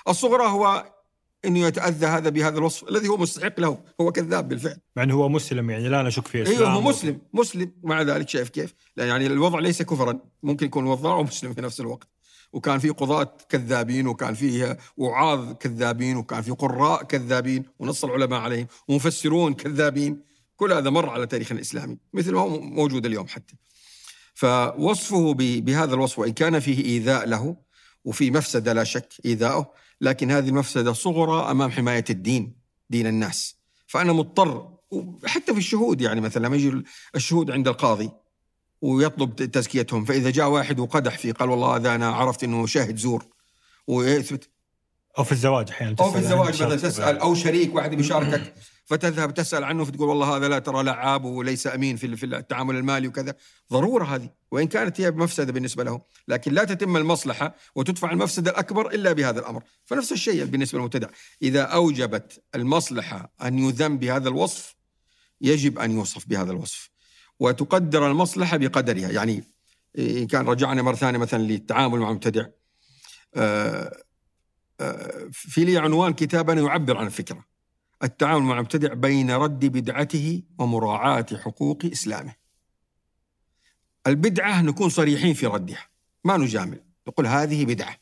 الصغرى هو إنه يتأذى هذا بهذا الوصف الذي هو مستحق له هو كذاب بالفعل. مع إنه هو مسلم يعني لا نشك في أيوه هو مسلم مسلم. ومع ذلك شايف كيف؟ لا يعني الوضع ليس كفرا. ممكن يكون وضاع ومسلم في نفس الوقت. وكان في قضاة كذابين وكان فيه وعاظ كذابين وكان في قراء كذابين ونص العلماء عليهم ومفسرون كذابين. كل هذا مر على تاريخ الإسلامي مثل ما هو موجود اليوم حتى. فوصفه بهذا الوصف وإن كان فيه إيذاء له وفي مفسدة لا شك إيذاؤه لكن هذه المفسدة صغرى أمام حماية الدين دين الناس. فأنا مضطر حتى في الشهود يعني مثلا لما يجي الشهود عند القاضي ويطلب تزكيتهم فإذا جاء واحد وقدح فيه قال والله هذا أنا عرفت أنه شاهد زور ويثبت. أو في الزواج أحيانا أو في الزواج مثلا تسأل أو شريك واحد بيشاركك فتذهب تسأل عنه فتقول والله هذا لا ترى لعاب وليس أمين في التعامل المالي وكذا. ضرورة هذه وإن كانت هي مفسدة بالنسبة له لكن لا تتم المصلحة وتدفع المفسده الأكبر إلا بهذا الأمر. فنفس الشيء بالنسبة للمبتدع. إذا أوجبت المصلحة أن يذم بهذا الوصف يجب أن يوصف بهذا الوصف. وتقدر المصلحة بقدرها. يعني إن كان رجعنا مرة ثانية مثلا للتعامل مع المبتدع آه، آه، في لي عنوان كتاب أنا يعبر عن الفكرة التعامل مع المبتدع بين رد بدعته ومراعاة حقوق إسلامه. البدعة نكون صريحين في ردها ما نجامل نقول هذه بدعة.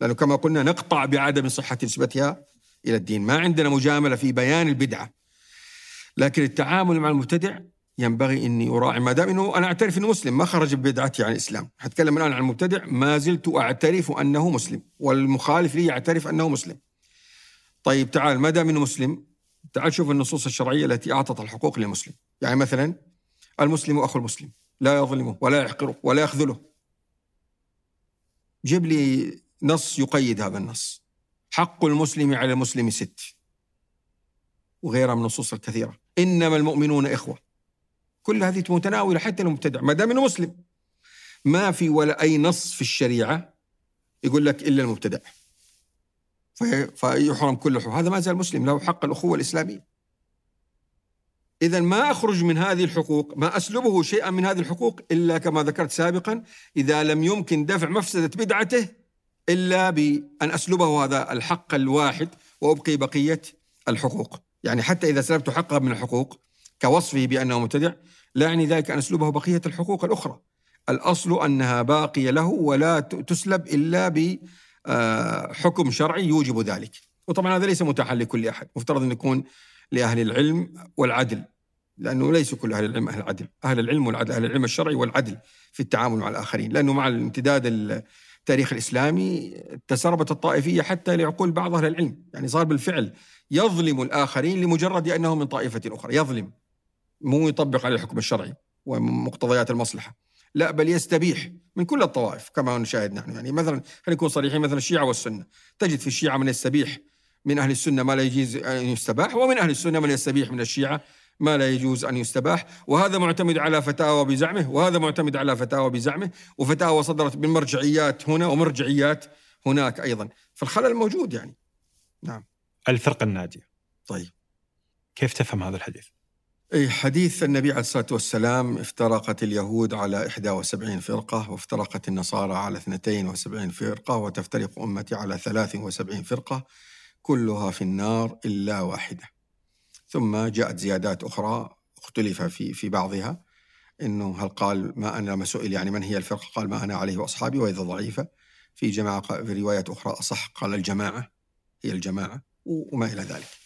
لأنه كما قلنا نقطع بعدم صحة نسبتها إلى الدين. ما عندنا مجاملة في بيان البدعة. لكن التعامل مع المبتدع ينبغي إني أراعي ما دام إنه أنا أعترف إنه مسلم ما خرج ببدعتي عن الإسلام، حتكلم الآن عن المبتدع ما زلت أعترف أنه مسلم والمخالف لي يعترف أنه مسلم. طيب تعال ما دام إنه مسلم تعال شوف النصوص الشرعية التي أعطت الحقوق للمسلم يعني مثلا المسلم أخو المسلم لا يظلمه ولا يحقره ولا يخذله. جيب لي نص يقيد هذا النص. حق المسلم على المسلم ست. وغيرها من النصوص الكثيرة. إنما المؤمنون إخوة. كل هذه متناوله حتى المبتدع. ما دام إنه مسلم. ما في ولا أي نص في الشريعة يقول لك إلا المبتدع. فيحرم كل حقوق هذا ما زال مسلم له حق الأخوة الإسلامية. إذا ما أخرج من هذه الحقوق ما أسلبه شيئا من هذه الحقوق إلا كما ذكرت سابقا إذا لم يمكن دفع مفسدة بدعته إلا بأن أسلبه هذا الحق الواحد وأبقي بقية الحقوق. يعني حتى إذا سلبت حقه من الحقوق كوصفه بأنه مبتدع لا يعني ذلك أن أسلبه بقية الحقوق الأخرى. الأصل أنها باقية له ولا تسلب إلا بحكم شرعي يوجب ذلك. وطبعا هذا ليس متاحا لكل أحد مفترض أن يكون لأهل العلم والعدل لأنه ليس كل أهل العلم أهل العدل أهل العلم والعدل أهل العلم الشرعي والعدل في التعامل مع الآخرين لأنه مع الامتداد التاريخ الإسلامي تسربت الطائفية حتى لعقول بعض أهل العلم. يعني صار بالفعل يظلم الآخرين لمجرد أنهم من طائفة أخرى يظلم مو يطبق على الحكم الشرعي ومقتضيات المصلحة. لا بل يستبيح من كل الطوائف كما نشاهد نحن. يعني مثلا خلينا نكون صريحين مثلا الشيعة والسنة. تجد في الشيعة من يستبيح من أهل السنة ما لا يجوز أن يستباح ومن أهل السنة من يستبيح من الشيعة ما لا يجوز أن يستباح. وهذا معتمد على فتاوى بزعمه وهذا معتمد على فتاوى بزعمه. وفتاوى صدرت من مرجعيات هنا ومرجعيات هناك أيضا. فالخلل موجود يعني. نعم. الفرقة الناجية. طيب. كيف تفهم هذا الحديث؟ أي حديث النبي عليه الصلاة والسلام افترقت اليهود على 71 فرقة وافترقت النصارى على 72 فرقة وتفترق أمتي على 73 فرقة كلها في النار إلا واحدة. ثم جاءت زيادات أخرى اختلف في في بعضها إنه هل قال ما أنا لما سئل يعني من هي الفرقة؟ قال ما أنا عليه وأصحابي واذا ضعيفة. في جماعة في روايات أخرى أصح قال الجماعة هي الجماعة وما إلى ذلك.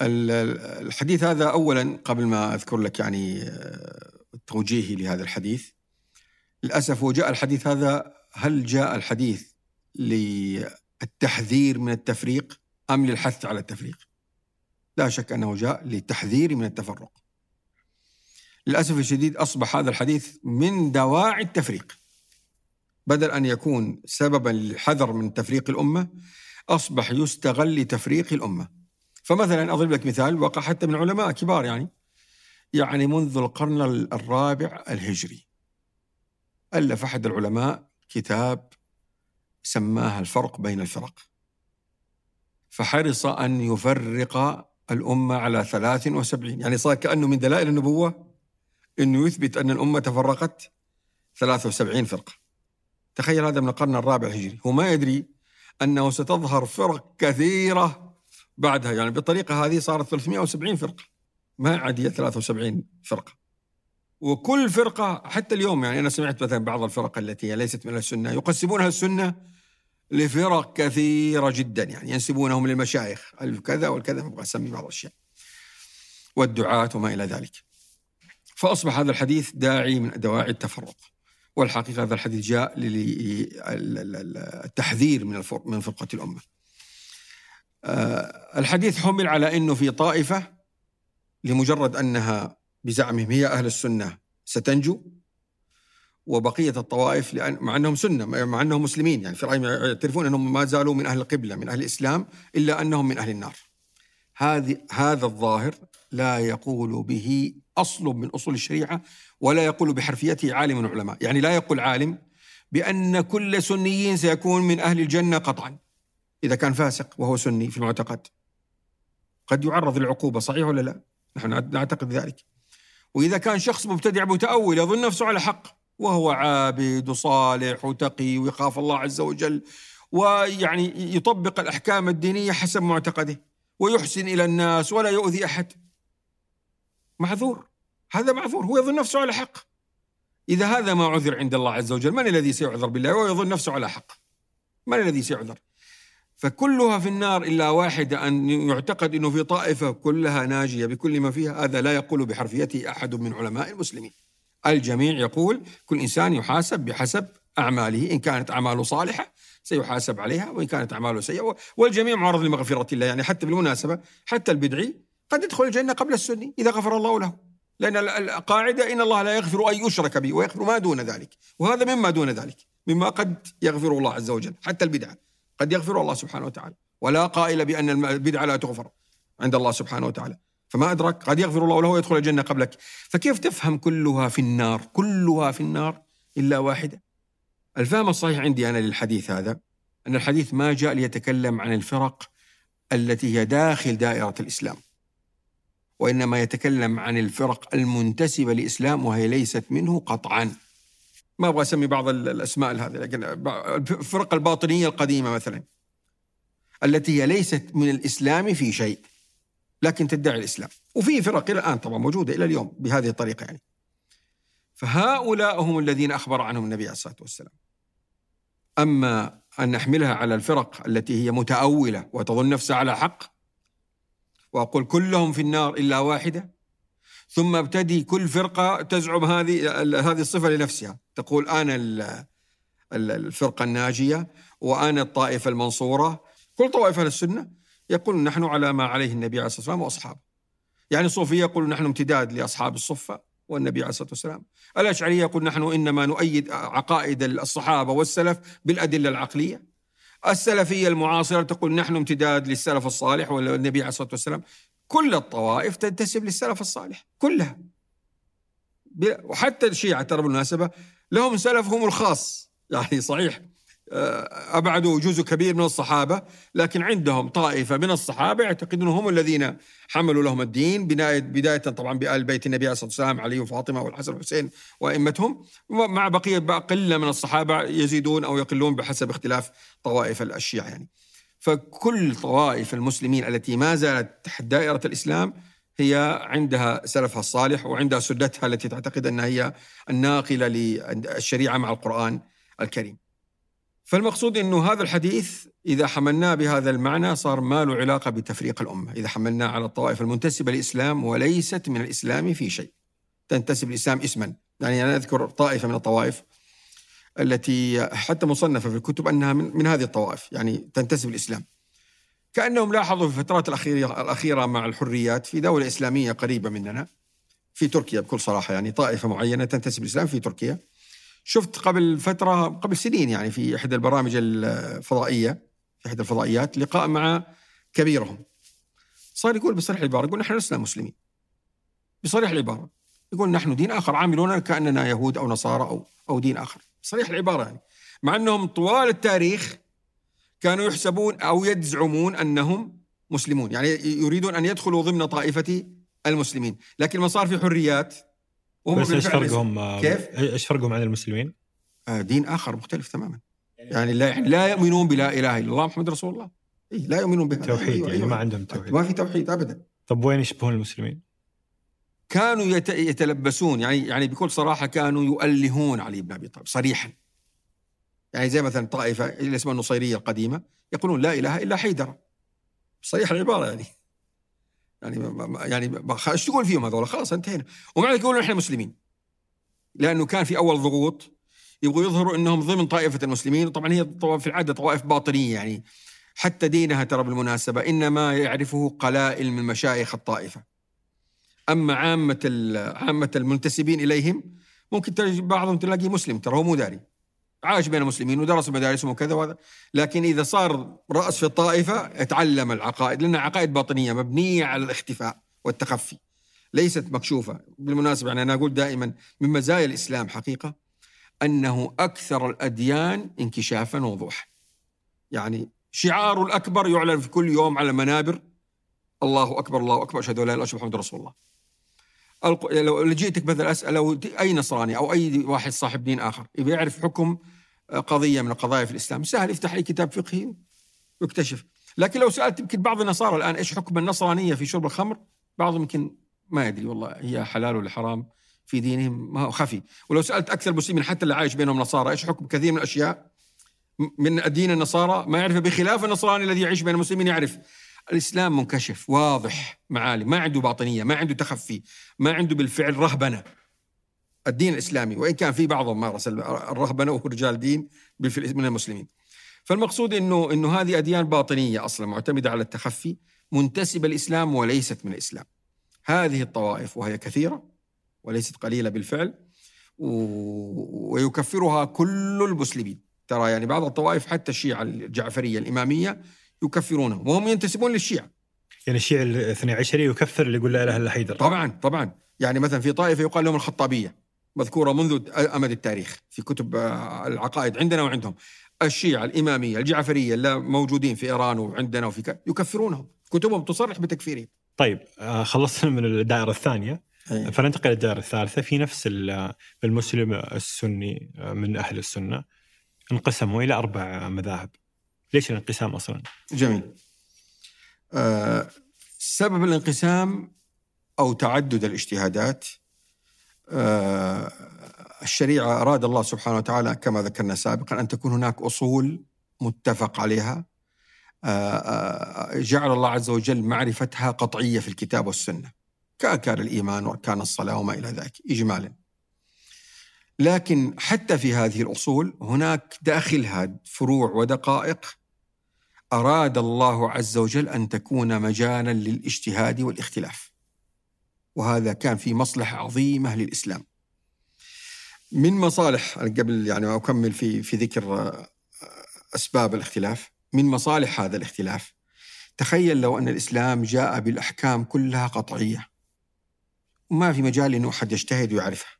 الحديث هذا اولا قبل ما أذكر لك يعني آه، توجيهي لهذا الحديث للأسف وجاء الحديث هذا هل جاء الحديث للتحذير من التفريق أم للحث على التفريق؟ لا شك أنه جاء للتحذير من التفرق. للأسف الشديد أصبح هذا الحديث من دواعي التفريق. بدل أن يكون سببا للحذر من تفريق الأمة أصبح يستغل لتفريق الأمة. فمثلا أضرب لك مثال وقع حتى من علماء كبار يعني. يعني منذ القرن الرابع الهجري ألف أحد العلماء كتاب سماها الفرق بين الفرق. فحرص أن يفرق الأمة على 73 يعني صار كأنه من دلائل النبوة أنه يثبت أن الأمة تفرقت 73 فرقة. تخيل هذا من القرن الرابع الهجري. هو ما يدري أنه ستظهر فرق كثيرة بعدها يعني بالطريقة هذه صارت 370 فرقة. ما عاد هي 73 فرقة. وكل فرقة حتى اليوم يعني أنا سمعت مثلا بعض الفرق التي ليست من السنة يقسمونها السنة لفرق كثيرة جدا يعني ينسبونهم للمشايخ. الكذا والكذا ما أسمي بعض الأشياء. والدعاة وما إلى ذلك. فأصبح هذا الحديث داعي من دواعي التفرق. والحقيقة هذا الحديث جاء للتحذير من من فرقة الأمة. آه، الحديث حمل على أنه في طائفة لمجرد أنها بزعمهم هي أهل السنة ستنجو وبقية الطوائف لأن مع أنهم سنة مع أنهم مسلمين يعني في رايهم يعترفون أنهم ما زالوا من أهل القبلة من أهل الإسلام إلا أنهم من أهل النار. هذه هذا الظاهر لا يقول به أصل من أصول الشريعة ولا يقول بحرفيته عالم من العلماء، يعني لا يقول عالم بأن كل سنيين سيكون من أهل الجنة قطعا. إذا كان فاسق وهو سني في المعتقد. قد يعرض للعقوبة صحيح ولا لا؟ نحن نعتقد ذلك. وإذا كان شخص مبتدع متأول يظن نفسه على حق وهو عابد وصالح وتقي ويخاف الله عز وجل ويعني يطبق الأحكام الدينية حسب معتقده ويحسن إلى الناس ولا يؤذي أحد معذور هذا معذور هو يظن نفسه على حق إذا هذا ما عذر عند الله عز وجل من الذي سيعذر بالله هو يظن نفسه على حق من الذي سيعذر فكلها في النار إلا واحدة أن يعتقد أنه في طائفة كلها ناجية بكل ما فيها هذا لا يقول بحرفيته أحد من علماء المسلمين. الجميع يقول كل إنسان يحاسب بحسب أعماله إن كانت أعماله صالحة سيحاسب عليها وإن كانت أعماله سيئة. والجميع معرض لمغفرة الله يعني حتى بالمناسبة حتى البدعي قد يدخل الجنة قبل السني إذا غفر الله له. لأن القاعدة إن الله لا يغفر أن يشرك به ويغفر ما دون ذلك. وهذا مما دون ذلك مما قد يغفر الله عز وجل حتى البدعة. قد يغفر الله سبحانه وتعالى. ولا قائل بأن البدعة لا تغفر عند الله سبحانه وتعالى. فما أدرك قد يغفر الله له ويدخل الجنة قبلك. فكيف تفهم كلها في النار؟ كلها في النار إلا واحدة. الفهم الصحيح عندي أنا للحديث هذا أن الحديث ما جاء ليتكلم عن الفرق التي هي داخل دائرة الإسلام. وإنما يتكلم عن الفرق المنتسبة للإسلام وهي ليست منه قطعا. ما أبغى أسمي بعض الأسماء هذه لكن الفرق الباطنية القديمة مثلا التي هي ليست من الإسلام في شيء لكن تدعي الإسلام. وفي فرق إلى الآن طبعا موجودة إلى اليوم بهذه الطريقة يعني. فهؤلاء هم الذين أخبر عنهم النبي عليه الصلاة والسلام. أما أن نحملها على الفرق التي هي متأولة وتظن نفسها على حق وأقول كلهم في النار إلا واحدة ثم ابتدي كل فرقة تزعم هذه هذه الصفة لنفسها. تقول أنا الفرقة الناجية وأنا الطائفة المنصورة. كل طوائف أهل السنة يقول نحن على ما عليه النبي عليه الصلاة والسلام وأصحابه. يعني الصوفية يقول نحن امتداد لأصحاب الصفة والنبي عليه الصلاة والسلام. الأشعرية يقول نحن إنما نؤيد عقائد الصحابة والسلف بالأدلة العقلية. السلفية المعاصرة تقول نحن امتداد للسلف الصالح والنبي عليه الصلاة والسلام. كل الطوائف تنتسب للسلف الصالح كلها. وحتى الشيعة ترى بالمناسبة لهم سلفهم الخاص. يعني صحيح آه، أبعدوا جزء كبير من الصحابة لكن عندهم طائفة من الصحابة يعتقدون هم الذين حملوا لهم الدين. بداية بداية طبعا بآل بيت النبي عليه الصلاة والسلام علي وفاطمة والحسن والحسين وأئمتهم. مع بقية قلة من الصحابة يزيدون أو يقلون بحسب اختلاف طوائف الشيعة يعني. فكل طوائف المسلمين التي ما زالت تحت دائرة الإسلام هي عندها سلفها الصالح وعندها سدتها التي تعتقد أنها هي الناقلة للشريعة مع القرآن الكريم. فالمقصود أنه هذا الحديث إذا حملناه بهذا المعنى صار ما له علاقة بتفريق الأمة. إذا حملناه على الطوائف المنتسبة للإسلام وليست من الإسلام في شيء. تنتسب الإسلام اسما. يعني أنا أذكر طائفة من الطوائف التي حتى مصنفة في الكتب أنها من, من هذه الطوائف يعني تنتسب الإسلام كأنهم لاحظوا في الفترات الأخيرة, الأخيرة مع الحريات في دولة إسلامية قريبة مننا في تركيا بكل صراحة يعني طائفة معينة تنتسب الإسلام في تركيا. شفت قبل فترة قبل سنين يعني في إحدى البرامج الفضائية في إحدى الفضائيات لقاء مع كبيرهم. صار يقول بصريح العبارة يقول نحن لسنا مسلمين. بصريح العبارة يقول نحن دين آخر عاملون كأننا يهود أو نصارى أو أو دين آخر. صريح العبارة يعني مع أنهم طوال التاريخ كانوا يحسبون أو يزعمون أنهم مسلمون يعني يريدون أن يدخلوا ضمن طائفة المسلمين لكن ما صار في حريات وهم بس إيش فرقهم كيف؟ إيش فرقهم عن المسلمين؟ آه دين آخر مختلف تماما يعني لا لا يؤمنون بلا إله إلا الله محمد رسول الله إيه لا يؤمنون بها توحيد أيوة يعني أيوة. ما عندهم توحيد ما في توحيد ابدا طب وين يشبهون المسلمين؟ كانوا يتلبسون يعني يعني بكل صراحة كانوا يؤلهون علي بن أبي طالب صريحا. يعني زي مثلا طائفة اللي اسمها النصيرية القديمة يقولون لا إله إلا حيدر. صريح العبارة يعني. يعني ما يعني إيش تقول فيهم هذول؟ خلاص انتهينا. ومع ذلك يقولون إحنا مسلمين. لأنه كان في أول ضغوط يبغوا يظهروا إنهم ضمن طائفة المسلمين. وطبعا هي في العادة طوائف باطنية يعني. حتى دينها ترى بالمناسبة إنما يعرفه قلائل من مشايخ الطائفة. أما عامة عامة المنتسبين إليهم ممكن تجد بعضهم تلاقيه مسلم ترى هو مو داري. عاش بين المسلمين ودرس مدارسهم وكذا وهذا. لكن إذا صار رأس في الطائفة اتعلم العقائد لأنها عقائد باطنية مبنية على الاختفاء والتخفي. ليست مكشوفة. بالمناسبة يعني أنا أقول دائما من مزايا الإسلام حقيقة أنه أكثر الأديان انكشافا ووضوحا. يعني شعاره الأكبر يعلن في كل يوم على المنابر الله أكبر الله أكبر أشهد أن لا إله إلا الله محمد رسول الله. لو جئتك مثلا أسأل أي نصراني أو أي واحد صاحب دين آخر يبي يعرف حكم قضية من القضايا في الإسلام سهل يفتح اي كتاب فقهي ويكتشف. لكن لو سألت يمكن بعض النصارى الآن إيش حكم النصرانية في شرب الخمر؟ بعضهم يمكن ما يدري والله هي حلال ولا حرام في دينهم ما هو خفي. ولو سألت أكثر المسلمين حتى اللي عايش بينهم نصارى إيش حكم؟ كثير من الأشياء من الدين النصارى ما يعرف بخلاف النصراني الذي يعيش بين المسلمين يعرف. الإسلام منكشف واضح معالي ما عنده باطنية ما عنده تخفي ما عنده بالفعل رهبنة. الدين الإسلامي وإن كان في بعضهم مارس الرهبنة وهو رجال دين من المسلمين. فالمقصود إنه إنه هذه أديان باطنية أصلا معتمدة على التخفي منتسبه الإسلام وليست من الإسلام. هذه الطوائف وهي كثيرة وليست قليلة بالفعل ويكفرها كل المسلمين. ترى يعني بعض الطوائف حتى الشيعة الجعفرية الإمامية يكفرونهم وهم ينتسبون للشيعة. يعني الشيعة الاثني عشري يكفر اللي يقول لا إله إلا حيدر. طبعا طبعا. يعني مثلا في طائفة يقال لهم الخطابية مذكورة منذ أمد التاريخ في كتب آه، العقائد عندنا وعندهم. الشيعة الإمامية الجعفرية اللي موجودين في إيران وعندنا وفي ك... يكفرونهم. كتبهم تصرح بتكفيرهم. طيب آه، خلصنا من الدائرة الثانية. أيه. فننتقل للدائرة الثالثة. في نفس المسلم السني آه، من أهل السنة انقسموا إلى أربع مذاهب. ليش الانقسام أصلا؟ جميل. آه سبب الانقسام أو تعدد الاجتهادات آه، الشريعة أراد الله سبحانه وتعالى كما ذكرنا سابقا أن تكون هناك أصول متفق عليها آه، آه، جعل الله عز وجل معرفتها قطعية في الكتاب والسنة كأركان الإيمان وأركان الصلاة وما إلى ذلك إجمالا لكن حتى في هذه الأصول هناك داخلها فروع ودقائق أراد الله عز وجل أن تكون مجالا للاجتهاد والاختلاف. وهذا كان في مصلحة عظيمة للإسلام. من مصالح قبل يعني أكمل في في ذكر أسباب الاختلاف. من مصالح هذا الاختلاف تخيل لو أن الإسلام جاء بالأحكام كلها قطعية. وما في مجال أنه أحد يجتهد ويعرفها.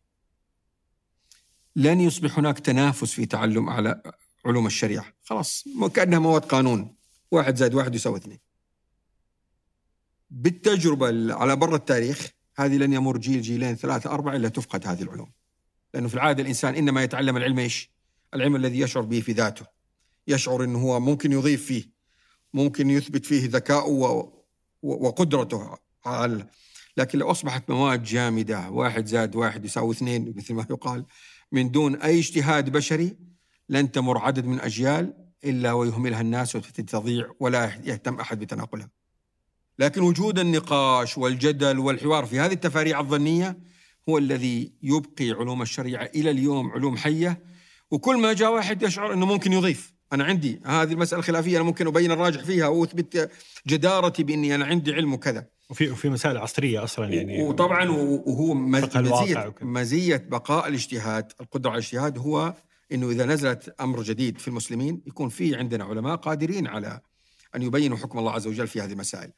لن يصبح هناك تنافس في تعلم على علوم الشريعة. خلاص كأنها مواد قانون. واحد زائد واحد يساوي اثنين. بالتجربة على بر التاريخ هذه لن يمر جيل جيلين ثلاثة أربعة إلا تفقد هذه العلوم. لأنه في العادة الإنسان إنما يتعلم العلم إيش؟ العلم الذي يشعر به في ذاته. يشعر أنه هو ممكن يضيف فيه ممكن يثبت فيه ذكاؤه وقدرته على لكن لو أصبحت مواد جامدة واحد زائد واحد يساوي اثنين مثل ما يقال من دون أي اجتهاد بشري لن تمر عدد من أجيال إلا ويهملها الناس وتضيع ولا يهتم أحد بتناقلها. لكن وجود النقاش والجدل والحوار في هذه التفاريع الظنية هو الذي يبقي علوم الشريعة إلى اليوم علوم حية. وكل ما جاء واحد يشعر أنه ممكن يضيف. أنا عندي هذه المسألة الخلافية أنا ممكن أبين الراجح فيها وأثبت جدارتي بإني أنا عندي علم وكذا. وفي وفي مسائل عصرية أصلا يعني. وطبعا وهو مزيه مزية بقاء الاجتهاد القدرة على الاجتهاد هو إنه إذا نزلت أمر جديد في المسلمين يكون في عندنا علماء قادرين على أن يبينوا حكم الله عز وجل في هذه المسائل.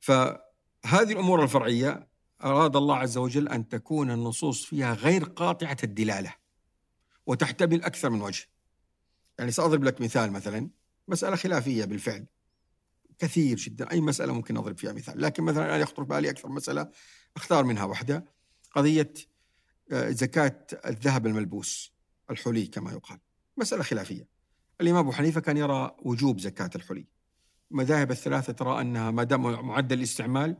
فهذه الأمور الفرعية أراد الله عز وجل أن تكون النصوص فيها غير قاطعة الدلالة وتحتمل أكثر من وجه. يعني سأضرب لك مثال مثلا مسألة خلافية بالفعل كثير جدا أي مسألة ممكن أضرب فيها مثال لكن مثلا أنا يخطر بالي أكثر مسألة أختار منها واحدة قضية آه، زكاة الذهب الملبوس الحلي كما يقال. مسألة خلافية. الإمام أبو حنيفة كان يرى وجوب زكاة الحلي. المذاهب الثلاثة ترى أنها ما دام معدل الاستعمال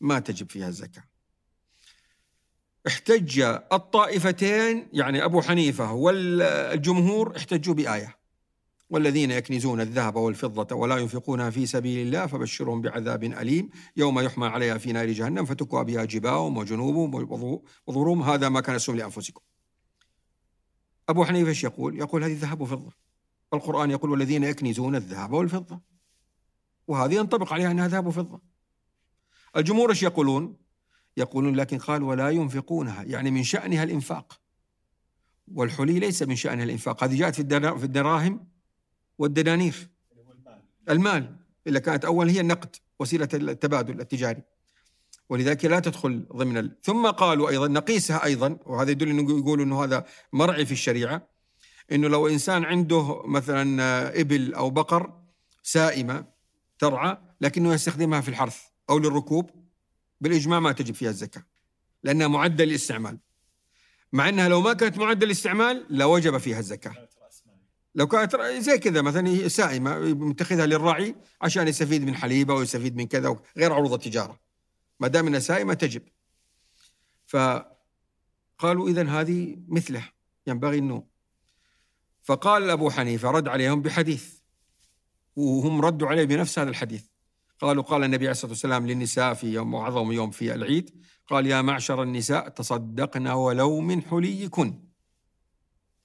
ما تجب فيها الزكاة. احتج الطائفتين يعني أبو حنيفة والجمهور احتجوا بآية. والذين يكنزون الذهب والفضة ولا ينفقونها في سبيل الله فبشرهم بعذاب أليم. يوم يحمى عليها في نار جهنم فتكوى بها جباههم وجنوبهم وظهورهم. هذا ما كنستم لأنفسكم. أبو حنيفة إيش يقول؟ يقول هذه ذهب وفضة. القرآن يقول والذين يكنزون الذهب والفضة. وهذه ينطبق عليها أنها ذهب وفضة. الجمهور إيش يقولون؟ يقولون لكن قال ولا ينفقونها يعني من شأنها الإنفاق. والحلي ليس من شأنها الإنفاق. هذه جاءت في الدراهم والدنانير. المال. إلا كانت أول هي النقد وسيلة التبادل التجاري. ولذلك لا تدخل ضمن ال... ثم قالوا أيضا نقيسها أيضا وهذا يدل أنه يقولوا أنه هذا مرعي في الشريعة أنه لو إنسان عنده مثلا إبل أو بقر سائمة ترعى لكنه يستخدمها في الحرث أو للركوب بالإجماع ما تجب فيها الزكاة لأنها معدل الاستعمال مع أنها لو ما كانت معدل الاستعمال لوجب فيها الزكاة. لو كانت زي كذا مثلا سائمة متخذها للراعي عشان يستفيد من حليبه ويستفيد من كذا غير عروض التجارة. ما دام انها سائمه تجب. فقالوا اذا هذه مثله ينبغي انه فقال أبو حنيفة رد عليهم بحديث. وهم ردوا عليه بنفس هذا الحديث. قالوا قال النبي عليه الصلاة والسلام للنساء في يوم اعظم يوم في العيد. قال يا معشر النساء تصدقن ولو من حليكن.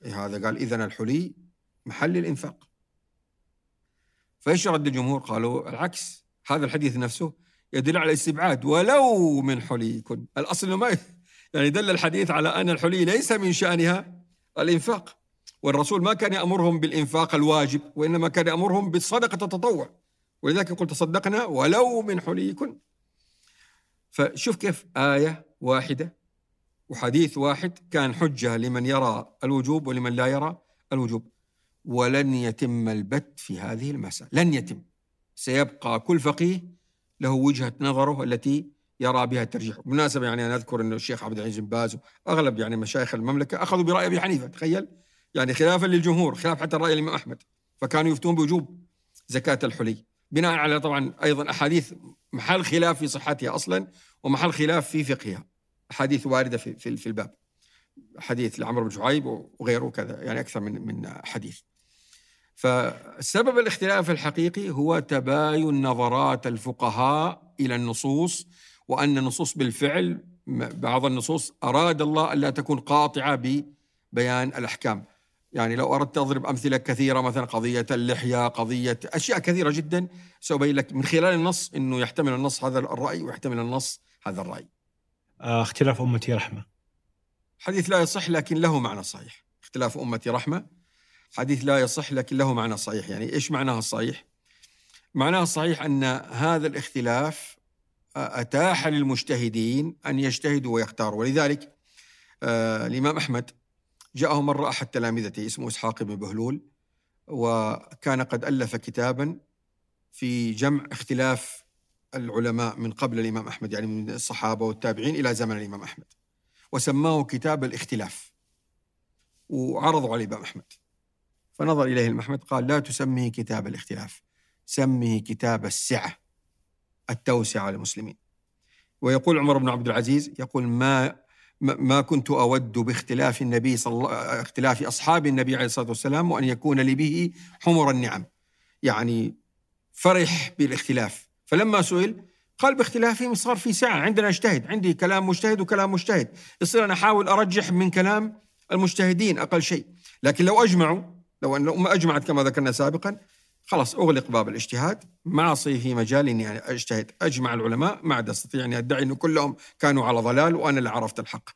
هذا؟ قال اذا الحلي محل الإنفاق. فإيش رد الجمهور؟ قالوا العكس. هذا الحديث نفسه يدل على الاستبعاد ولو من حليكن الأصل ما يعني دل الحديث على أن الحلي ليس من شأنها الإنفاق والرسول ما كان يأمرهم بالإنفاق الواجب وإنما كان يأمرهم بالصدقة التطوع ولذلك يقول تصدقنا ولو من حليكن فشوف كيف آية واحدة وحديث واحد كان حجة لمن يرى الوجوب ولمن لا يرى الوجوب. ولن يتم البت في هذه المسألة لن يتم. سيبقى كل فقيه له وجهة نظره التي يرى بها الترجيح بالمناسبة يعني أنا أذكر أن الشيخ عبد العزيز بن باز أغلب يعني مشايخ المملكة أخذوا برأي أبي حنيفة. تخيل يعني خلافا للجمهور خلاف حتى رأي الإمام أحمد. فكانوا يفتون بوجوب زكاة الحلي. بناء على طبعا أيضا أحاديث محل خلاف في صحتها أصلا ومحل خلاف في فقهها. أحاديث واردة في في, في الباب. حديث لعمرو بن شعيب وغيره كذا يعني أكثر من من حديث. فسبب الاختلاف الحقيقي هو تباين نظرات الفقهاء إلى النصوص وأن النصوص بالفعل بعض النصوص أراد الله ألا تكون قاطعة ببيان الأحكام. يعني لو أردت أضرب أمثلة كثيرة مثلا قضية اللحية قضية أشياء كثيرة جدا سأبين لك من خلال النص إنه يحتمل النص هذا الرأي ويحتمل النص هذا الرأي. آه، اختلاف أمتي رحمة. حديث لا يصح لكن له معنى صحيح. اختلاف أمتي رحمة. حديث لا يصح لكن له معنى صحيح. يعني إيش معناها الصحيح معناها الصحيح أن هذا الاختلاف أتاح للمجتهدين أن يجتهدوا ويختاروا. ولذلك آه الإمام أحمد جاءه مرة أحد تلامذته اسمه إسحاق بن بهلول وكان قد ألف كتابا في جمع اختلاف العلماء من قبل الإمام أحمد يعني من الصحابة والتابعين إلى زمن الإمام أحمد وسماه كتاب الاختلاف وعرضوا على الإمام أحمد. فنظر إليه الامام احمد قال لا تسميه كتاب الاختلاف سميه كتاب السعة التوسعة للمسلمين ويقول عمر بن عبد العزيز يقول ما ما كنت أود باختلاف النبي صلى الله اختلاف أصحاب النبي عليه الصلاة والسلام وأن يكون لي به حمر النعم. يعني فرح بالاختلاف. فلما سئل قال باختلافهم صار في ساعة عندنا اجتهد عندي كلام مجتهد وكلام مجتهد. يصير أنا أحاول أرجح من كلام المجتهدين أقل شيء. لكن لو أجمعوا لو أن الأمة أجمعت كما ذكرنا سابقا خلاص أغلق باب الاجتهاد. ما في مجال إني يعني أجتهد أجمع العلماء ما عاد أستطيع أني أدعي أنه كلهم كانوا على ضلال وأنا اللي عرفت الحق.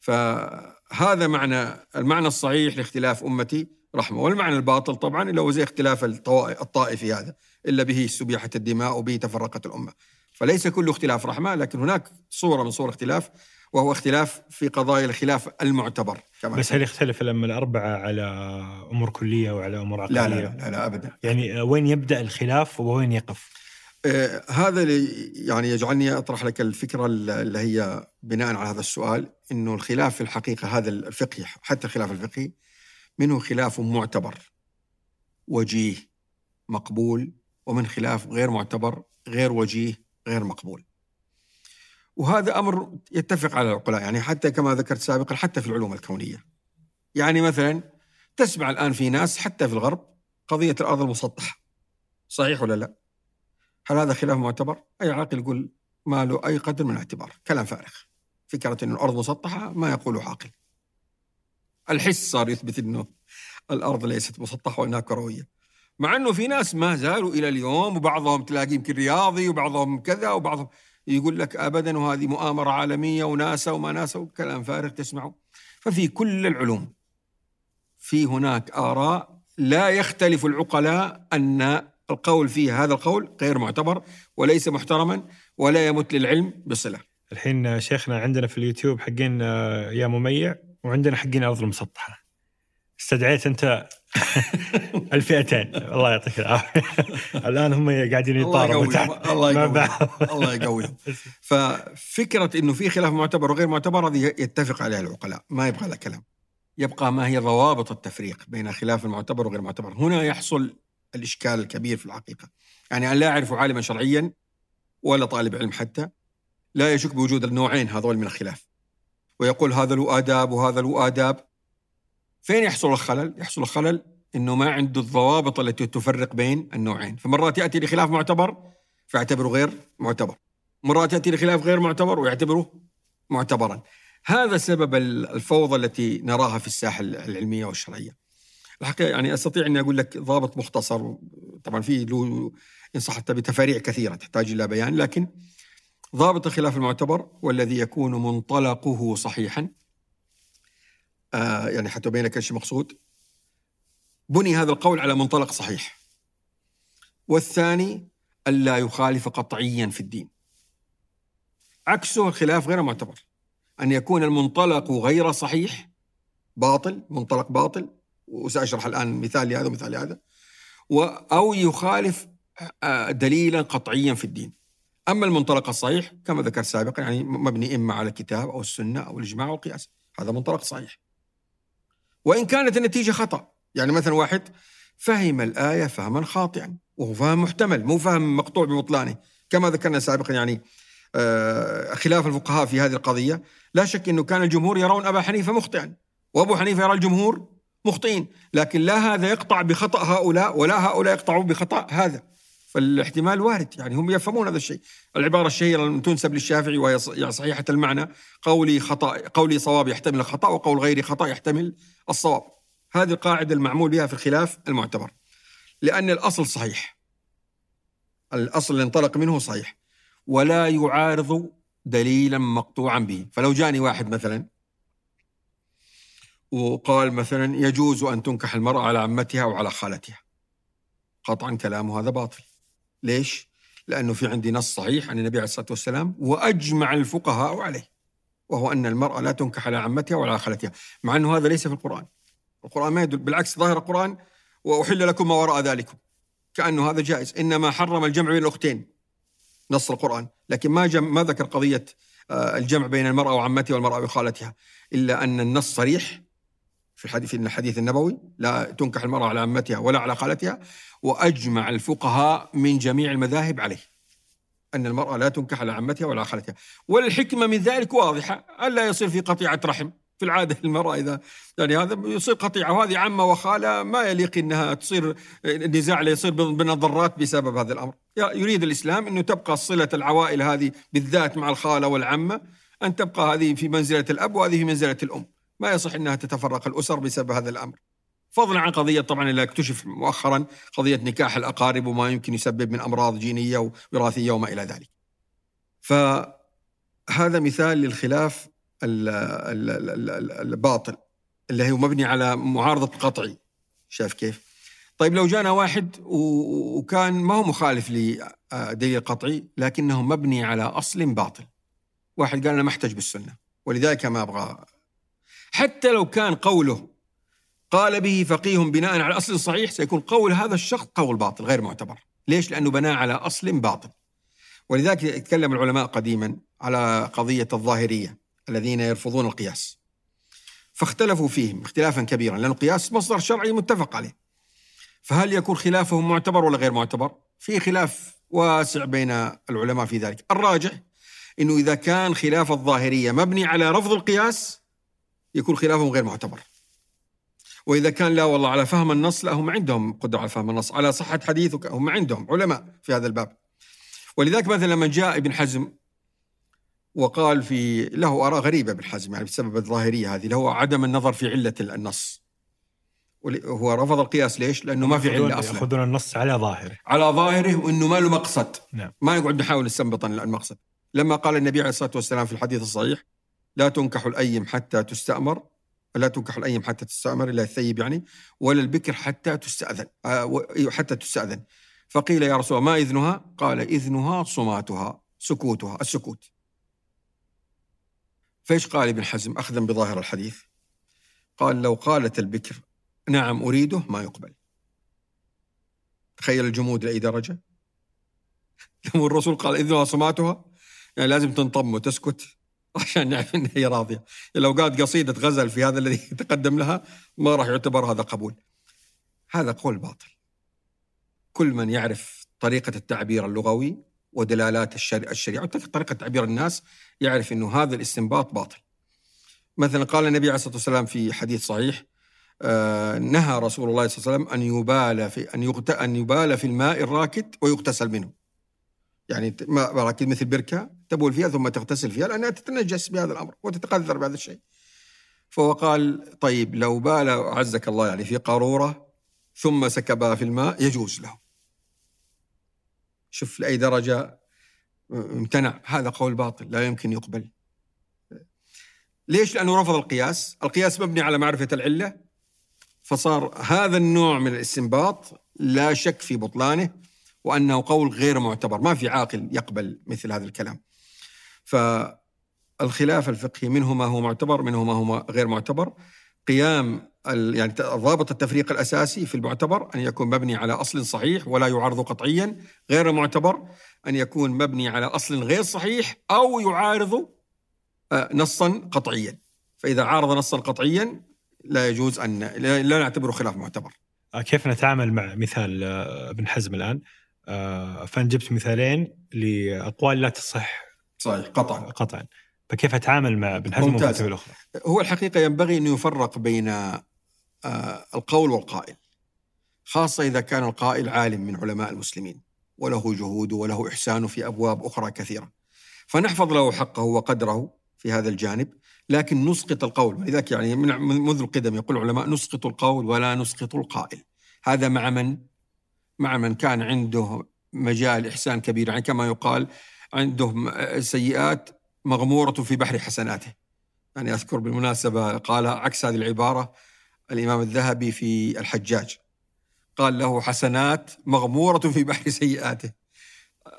فهذا معنى المعنى الصحيح لاختلاف أمتي رحمة والمعنى الباطل طبعا اللي هو زي اختلاف الطائفي هذا إلا به سبيحت الدماء وبه تفرقت الأمة. فليس كل اختلاف رحمة لكن هناك صورة من صور اختلاف. وهو اختلاف في قضايا الخلاف المعتبر كما بس هل يختلف الأئمة الأربعة على أمور كلية وعلى أمور عقلية؟ لا لا, لا, لا أبدا يعني وين يبدأ الخلاف ووين يقف؟ آه هذا يعني يجعلني أطرح لك الفكرة اللي هي بناء على هذا السؤال أنه الخلاف في الحقيقة هذا الفقهي حتى الخلاف الفقهي منه خلاف معتبر وجيه مقبول ومن خلاف غير معتبر غير وجيه غير مقبول وهذا أمر يتفق على العقلاء يعني حتى كما ذكرت سابقا حتى في العلوم الكونية يعني مثلا تسمع الآن في ناس حتى في الغرب قضية الأرض المسطحة صحيح ولا لا؟ هل هذا خلاف معتبر؟ أي عاقل يقول ما له أي قدر من الاعتبار، كلام فارغ. فكرة انه الأرض مسطحة ما يقوله عاقل. الحس صار يثبت إنه الأرض ليست مسطحة وإنها كروية. مع إنه في ناس ما زالوا إلى اليوم وبعضهم تلاقيه يمكن رياضي وبعضهم كذا وبعضهم يقول لك ابدا وهذه مؤامرة عالمية وناسا وما ناسا وكلام فارغ تسمعه ففي كل العلوم في هناك آراء لا يختلف العقلاء أن القول فيه هذا القول غير معتبر وليس محترما ولا يمت للعلم بصلة. الحين شيخنا عندنا في اليوتيوب حقين يا مميع وعندنا حقين أرض المسطحة. استدعيت أنت الفئتين. الله يعطيك العافية. الآن هم قاعدين يطاروا الله يقويهم. الله يقويهم. ففكرة إنه في خلاف معتبر وغير معتبر هذه يتفق عليها العقلاء. ما يبغى لها كلام. يبقى ما هي ضوابط التفريق بين خلاف المعتبر وغير المعتبر هنا يحصل الإشكال الكبير في الحقيقة. يعني أن لا يعرف عالما شرعيا ولا طالب علم حتى لا يشك بوجود النوعين هذول من الخلاف. ويقول هذا له آداب وهذا له آداب. فين يحصل الخلل؟ يحصل الخلل إنه ما عنده الضوابط التي تفرق بين النوعين، فمرات يأتي لخلاف معتبر فيعتبره غير معتبر. مرات يأتي لخلاف غير معتبر ويعتبره معتبرا. هذا سبب الفوضى التي نراها في الساحه العلمية والشرعية. الحقيقة يعني أستطيع أني أقول لك ضابط مختصر طبعا في له إن صحت بتفاريع كثيرة تحتاج إلى بيان لكن ضابط الخلاف المعتبر والذي يكون منطلقه صحيحا آه يعني حتى أبين لك إيش المقصود بني هذا القول على منطلق صحيح. والثاني ألا يخالف قطعيا في الدين. عكسه الخلاف غير معتبر. أن يكون المنطلق غير صحيح باطل منطلق باطل وسأشرح الآن مثال لهذا ومثال لهذا. أو يخالف آه، دليلا قطعيا في الدين. أما المنطلق الصحيح كما ذكرت سابقا يعني مبني إما على الكتاب أو السنة أو الإجماع أو القياس. هذا منطلق صحيح. وإن كانت النتيجة خطأ. يعني مثلا واحد فهم الآية فهما خاطئا وهو فهم محتمل مو فهم مقطوع ببطلانه. كما ذكرنا سابقا يعني آه، خلاف الفقهاء في هذه القضية. لا شك أنه كان الجمهور يرون أبا حنيفة مخطئا وأبو حنيفة يرى الجمهور مخطئين. لكن لا هذا يقطع بخطأ هؤلاء ولا هؤلاء يقطعوا بخطأ هذا. فالاحتمال وارد يعني هم يفهمون هذا الشيء. العبارة الشهيرة تنسب للشافعي وهي صحيحة المعنى. قولي خطأ قولي صواب يحتمل الخطأ وقول غيري خطأ يحتمل الصواب. هذه القاعدة المعمول بها في الخلاف المعتبر. لأن الأصل صحيح. الأصل اللي انطلق منه صحيح. ولا يعارض دليلا مقطوعا به. فلو جاني واحد مثلا وقال مثلا يجوز أن تنكح المرأة على عمتها أو على خالتها. قطعا كلامه هذا باطل. ليش؟ لأنه في عندي نص صحيح عن النبي عليه الصلاة والسلام وأجمع الفقهاء عليه. وهو أن المرأة لا تنكح على عمتها ولا على خالتها. مع أنه هذا ليس في القرآن. القرآن ما يدل بالعكس ظاهر القرآن وأحل لكم ما وراء ذلكم. كأنه هذا جائز. إنما حرم الجمع بين الأختين نص القرآن. لكن ما جم ما ذكر قضية آه، الجمع بين المرأة وعمتها والمرأة وخالتها. إلا أن النص صريح في الحديث في الحديث النبوي. لا تنكح المرأة على عمتها ولا على خالتها. وأجمع الفقهاء من جميع المذاهب عليه. أن المرأة لا تنكح على عمتها ولا خالتها. والحكمة من ذلك واضحة. ألا يصير في قطيعة رحم. في العادة المرأة إذا يعني هذا يصير قطيعة. وهذه عمة وخالة ما يليق أنها تصير النزاع اللي يصير بين الضرات بسبب هذا الأمر. يريد الإسلام أنه تبقى صلة العوائل هذه بالذات مع الخالة والعمة أن تبقى هذه في منزلة الأب وهذه في منزلة الأم. ما يصح أنها تتفرق الأسر بسبب هذا الأمر. فضلا عن قضية طبعا اللي اكتشف مؤخرا قضية نكاح الأقارب وما يمكن يسبب من أمراض جينية ووراثية وما إلى ذلك. فهذا مثال للخلاف الباطل اللي هو مبني على معارضة قطعي. شايف كيف؟ طيب لو جانا واحد وكان ما هو مخالف لدليل قطعي لكنه مبني على أصل باطل. واحد قال أنا ما أحتج بالسنة ولذلك ما أبغى. حتى لو كان قوله قال به فقيه بناء على أصل صحيح سيكون قول هذا الشخص قول باطل غير معتبر. ليش؟ لأنه بناء على أصل باطل. ولذلك يتكلم العلماء قديما على قضية الظاهرية الذين يرفضون القياس. فاختلفوا فيهم اختلافا كبيرا لأن القياس مصدر شرعي متفق عليه. فهل يكون خلافهم معتبر ولا غير معتبر؟ في خلاف واسع بين العلماء في ذلك. الراجح أنه إذا كان خلاف الظاهرية مبني على رفض القياس يكون خلافهم غير معتبر. وإذا كان لا والله على فهم النص لا هم عندهم قدرة على فهم النص. على صحة حديث هم عندهم علماء في هذا الباب. ولذلك مثلا لما جاء ابن حزم وقال في له آراء غريبة ابن حزم يعني بسبب الظاهرية هذه اللي هو عدم النظر في علة النص. هو رفض القياس ليش؟ لأنه ما في علة أصلا. يأخذون النص على ظاهره. على ظاهره وأنه ما له مقصد. نعم. ما نقعد نحاول نستنبط المقصد لما قال النبي عليه الصلاة والسلام في الحديث الصحيح لا تنكح الأيم حتى تستأمر لا تنكح الأيم حتى تستأمر إلا الثيب يعني ولا البكر حتى تستأذن. آه، حتى تستأذن. فقيل يا رسول الله ما إذنها؟ قال إذنها صماتها سكوتها السكوت. فإيش قال ابن حزم؟ أخذا بظاهر الحديث. قال لو قالت البكر نعم أريده ما يقبل. تخيل الجمود لأي درجة. لو الرسول قال إذنها صماتها؟ يعني لازم تنطم وتسكت. عشان نعرف ان هي راضية. لو قالت قصيدة غزل في هذا الذي تقدم لها ما راح يعتبر هذا قبول. هذا قول باطل. كل من يعرف طريقة التعبير اللغوي ودلالات الشريعة طريقة تعبير الناس يعرف إنه هذا الاستنباط باطل. مثلا قال النبي عليه الصلاة والسلام في حديث صحيح آه نهى رسول الله صلى الله عليه وسلم أن يبال في أن أن يبال في الماء الراكد ويغتسل منه. يعني ما راكد مثل بركة تبول فيها ثم تغتسل فيها لأنها تتنجس بهذا الأمر وتتقذر بهذا الشيء. فهو قال طيب لو بال عزك الله يعني في قارورة ثم سكبها في الماء يجوز له. شوف لأي درجة امتنع هذا قول باطل لا يمكن يقبل. ليش؟ لأنه رفض القياس، القياس مبني على معرفة العلة فصار هذا النوع من الاستنباط لا شك في بطلانه وأنه قول غير معتبر ما في عاقل يقبل مثل هذا الكلام فالخلاف الفقهي منه ما هو معتبر منه ما هو غير معتبر قيام يعني ضابط التفريق الأساسي في المعتبر أن يكون مبني على أصل صحيح ولا يعارض قطعيا، غير المعتبر أن يكون مبني على أصل غير صحيح أو يعارض آه، نصا قطعيا. فإذا عارض نصا قطعيا لا يجوز أن لا نعتبره خلاف معتبر. آه، كيف نتعامل مع مثال آه، ابن حزم الآن فأنا جبت مثالين لأقوال لا تصح صحيح قطعا. قطعا. فكيف أتعامل مع ابن حزم ممتاز. والفتاوى الأخرى؟ هو الحقيقة ينبغي أن يفرق بين آه، القول والقائل خاصة إذا كان القائل عالم من علماء المسلمين وله جهود وله إحسان في أبواب أخرى كثيرة. فنحفظ له حقه وقدره في هذا الجانب لكن نسقط القول. ولذلك يعني من منذ القدم يقول العلماء نسقط القول ولا نسقط القائل. هذا مع من؟ مع من كان عنده مجال إحسان كبير. يعني كما يقال عنده م- سيئات مغمورة في بحر حسناته. يعني أذكر بالمناسبة قال عكس هذه العبارة الإمام الذهبي في الحجاج. قال له حسنات مغمورة في بحر سيئاته.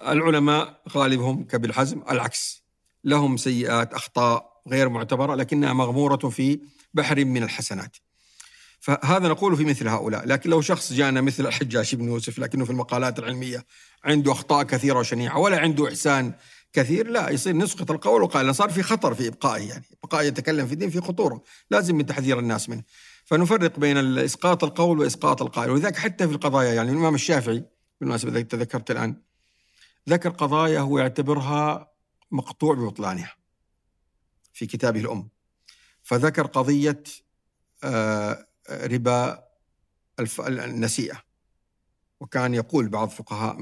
العلماء غالبهم كابن حزم العكس. لهم سيئات أخطاء غير معتبرة لكنها مغمورة في بحر من الحسنات. فهذا نقول في مثل هؤلاء. لكن لو شخص جاءنا مثل الحجاج بن يوسف لكنه في المقالات العلمية عنده أخطاء كثيرة وشنيعة ولا عنده إحسان كثير لا يصير نسقط القول وقال صار في خطر في إبقائه يعني. بقاء يتكلم في الدين في خطورة لازم من تحذير الناس منه. فنفرق بين اسقاط القول وإسقاط القائل. ولذلك حتى في القضايا يعني الإمام الشافعي بالمناسبة إذا تذكرت الآن ذكر قضايا هو يعتبرها مقطوع ببطلانها في كتابه الأم. فذكر قضية آه، ربا النسيئة. وكان يقول بعض فقهاء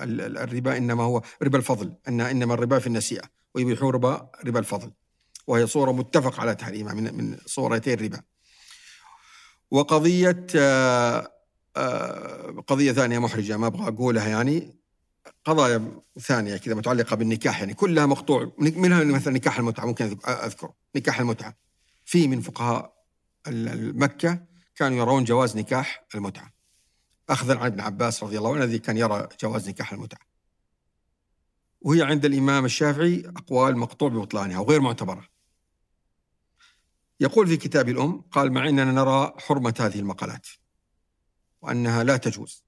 ال- ال- الربا إنما هو ربا الفضل أن إنما الربا في النسيئة ويبيحون ربا ربا الفضل. وهي صورة متفق على تحريمها من من صورتي الربا. وقضية آه، آه، قضية ثانية محرجة ما أبغى أقولها يعني. قضايا ثانية كذا متعلقة بالنكاح يعني كلها مقطوع منها مثلا نكاح المتعة ممكن أذك- أذكر نكاح المتعة. في من فقهاء مكة كانوا يرون جواز نكاح المتعة. أخذا عن ابن عباس رضي الله عنه الذي كان يرى جواز نكاح المتعة. وهي عند الإمام الشافعي أقوال مقطوع ببطلانها وغير معتبرة. يقول في كتاب الأم قال مع أننا نرى حرمة هذه المقالات وأنها لا تجوز.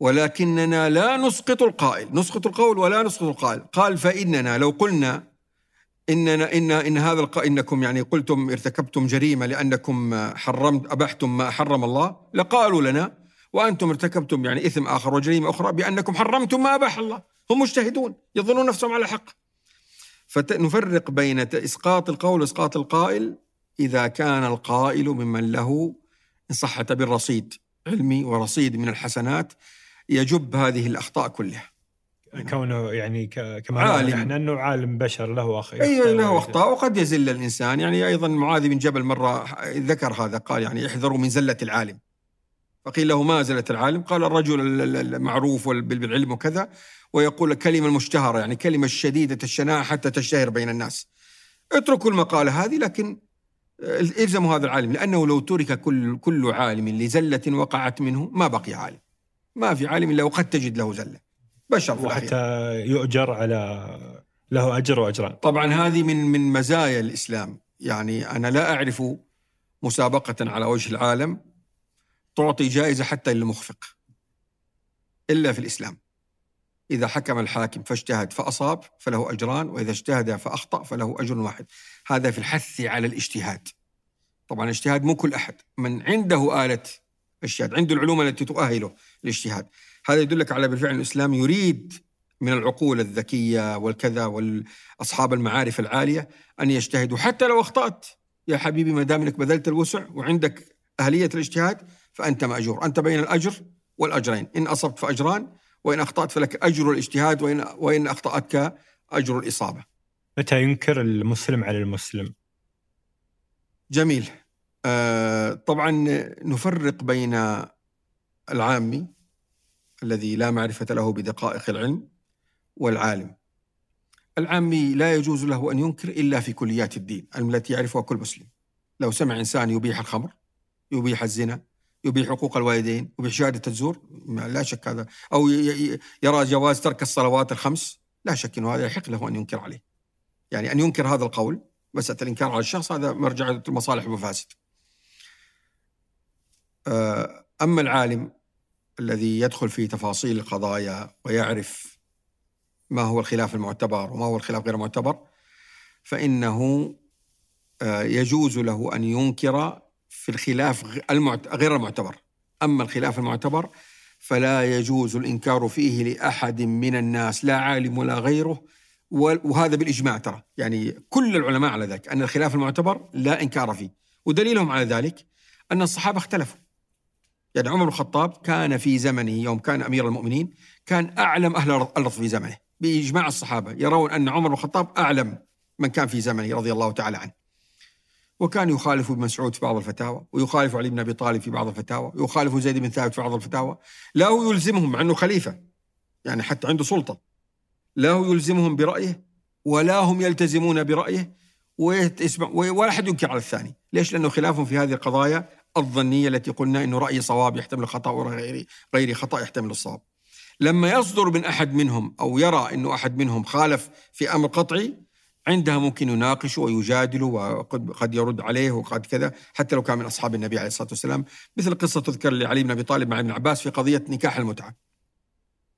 ولكننا لا نسقط القائل نسقط القول ولا نسقط القائل. قال فإننا لو قلنا إننا إن إن هذا الق... إنكم يعني قلتم ارتكبتم جريمة لأنكم حرمت أبحتم ما حرم الله لقالوا لنا وأنتم ارتكبتم يعني إثم آخر وجريمة أخرى بأنكم حرمتم ما أباح الله. هم مجتهدون يظنون نفسهم على حق. فنفرق بين إسقاط القول وإسقاط القائل. إذا كان القائل ممن له إن صح تعبير رصيد علمي ورصيد من الحسنات يجب هذه الأخطاء كلها. كونه يعني كما عالم. نحن إنه عالم بشر له اخ اي له أخطاء وقد يزل الإنسان. يعني أيضا معاذ بن جبل مرة ذكر هذا قال يعني احذروا من زلة العالم. فقيل له ما زلة العالم؟ قال الرجل ال- ال- المعروف بالعلم وكذا ويقول الكلمة المشتهره يعني كلمة شديدة الشناعة حتى تشتهر بين الناس. اتركوا المقالة هذه لكن إلزموا هذا العالم لأنه لو ترك كل كل عالم لزلة وقعت منه ما بقي عالم. ما في عالم إلا وقد تجد له زلة. بشر. وحتى يؤجر على له أجر وأجران. طبعا هذه من من مزايا الإسلام. يعني أنا لا أعرف مسابقة على وجه العالم تعطي جائزة حتى للمخفق إلا في الإسلام. إذا حكم الحاكم فاجتهد فأصاب فله أجران وإذا اجتهد فأخطأ فله أجر واحد. هذا في الحث على الاجتهاد. طبعا الاجتهاد مو كل أحد. من عنده آلة الإجتهاد عنده العلوم التي تؤهله للاجتهاد. هذا يدلك على بالفعل الإسلام يريد من العقول الذكية والكذا واصحاب المعارف العالية أن يجتهدوا حتى لو أخطأت يا حبيبي ما دام إنك بذلت الوسع وعندك أهلية الاجتهاد فأنت مأجور، أنت بين الأجر والأجرين، إن أصبت فأجران وإن أخطأت فلك أجر الاجتهاد وإن وإن أخطأتك أجر الإصابة. متى ينكر المسلم على المسلم؟ جميل. آه طبعا نفرق بين العامي الذي لا معرفة له بدقائق العلم والعالم. العامي لا يجوز له أن ينكر إلا في كليات الدين التي يعرفها كل مسلم. لو سمع إنسان يبيح الخمر، يبيح الزنا، يبيح حقوق الوالدين، يبيح شهادة الزور، لا شك هذا، ي- يرى جواز ترك الصلوات الخمس، لا شك إنه هذا يحق له أن ينكر عليه. يعني أن ينكر هذا القول، مساله الإنكار على الشخص هذا مرجع المصالح والمفاسد. آه، أما العالم الذي يدخل في تفاصيل القضايا ويعرف ما هو الخلاف المعتبر وما هو الخلاف غير المعتبر فإنه آه، يجوز له أن ينكر في الخلاف. غير المعتبر. أما الخلاف المعتبر فلا يجوز الإنكار فيه لأحد من الناس لا عالم ولا غيره وهذا بالإجماع ترى. يعني كل العلماء على ذلك أن الخلاف المعتبر لا إنكار فيه. ودليلهم على ذلك أن الصحابة اختلفوا. يعني عمر بن الخطاب كان في زمنه يوم كان أمير المؤمنين كان أعلم أهل الأرض في زمنه. بإجماع الصحابة يرون أن عمر بن الخطاب أعلم من كان في زمنه رضي الله تعالى عنه. وكان يخالف ابن مسعود في بعض الفتاوى ويخالف علي بن أبي طالب في بعض الفتاوى ويخالف زيد بن ثابت في بعض الفتاوى. لا هو يلزمهم مع إنه خليفة يعني حتى عنده سلطة. لا هو يلزمهم برأيه ولا هم يلتزمون برأيه ويسمع ولا أحد ينكر على الثاني. ليش؟ لأنه خلافهم في هذه القضايا الظنية التي قلنا انه رأي صواب يحتمل الخطأ وغير غير خطأ يحتمل الصواب لما يصدر من أحد منهم أو يرى إنه أحد منهم خالف في أمر قطعي عندها ممكن يناقش ويجادل وقد قد يرد عليه وقد كذا حتى لو كان من أصحاب النبي عليه الصلاة والسلام مثل قصة تذكر لعلي بن أبي طالب مع ابن عباس في قضية نكاح المتعة.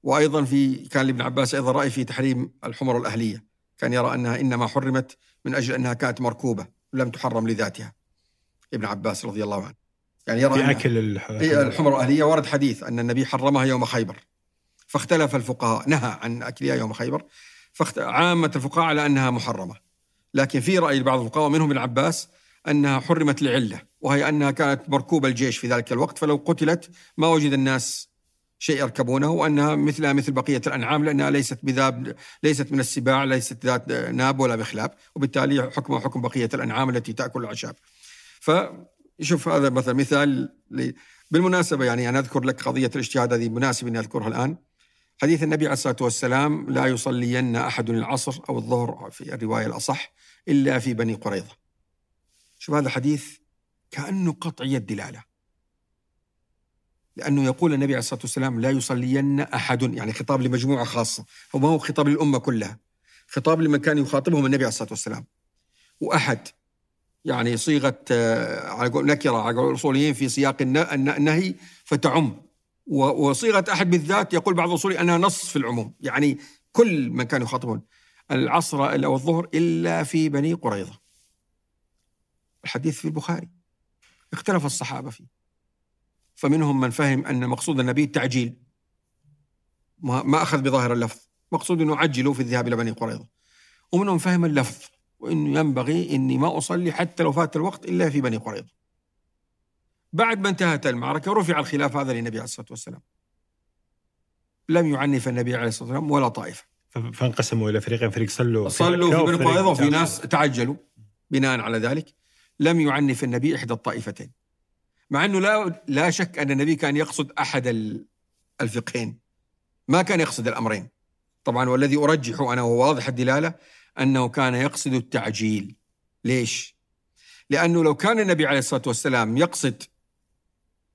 وأيضا في كان لابن عباس أيضا رأي في تحريم الحمر الأهلية، كان يرى أنها إنما حرمت من أجل أنها كانت مركوبة لم تحرم لذاتها. ابن عباس رضي الله عنه. يعني يرى في أنها- أكل الح- هي الحمر الأهلية ورد حديث أن النبي حرمها يوم خيبر فاختلف الفقهاء نهى عن أكلها يوم خيبر فاخت... عامة الفقهاء على أنها محرمة. لكن في رأي لبعض الفقهاء ومنهم ابن عباس أنها حرمت لعلة وهي أنها كانت مركوب الجيش في ذلك الوقت فلو قتلت ما وجد الناس شيء يركبونه وأنها مثلها مثل بقية الأنعام لأنها ليست بذاب ليست من السباع ليست ذات ناب ولا بخلاب وبالتالي حكمها حكم بقية الأنعام التي تأكل الأعشاب. فشوف هذا مثلا مثال ل... بالمناسبة يعني أنا أذكر لك قضية الاجتهاد هذه مناسب أني أذكرها الآن. حديث النبي عليه الصلاة والسلام لا يصلين أحد العصر أو الظهر في الرواية الأصح إلا في بني قريظة. شوف هذا حديث كأنه قطعي الدلالة. لأنه يقول النبي عليه الصلاة والسلام لا يصلين أحد. يعني خطاب لمجموعة خاصة. هو ما هو خطاب للأمة كلها. خطاب لمن كان يخاطبهم النبي عليه الصلاة والسلام. وأحد يعني صيغة آه، على قول نكرة على قول الأصوليين في سياق الن- الن- النهي فتعم. و- وصيغة أحد بالذات يقول بعض الأصوليين أنها نص في العموم. يعني كل من كانوا يخاطبون العصر أو الظهر إلا في بني قريظة. الحديث في البخاري. اختلف الصحابة فيه. فمنهم من فهم أن مقصود النبي التعجيل. ما ما أخذ بظاهر اللفظ. مقصود أنه عجلوا في الذهاب إلى بني قريظة. ومنهم فهم اللفظ. وانه ينبغي إني ما أصلي حتى لو فات الوقت إلا في بني قريظة. بعد ما انتهت المعركة رفع الخلاف هذا للنبي عليه الصلاة والسلام. لم يعنف النبي عليه الصلاة والسلام ولا طائفة. ف- فانقسموا إلى فريقين فريق صلوا صلوا في بني قريظة وفي. ناس تعجلوا بناء على ذلك لم يعنف النبي إحدى الطائفتين. مع إنه لا لا شك أن النبي كان يقصد أحد ال- الفقهين. ما كان يقصد الأمرين. طبعا والذي أرجح أنا وواضح الدلالة أنه كان يقصد التعجيل. ليش؟ لأنه لو كان النبي عليه الصلاة والسلام يقصد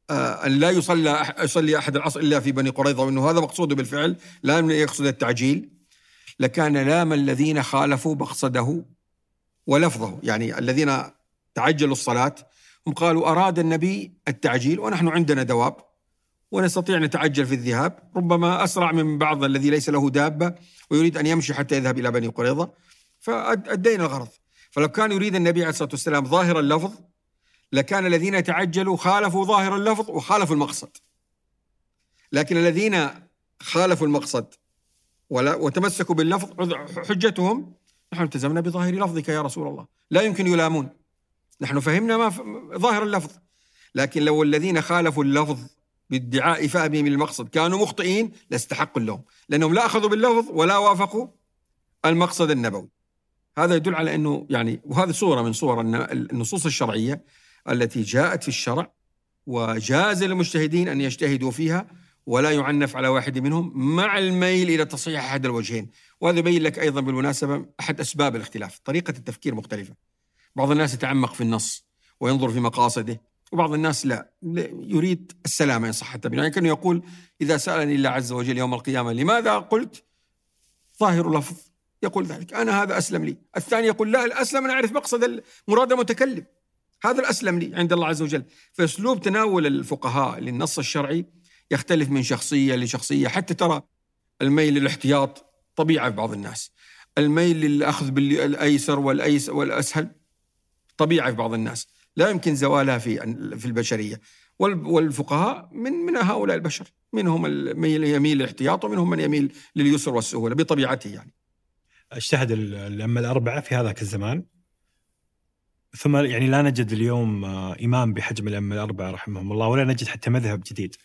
آه، أن لا يصلى يصلي أحد العصر إلا في بني قريظة وأنه هذا مقصوده بالفعل لا يقصد التعجيل لكان لام الذين خالفوا مقصده ولفظه يعني الذين تعجلوا الصلاة هم قالوا أراد النبي التعجيل ونحن عندنا دواب ونستطيع أن نتعجل في الذهاب ربما أسرع من بعض الذي ليس له دابة ويريد أن يمشي حتى يذهب إلى بني قريظة فأدينا الغرض. فلو كان يريد النبي عليه الصلاة والسلام ظاهر اللفظ لكان الذين تعجلوا خالفوا ظاهر اللفظ وخالفوا المقصد. لكن الذين خالفوا المقصد ولا وتمسكوا باللفظ حجتهم نحن التزمنا بظاهر لفظك يا رسول الله. لا يمكن يلامون. نحن فهمنا ما. ظاهر اللفظ. لكن لو الذين خالفوا اللفظ بادعاء فهمهم المقصد كانوا مخطئين لاستحقوا اللوم. لأنهم لا أخذوا باللفظ ولا وافقوا المقصد النبوي. هذا يدل على أنه يعني وهذه صورة من صور الن- النصوص الشرعية التي جاءت في الشرع وجاز للمجتهدين أن يجتهدوا فيها ولا يعنف على واحد منهم مع الميل إلى تصحيح أحد الوجهين. وهذا يبين لك أيضا بالمناسبة أحد أسباب الاختلاف. طريقة التفكير مختلفة. بعض الناس يتعمق في النص وينظر في مقاصده وبعض الناس لا يريد السلامة إن صح التعبير يعني كأنه يقول إذا سألني الله عز وجل يوم القيامة لماذا قلت؟ ظاهر لفظ يقول ذلك. أنا هذا أسلم لي. الثاني يقول لا الأسلم أنا أعرف مقصد مراد المتكلم هذا الأسلم لي عند الله عز وجل. فأسلوب تناول الفقهاء للنص الشرعي يختلف من شخصية لشخصية. حتى ترى الميل للاحتياط طبيعة في بعض الناس. الميل للأخذ بالأيسر والأيس والأسهل طبيعة في بعض الناس. لا يمكن زوالها في في البشرية. والفقهاء من من هؤلاء البشر. منهم من يميل للاحتياط ومنهم من يميل لليسر والسهولة بطبيعته يعني. أجتهد الأئمة الأربعة في هذاك الزمان. ثم يعني لا نجد اليوم آه، إمام بحجم الأئمة الأربعة رحمهم الله ولا نجد حتى مذهب جديد.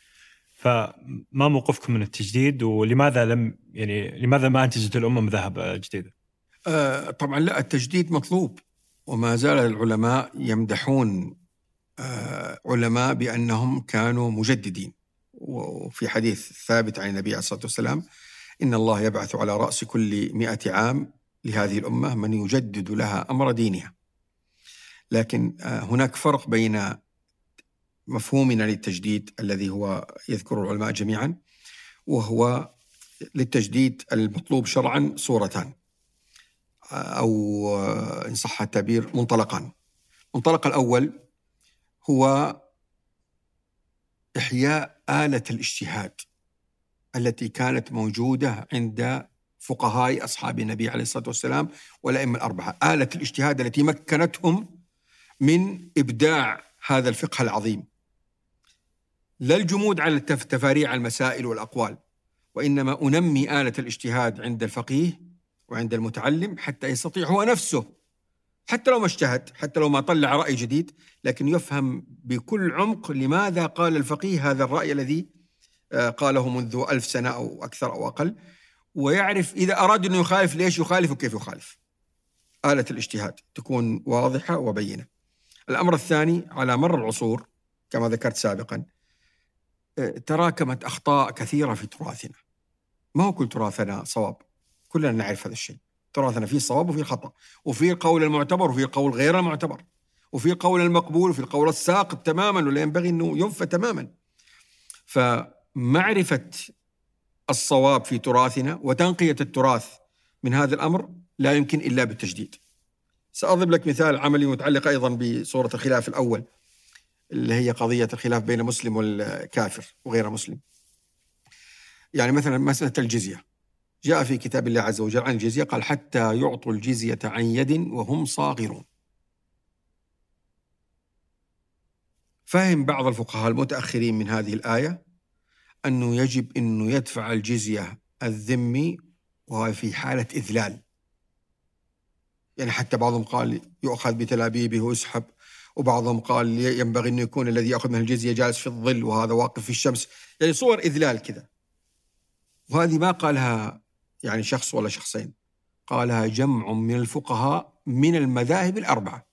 فما موقفكم من التجديد؟ ولماذا لم يعني لماذا ما أنتجت الامه مذاهب جديده؟ آه طبعا لا التجديد مطلوب. وما زال العلماء يمدحون آه علماء بأنهم كانوا مجددين. وفي حديث ثابت عن النبي عليه الصلاة والسلام إن الله يبعث على رأس كل مئة عام لهذه الأمة من يجدد لها أمر دينها. لكن آه هناك فرق بين مفهومنا للتجديد الذي هو يذكر العلماء جميعا وهو للتجديد المطلوب شرعا صورتان أو إن صح التعبير منطلقان المنطلق الأول هو إحياء آلة الاجتهاد التي كانت موجودة عند فقهاء أصحاب النبي عليه الصلاة والسلام والأئمة الأربعة. آلة الاجتهاد التي مكنتهم من إبداع هذا الفقه العظيم. لا الجمود على تفاريع المسائل والأقوال وإنما أنمي آلة الاجتهاد عند الفقيه وعند المتعلم حتى يستطيع هو نفسه. حتى لو ما اجتهد حتى لو ما طلع رأي جديد لكن يفهم بكل عمق لماذا قال الفقيه هذا الرأي الذي قاله منذ ألف سنة أو أكثر أو أقل ويعرف إذا أراد أنه يخالف ليش يخالف وكيف يخالف. آلة الاجتهاد تكون واضحة وبينة. الأمر الثاني على مر العصور كما ذكرت سابقا تراكمت أخطاء كثيرة في تراثنا. ما هو كل تراثنا صواب؟ كلنا نعرف هذا الشيء. تراثنا فيه الصواب وفيه الخطأ وفيه القول المعتبر وفيه القول غير المعتبر. وفيه القول المقبول وفيه القول الساقط تماما ولا ينبغي أنه ينفى تماما. فمعرفة الصواب في تراثنا وتنقية التراث من هذا الأمر لا يمكن إلا بالتجديد. سأضرب لك مثال عملي متعلق أيضا بصورة الخلاف الأول اللي هي قضية الخلاف بين المسلم والكافر وغير مسلم. يعني مثلا مسألة الجزية. جاء في كتاب الله عز وجل عن الجزية قال حتى يعطوا الجزية عن يد وهم صاغرون. فهم بعض الفقهاء المتأخرين من هذه الآية أنه يجب أنه يدفع الجزية الذمي وهو في حالة إذلال. يعني حتى بعضهم قال يؤخذ بتلابيبه ويسحب وبعضهم قال ينبغي أن يكون الذي يأخذ من الجزية جالس في الظل وهذا واقف في الشمس. يعني صور إذلال كذا. وهذه ما قالها يعني شخص ولا شخصين. قالها جمع من الفقهاء من المذاهب الأربعة.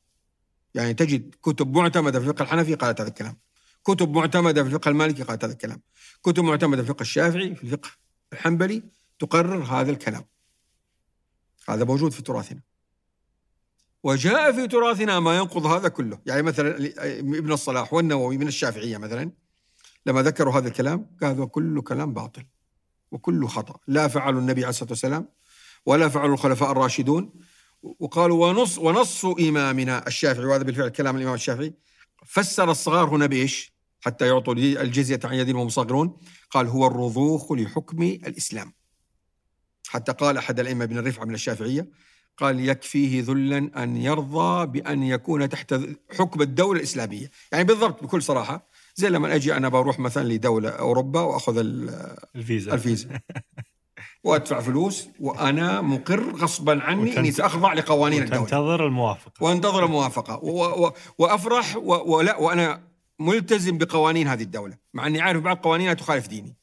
يعني تجد كتب معتمدة في الفقه الحنفي قالت هذا الكلام. كتب معتمدة في الفقه المالكي قالت هذا الكلام. كتب معتمدة في الفقه الشافعي في الفقه الحنبلي تقرر هذا الكلام. هذا موجود في تراثنا. وجاء في تراثنا ما ينقض هذا كله. يعني مثلا ابن الصلاح والنووي من الشافعية مثلا لما ذكروا هذا الكلام قالوا كله كلام باطل وكله خطأ. لا فعل النبي عليه الصلاة والسلام ولا فعل الخلفاء الراشدون. وقالوا ونص ونص إمامنا الشافعي وهذا بالفعل كلام الإمام الشافعي فسر الصغار هنا بإيش؟ حتى يعطوا الجزية عن يد وهم صاغرون قال هو الرضوخ لحكم الإسلام. حتى قال أحد الأئمة بن الرفعة من الشافعية قال يكفيه ذلا أن يرضى بأن يكون تحت حكم الدولة الإسلامية. يعني بالضبط بكل صراحة زي لما أجي أنا بروح مثلا لدولة أوروبا وأخذ الفيزا. الفيزا. وأدفع فلوس وأنا مقر غصبا عني وتنت... اني سأخضع لقوانين الدولة. وتنتظر الموافقة. وانتظر الموافقة. و... و... وأفرح و... ولا وأنا ملتزم بقوانين هذه الدولة مع إني عارف بعض قوانينها تخالف ديني.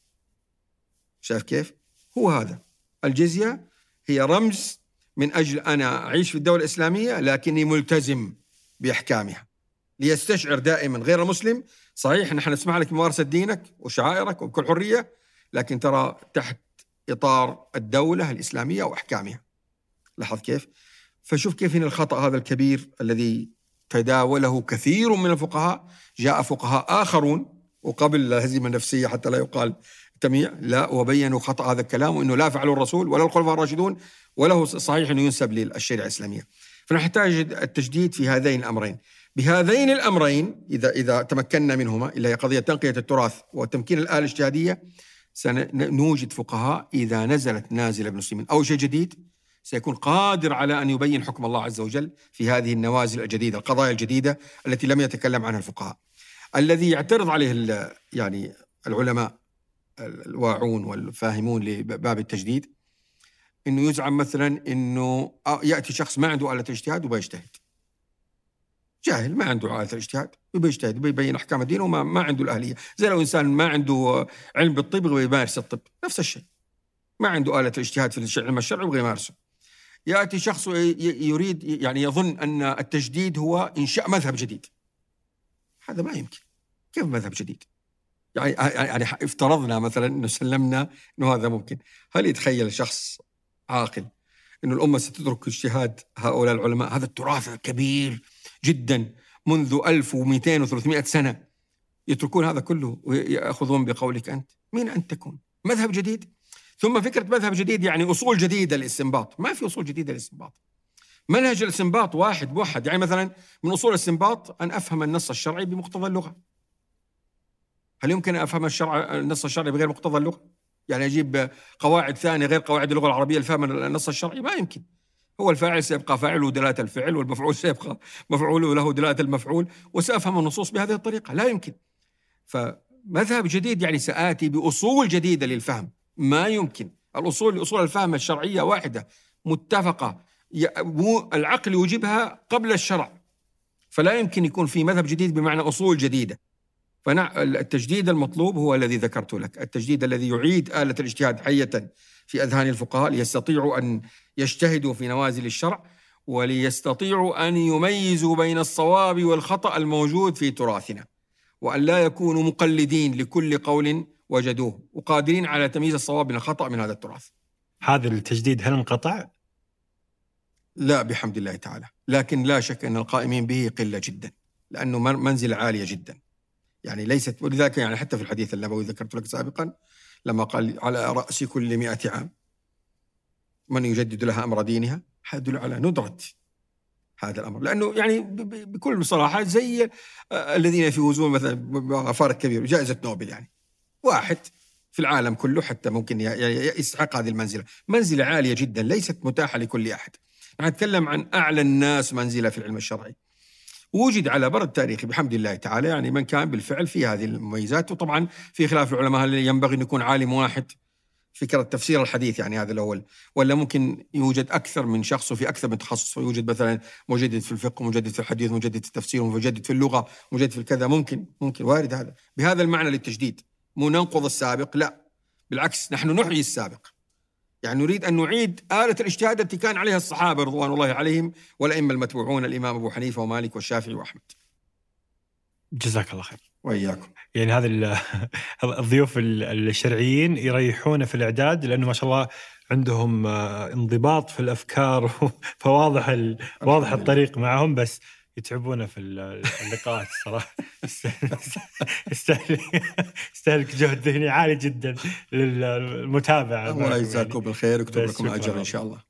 شايف كيف؟ هو هذا. الجزية هي رمز من أجل أنا أعيش في الدولة الإسلامية لكني ملتزم بأحكامها. ليستشعر دائما غير المسلم صحيح نحن نسمح لك ممارسة دينك وشعائرك وبكل حرية لكن ترى تحت إطار الدولة الإسلامية وأحكامها. لاحظ كيف؟ فشوف كيف هنا الخطأ هذا الكبير الذي تداوله كثير من الفقهاء جاء فقهاء آخرون وقبل الهزيمة النفسية حتى لا يقال تميع لا وبينوا خطأ هذا الكلام وأنه لا فعله الرسول ولا الخلفاء الراشدون وله صحيح أنه ينسب للشريعة الإسلامية. فنحتاج التجديد في هذين الأمرين. بهذين الأمرين إذا إذا تمكنا منهما هي قضية تنقية التراث وتمكين الآلة الاجتهادية سنوجد فقهاء إذا نزلت نازلة المسلمين أو شيء جديد سيكون قادر على أن يبين حكم الله عز وجل في هذه النوازل الجديدة، القضايا الجديدة التي لم يتكلم عنها الفقهاء. الذي يعترض عليه يعني العلماء الواعون والفاهمون لباب التجديد إنه يزعم مثلا إنه يأتي شخص ما عنده آلة اجتهاد وبيجتهد. جاهل ما عنده آلة الاجتهاد يبي يجتهد يبين أحكام الدين وما ما عنده الأهلية، زي لو إنسان ما عنده علم بالطب يبغى يمارس الطب، نفس الشيء. ما عنده آلة الاجتهاد في العلم الشرعي يبغى يمارسه. يأتي شخص يريد يعني يظن أن التجديد هو إنشاء مذهب جديد. هذا ما يمكن. كيف مذهب جديد؟ يعني يعني افترضنا مثلا إنه سلمنا إنه هذا ممكن، هل يتخيل شخص عاقل إنه الأمة ستترك اجتهاد هؤلاء العلماء هذا التراث الكبير جدا منذ 1200 و300 سنة يتركون هذا كله ويأخذون بقولك أنت مين انت تكون مذهب جديد ثم فكرة مذهب جديد يعني أصول جديدة للاستنباط ما في أصول جديدة للاستنباط منهج الاستنباط واحد موحد. يعني مثلا من أصول الاستنباط أن أفهم النص الشرعي بمقتضى اللغة. هل يمكن أن أفهم الشرع النص الشرعي بغير مقتضى اللغة؟ يعني أجيب قواعد ثانية غير قواعد اللغة العربية لفهم النص الشرعي؟ ما يمكن. هو الفاعل سيبقى فاعل ودلاله الفعل والمفعول سيبقى مفعول له دلالة المفعول وسأفهم النصوص بهذه الطريقة. لا يمكن. فمذهب جديد يعني سآتي بأصول جديدة للفهم. ما يمكن. الأصول أصول الفهم الشرعية واحدة متفقة. العقل يوجبها قبل الشرع. فلا يمكن يكون في مذهب جديد بمعنى أصول جديدة. فالتجديد المطلوب هو الذي ذكرت لك. التجديد الذي يعيد آلة الاجتهاد حية في أذهان الفقهاء ليستطيعوا أن يجتهدوا في نوازل الشرع وليستطيعوا أن يميزوا بين الصواب والخطأ الموجود في تراثنا. وأن لا يكونوا مقلدين لكل قول وجدوه وقادرين على تمييز الصواب من الخطأ من هذا التراث. هذا التجديد هل انقطع؟ لا بحمد الله تعالى. لكن لا شك أن القائمين به قلة جدا لأنه منزلة عالية جدا. يعني ليست ولذلك يعني حتى في الحديث النبوي ذكرت لك سابقا لما قال على رأس كل مئة عام من يجدد لها أمر دينها؟ يدل على ندرة هذا الأمر. لأنه يعني بكل صراحة زي الذين يفوزون مثلا فارق كبير جائزة نوبل يعني. واحد في العالم كله حتى ممكن يستحق هذه المنزلة. منزلة عالية جدا ليست متاحة لكل أحد. نتكلم عن أعلى الناس منزلة في العلم الشرعي. وجد على بر التاريخ بحمد الله تعالى يعني من كان بالفعل في هذه المميزات. وطبعا في خلاف العلماء هل ينبغي أن يكون عالم واحد؟ فكرة تفسير الحديث يعني هذا الأول. ولا ممكن يوجد أكثر من شخص وفي أكثر من تخصص. يوجد مثلا مجدد في الفقه مجدد في الحديث مجدد في التفسير مجدد في اللغة مجدد في الكذا. ممكن ممكن. وارد هذا. بهذا المعنى للتجديد. ننقض السابق لا. بالعكس نحن نحيي السابق. يعني نريد أن نعيد آلة الاجتهاد التي كان عليها الصحابة رضوان الله عليهم والأئمة المتبوعون الإمام أبو حنيفة ومالك والشافعي وأحمد. جزاك الله خير. وإياكم. يعني هذا الضيوف الشرعيين يريحون في الإعداد لأنه ما شاء الله عندهم آه، انضباط في الأفكار فواضح واضح الطريق معهم بس يتعبونا في اللقاءات الصراحة. يستهلك جهد ذهني عالي جدا للمتابعة. الله يجزاكم بالخير ويكتب لكم. اجر إن شاء الله.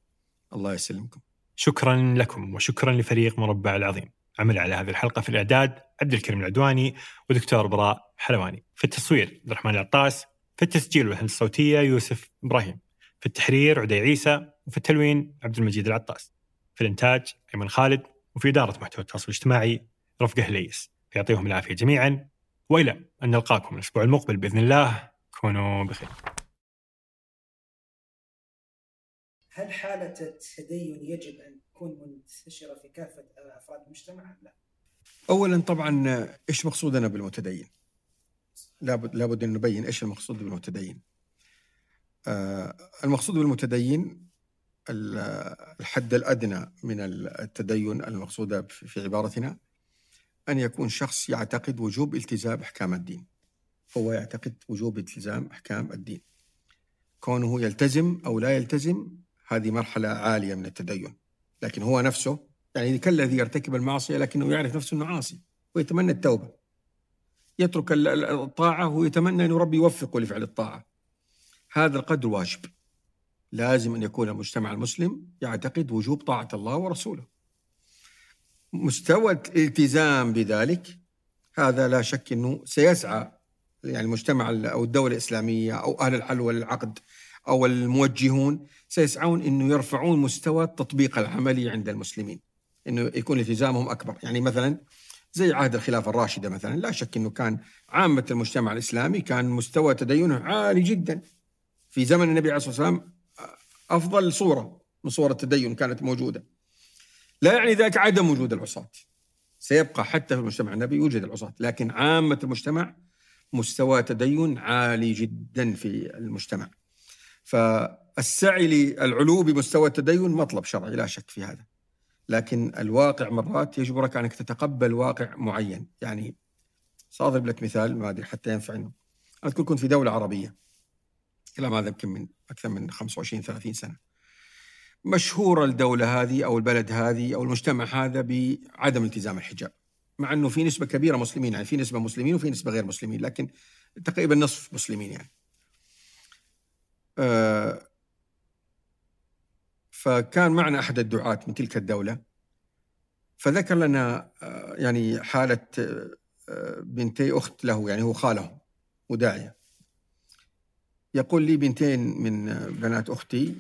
الله يسلمكم. شكرا لكم وشكرا لفريق مربع العظيم. عمل على هذه الحلقة في الإعداد عبد الكريم العدواني ودكتور براء حلواني. في التصوير عبد الرحمن العطاس في التسجيل والهندسة الصوتية يوسف إبراهيم. في التحرير عدي عيسى وفي التلوين عبد المجيد العطاس. في الإنتاج أيمن خالد. وفي إدارة محتوى التواصل الاجتماعي رفقه هليس يعطيهم العافية جميعا وإلى أن نلقاكم الأسبوع المقبل بإذن الله كونوا بخير هل حالة التدين يجب أن تكون منتشرة في كافة أفراد المجتمع؟ لا. أولا طبعا إيش مقصودنا بالمتدين؟ لابد لابد أن نبين إيش المقصود بالمتدين. آه المقصود بالمتدين الحد الأدنى من التدين المقصوده في عبارتنا أن يكون شخص يعتقد وجوب التزام أحكام الدين. هو يعتقد وجوب التزام أحكام الدين. كونه يلتزم أو لا يلتزم هذه مرحلة عالية من التدين. لكن هو نفسه يعني كالذي يرتكب المعصية لكنه يعرف نفسه إنه عاصي ويتمنى التوبة. يترك الطاعة ويتمنى إن ربي يوفقه لفعل الطاعة. هذا القدر واجب. لازم أن يكون المجتمع المسلم يعتقد وجوب طاعة الله ورسوله. مستوى الالتزام بذلك هذا لا شك أنه سيسعى يعني المجتمع أو الدولة الإسلامية أو أهل الحل والعقد أو الموجهون سيسعون أنه يرفعون مستوى التطبيق العملي عند المسلمين. أنه يكون التزامهم أكبر. يعني مثلا زي عهد الخلافة الراشدة مثلا لا شك أنه كان عامة المجتمع الإسلامي كان مستوى تدينه عالي جدا. في زمن النبي عليه الصلاة والسلام أفضل صورة من صور التدين كانت موجودة. لا يعني ذلك عدم وجود العصاة. سيبقى حتى في المجتمع النبي يوجد العصاة لكن عامة المجتمع مستوى تدين عالي جدا في المجتمع. فالسعي للعلو بمستوى التدين مطلب شرعي لا شك في هذا. لكن الواقع مرات يجبرك أنك تتقبل واقع معين. يعني سأضرب لك مثال ما أدري حتى ينفع أذكر كنت في دولة عربية. إلى هذا يمكن من أكثر من 25 30 سنة. مشهوره الدولة هذه أو البلد هذه أو المجتمع هذا بعدم التزام الحجاب مع إنه في نسبة كبيرة مسلمين يعني في نسبة مسلمين وفي نسبة غير مسلمين لكن تقريبا نصف مسلمين يعني. آه فكان معنا أحد الدعاة من تلك الدولة فذكر لنا آه يعني حالة آه بنتي أخت له يعني هو خاله وداعيه يقول لي بنتين من بنات أختي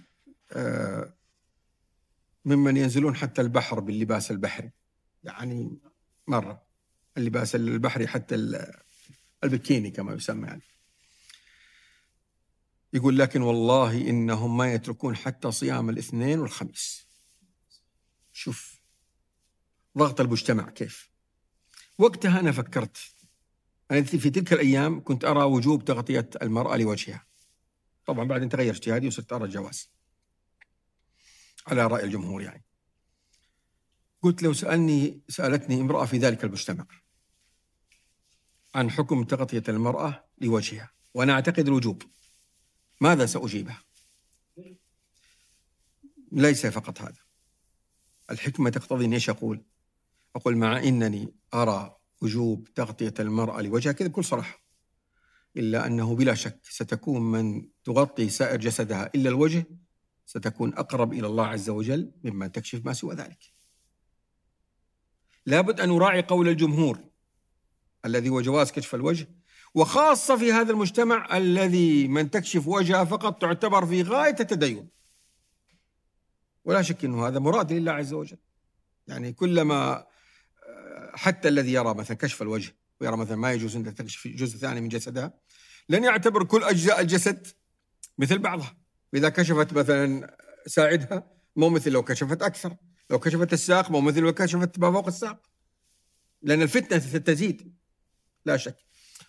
آه ممن ينزلون حتى البحر باللباس البحري. يعني مرة اللباس البحري حتى البكيني كما يسمى يعني. يقول لكن والله إنهم ما يتركون حتى صيام الاثنين والخميس. شوف ضغط المجتمع كيف. وقتها أنا فكرت أنا في تلك الأيام كنت أرى وجوب تغطية المرأة لوجهها. طبعا بعدين تغير اجتهادي وصرت أرى الجواز. على رأي الجمهور يعني. قلت لو سألني سألتني امرأة في ذلك المجتمع عن حكم تغطية المرأة لوجهها وأنا أعتقد الوجوب. ماذا سأجيبها؟ ليس فقط هذا. الحكمة تقتضي أن إيش أقول؟ أقول مع أنني أرى وجوب تغطية المرأة لوجهها كذا بكل صراحة. إلا أنه بلا شك ستكون من تغطي سائر جسدها إلا الوجه ستكون أقرب إلى الله عز وجل ممن تكشف ما سوى ذلك. لابد أن نراعي قول الجمهور الذي هو جواز كشف الوجه وخاصة في هذا المجتمع الذي من تكشف وجهها فقط تعتبر في غاية التدين. ولا شك أنه هذا مراد لله عز وجل. يعني كلما حتى الذي يرى مثلا كشف الوجه ويرى مثلا ما يجوز أن تكشف جزء ثاني من جسدها. لن يعتبر كل أجزاء الجسد مثل بعضها. إذا كشفت مثلا ساعدها مو مثل لو كشفت أكثر. لو كشفت الساق مو مثل لو كشفت ما فوق الساق. لأن الفتنة تزيد لا شك.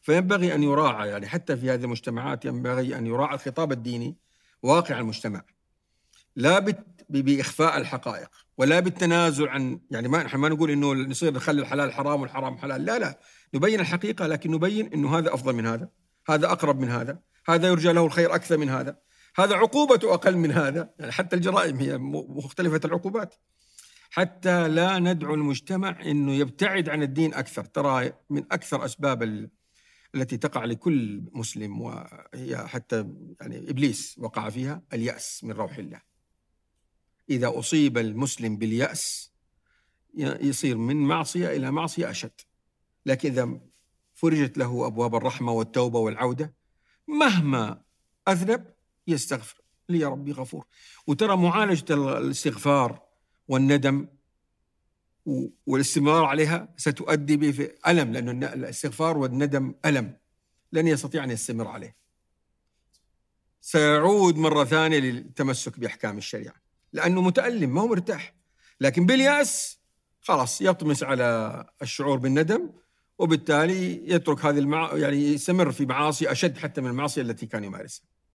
فينبغي أن يراعى يعني حتى في هذه المجتمعات ينبغي أن يراعى الخطاب الديني واقع المجتمع. لا بإخفاء الحقائق ولا بالتنازل عن يعني ما نحن ما نقول إنه نصير نخلي الحلال حرام والحرام حلال لا لا نبين الحقيقة لكن نبين إنه هذا أفضل من هذا هذا أقرب من هذا هذا يرجى له الخير أكثر من هذا هذا عقوبته أقل من هذا يعني حتى الجرائم هي مختلفة العقوبات حتى لا ندعو المجتمع إنه يبتعد عن الدين أكثر ترى من أكثر أسباب التي تقع لكل مسلم وهي حتى يعني إبليس وقع فيها اليأس من روح الله. إذا أصيب المسلم باليأس يصير من معصية إلى معصية أشد. لكن إذا فرجت له أبواب الرحمة والتوبة والعودة مهما أذنب يستغفر. لي يا ربي غفور. وترى معالجة الاستغفار والندم والاستمرار عليها ستؤدي به في ألم لأن الاستغفار والندم ألم. لن يستطيع أن يستمر عليه. سيعود مرة ثانية للتمسك بأحكام الشريعة. لأنه متألم ما هو مرتاح. لكن باليأس خلاص يطمس على الشعور بالندم وبالتالي يترك هذه المع... يعني يستمر في معاصي أشد حتى من المعاصي التي كان يمارسها.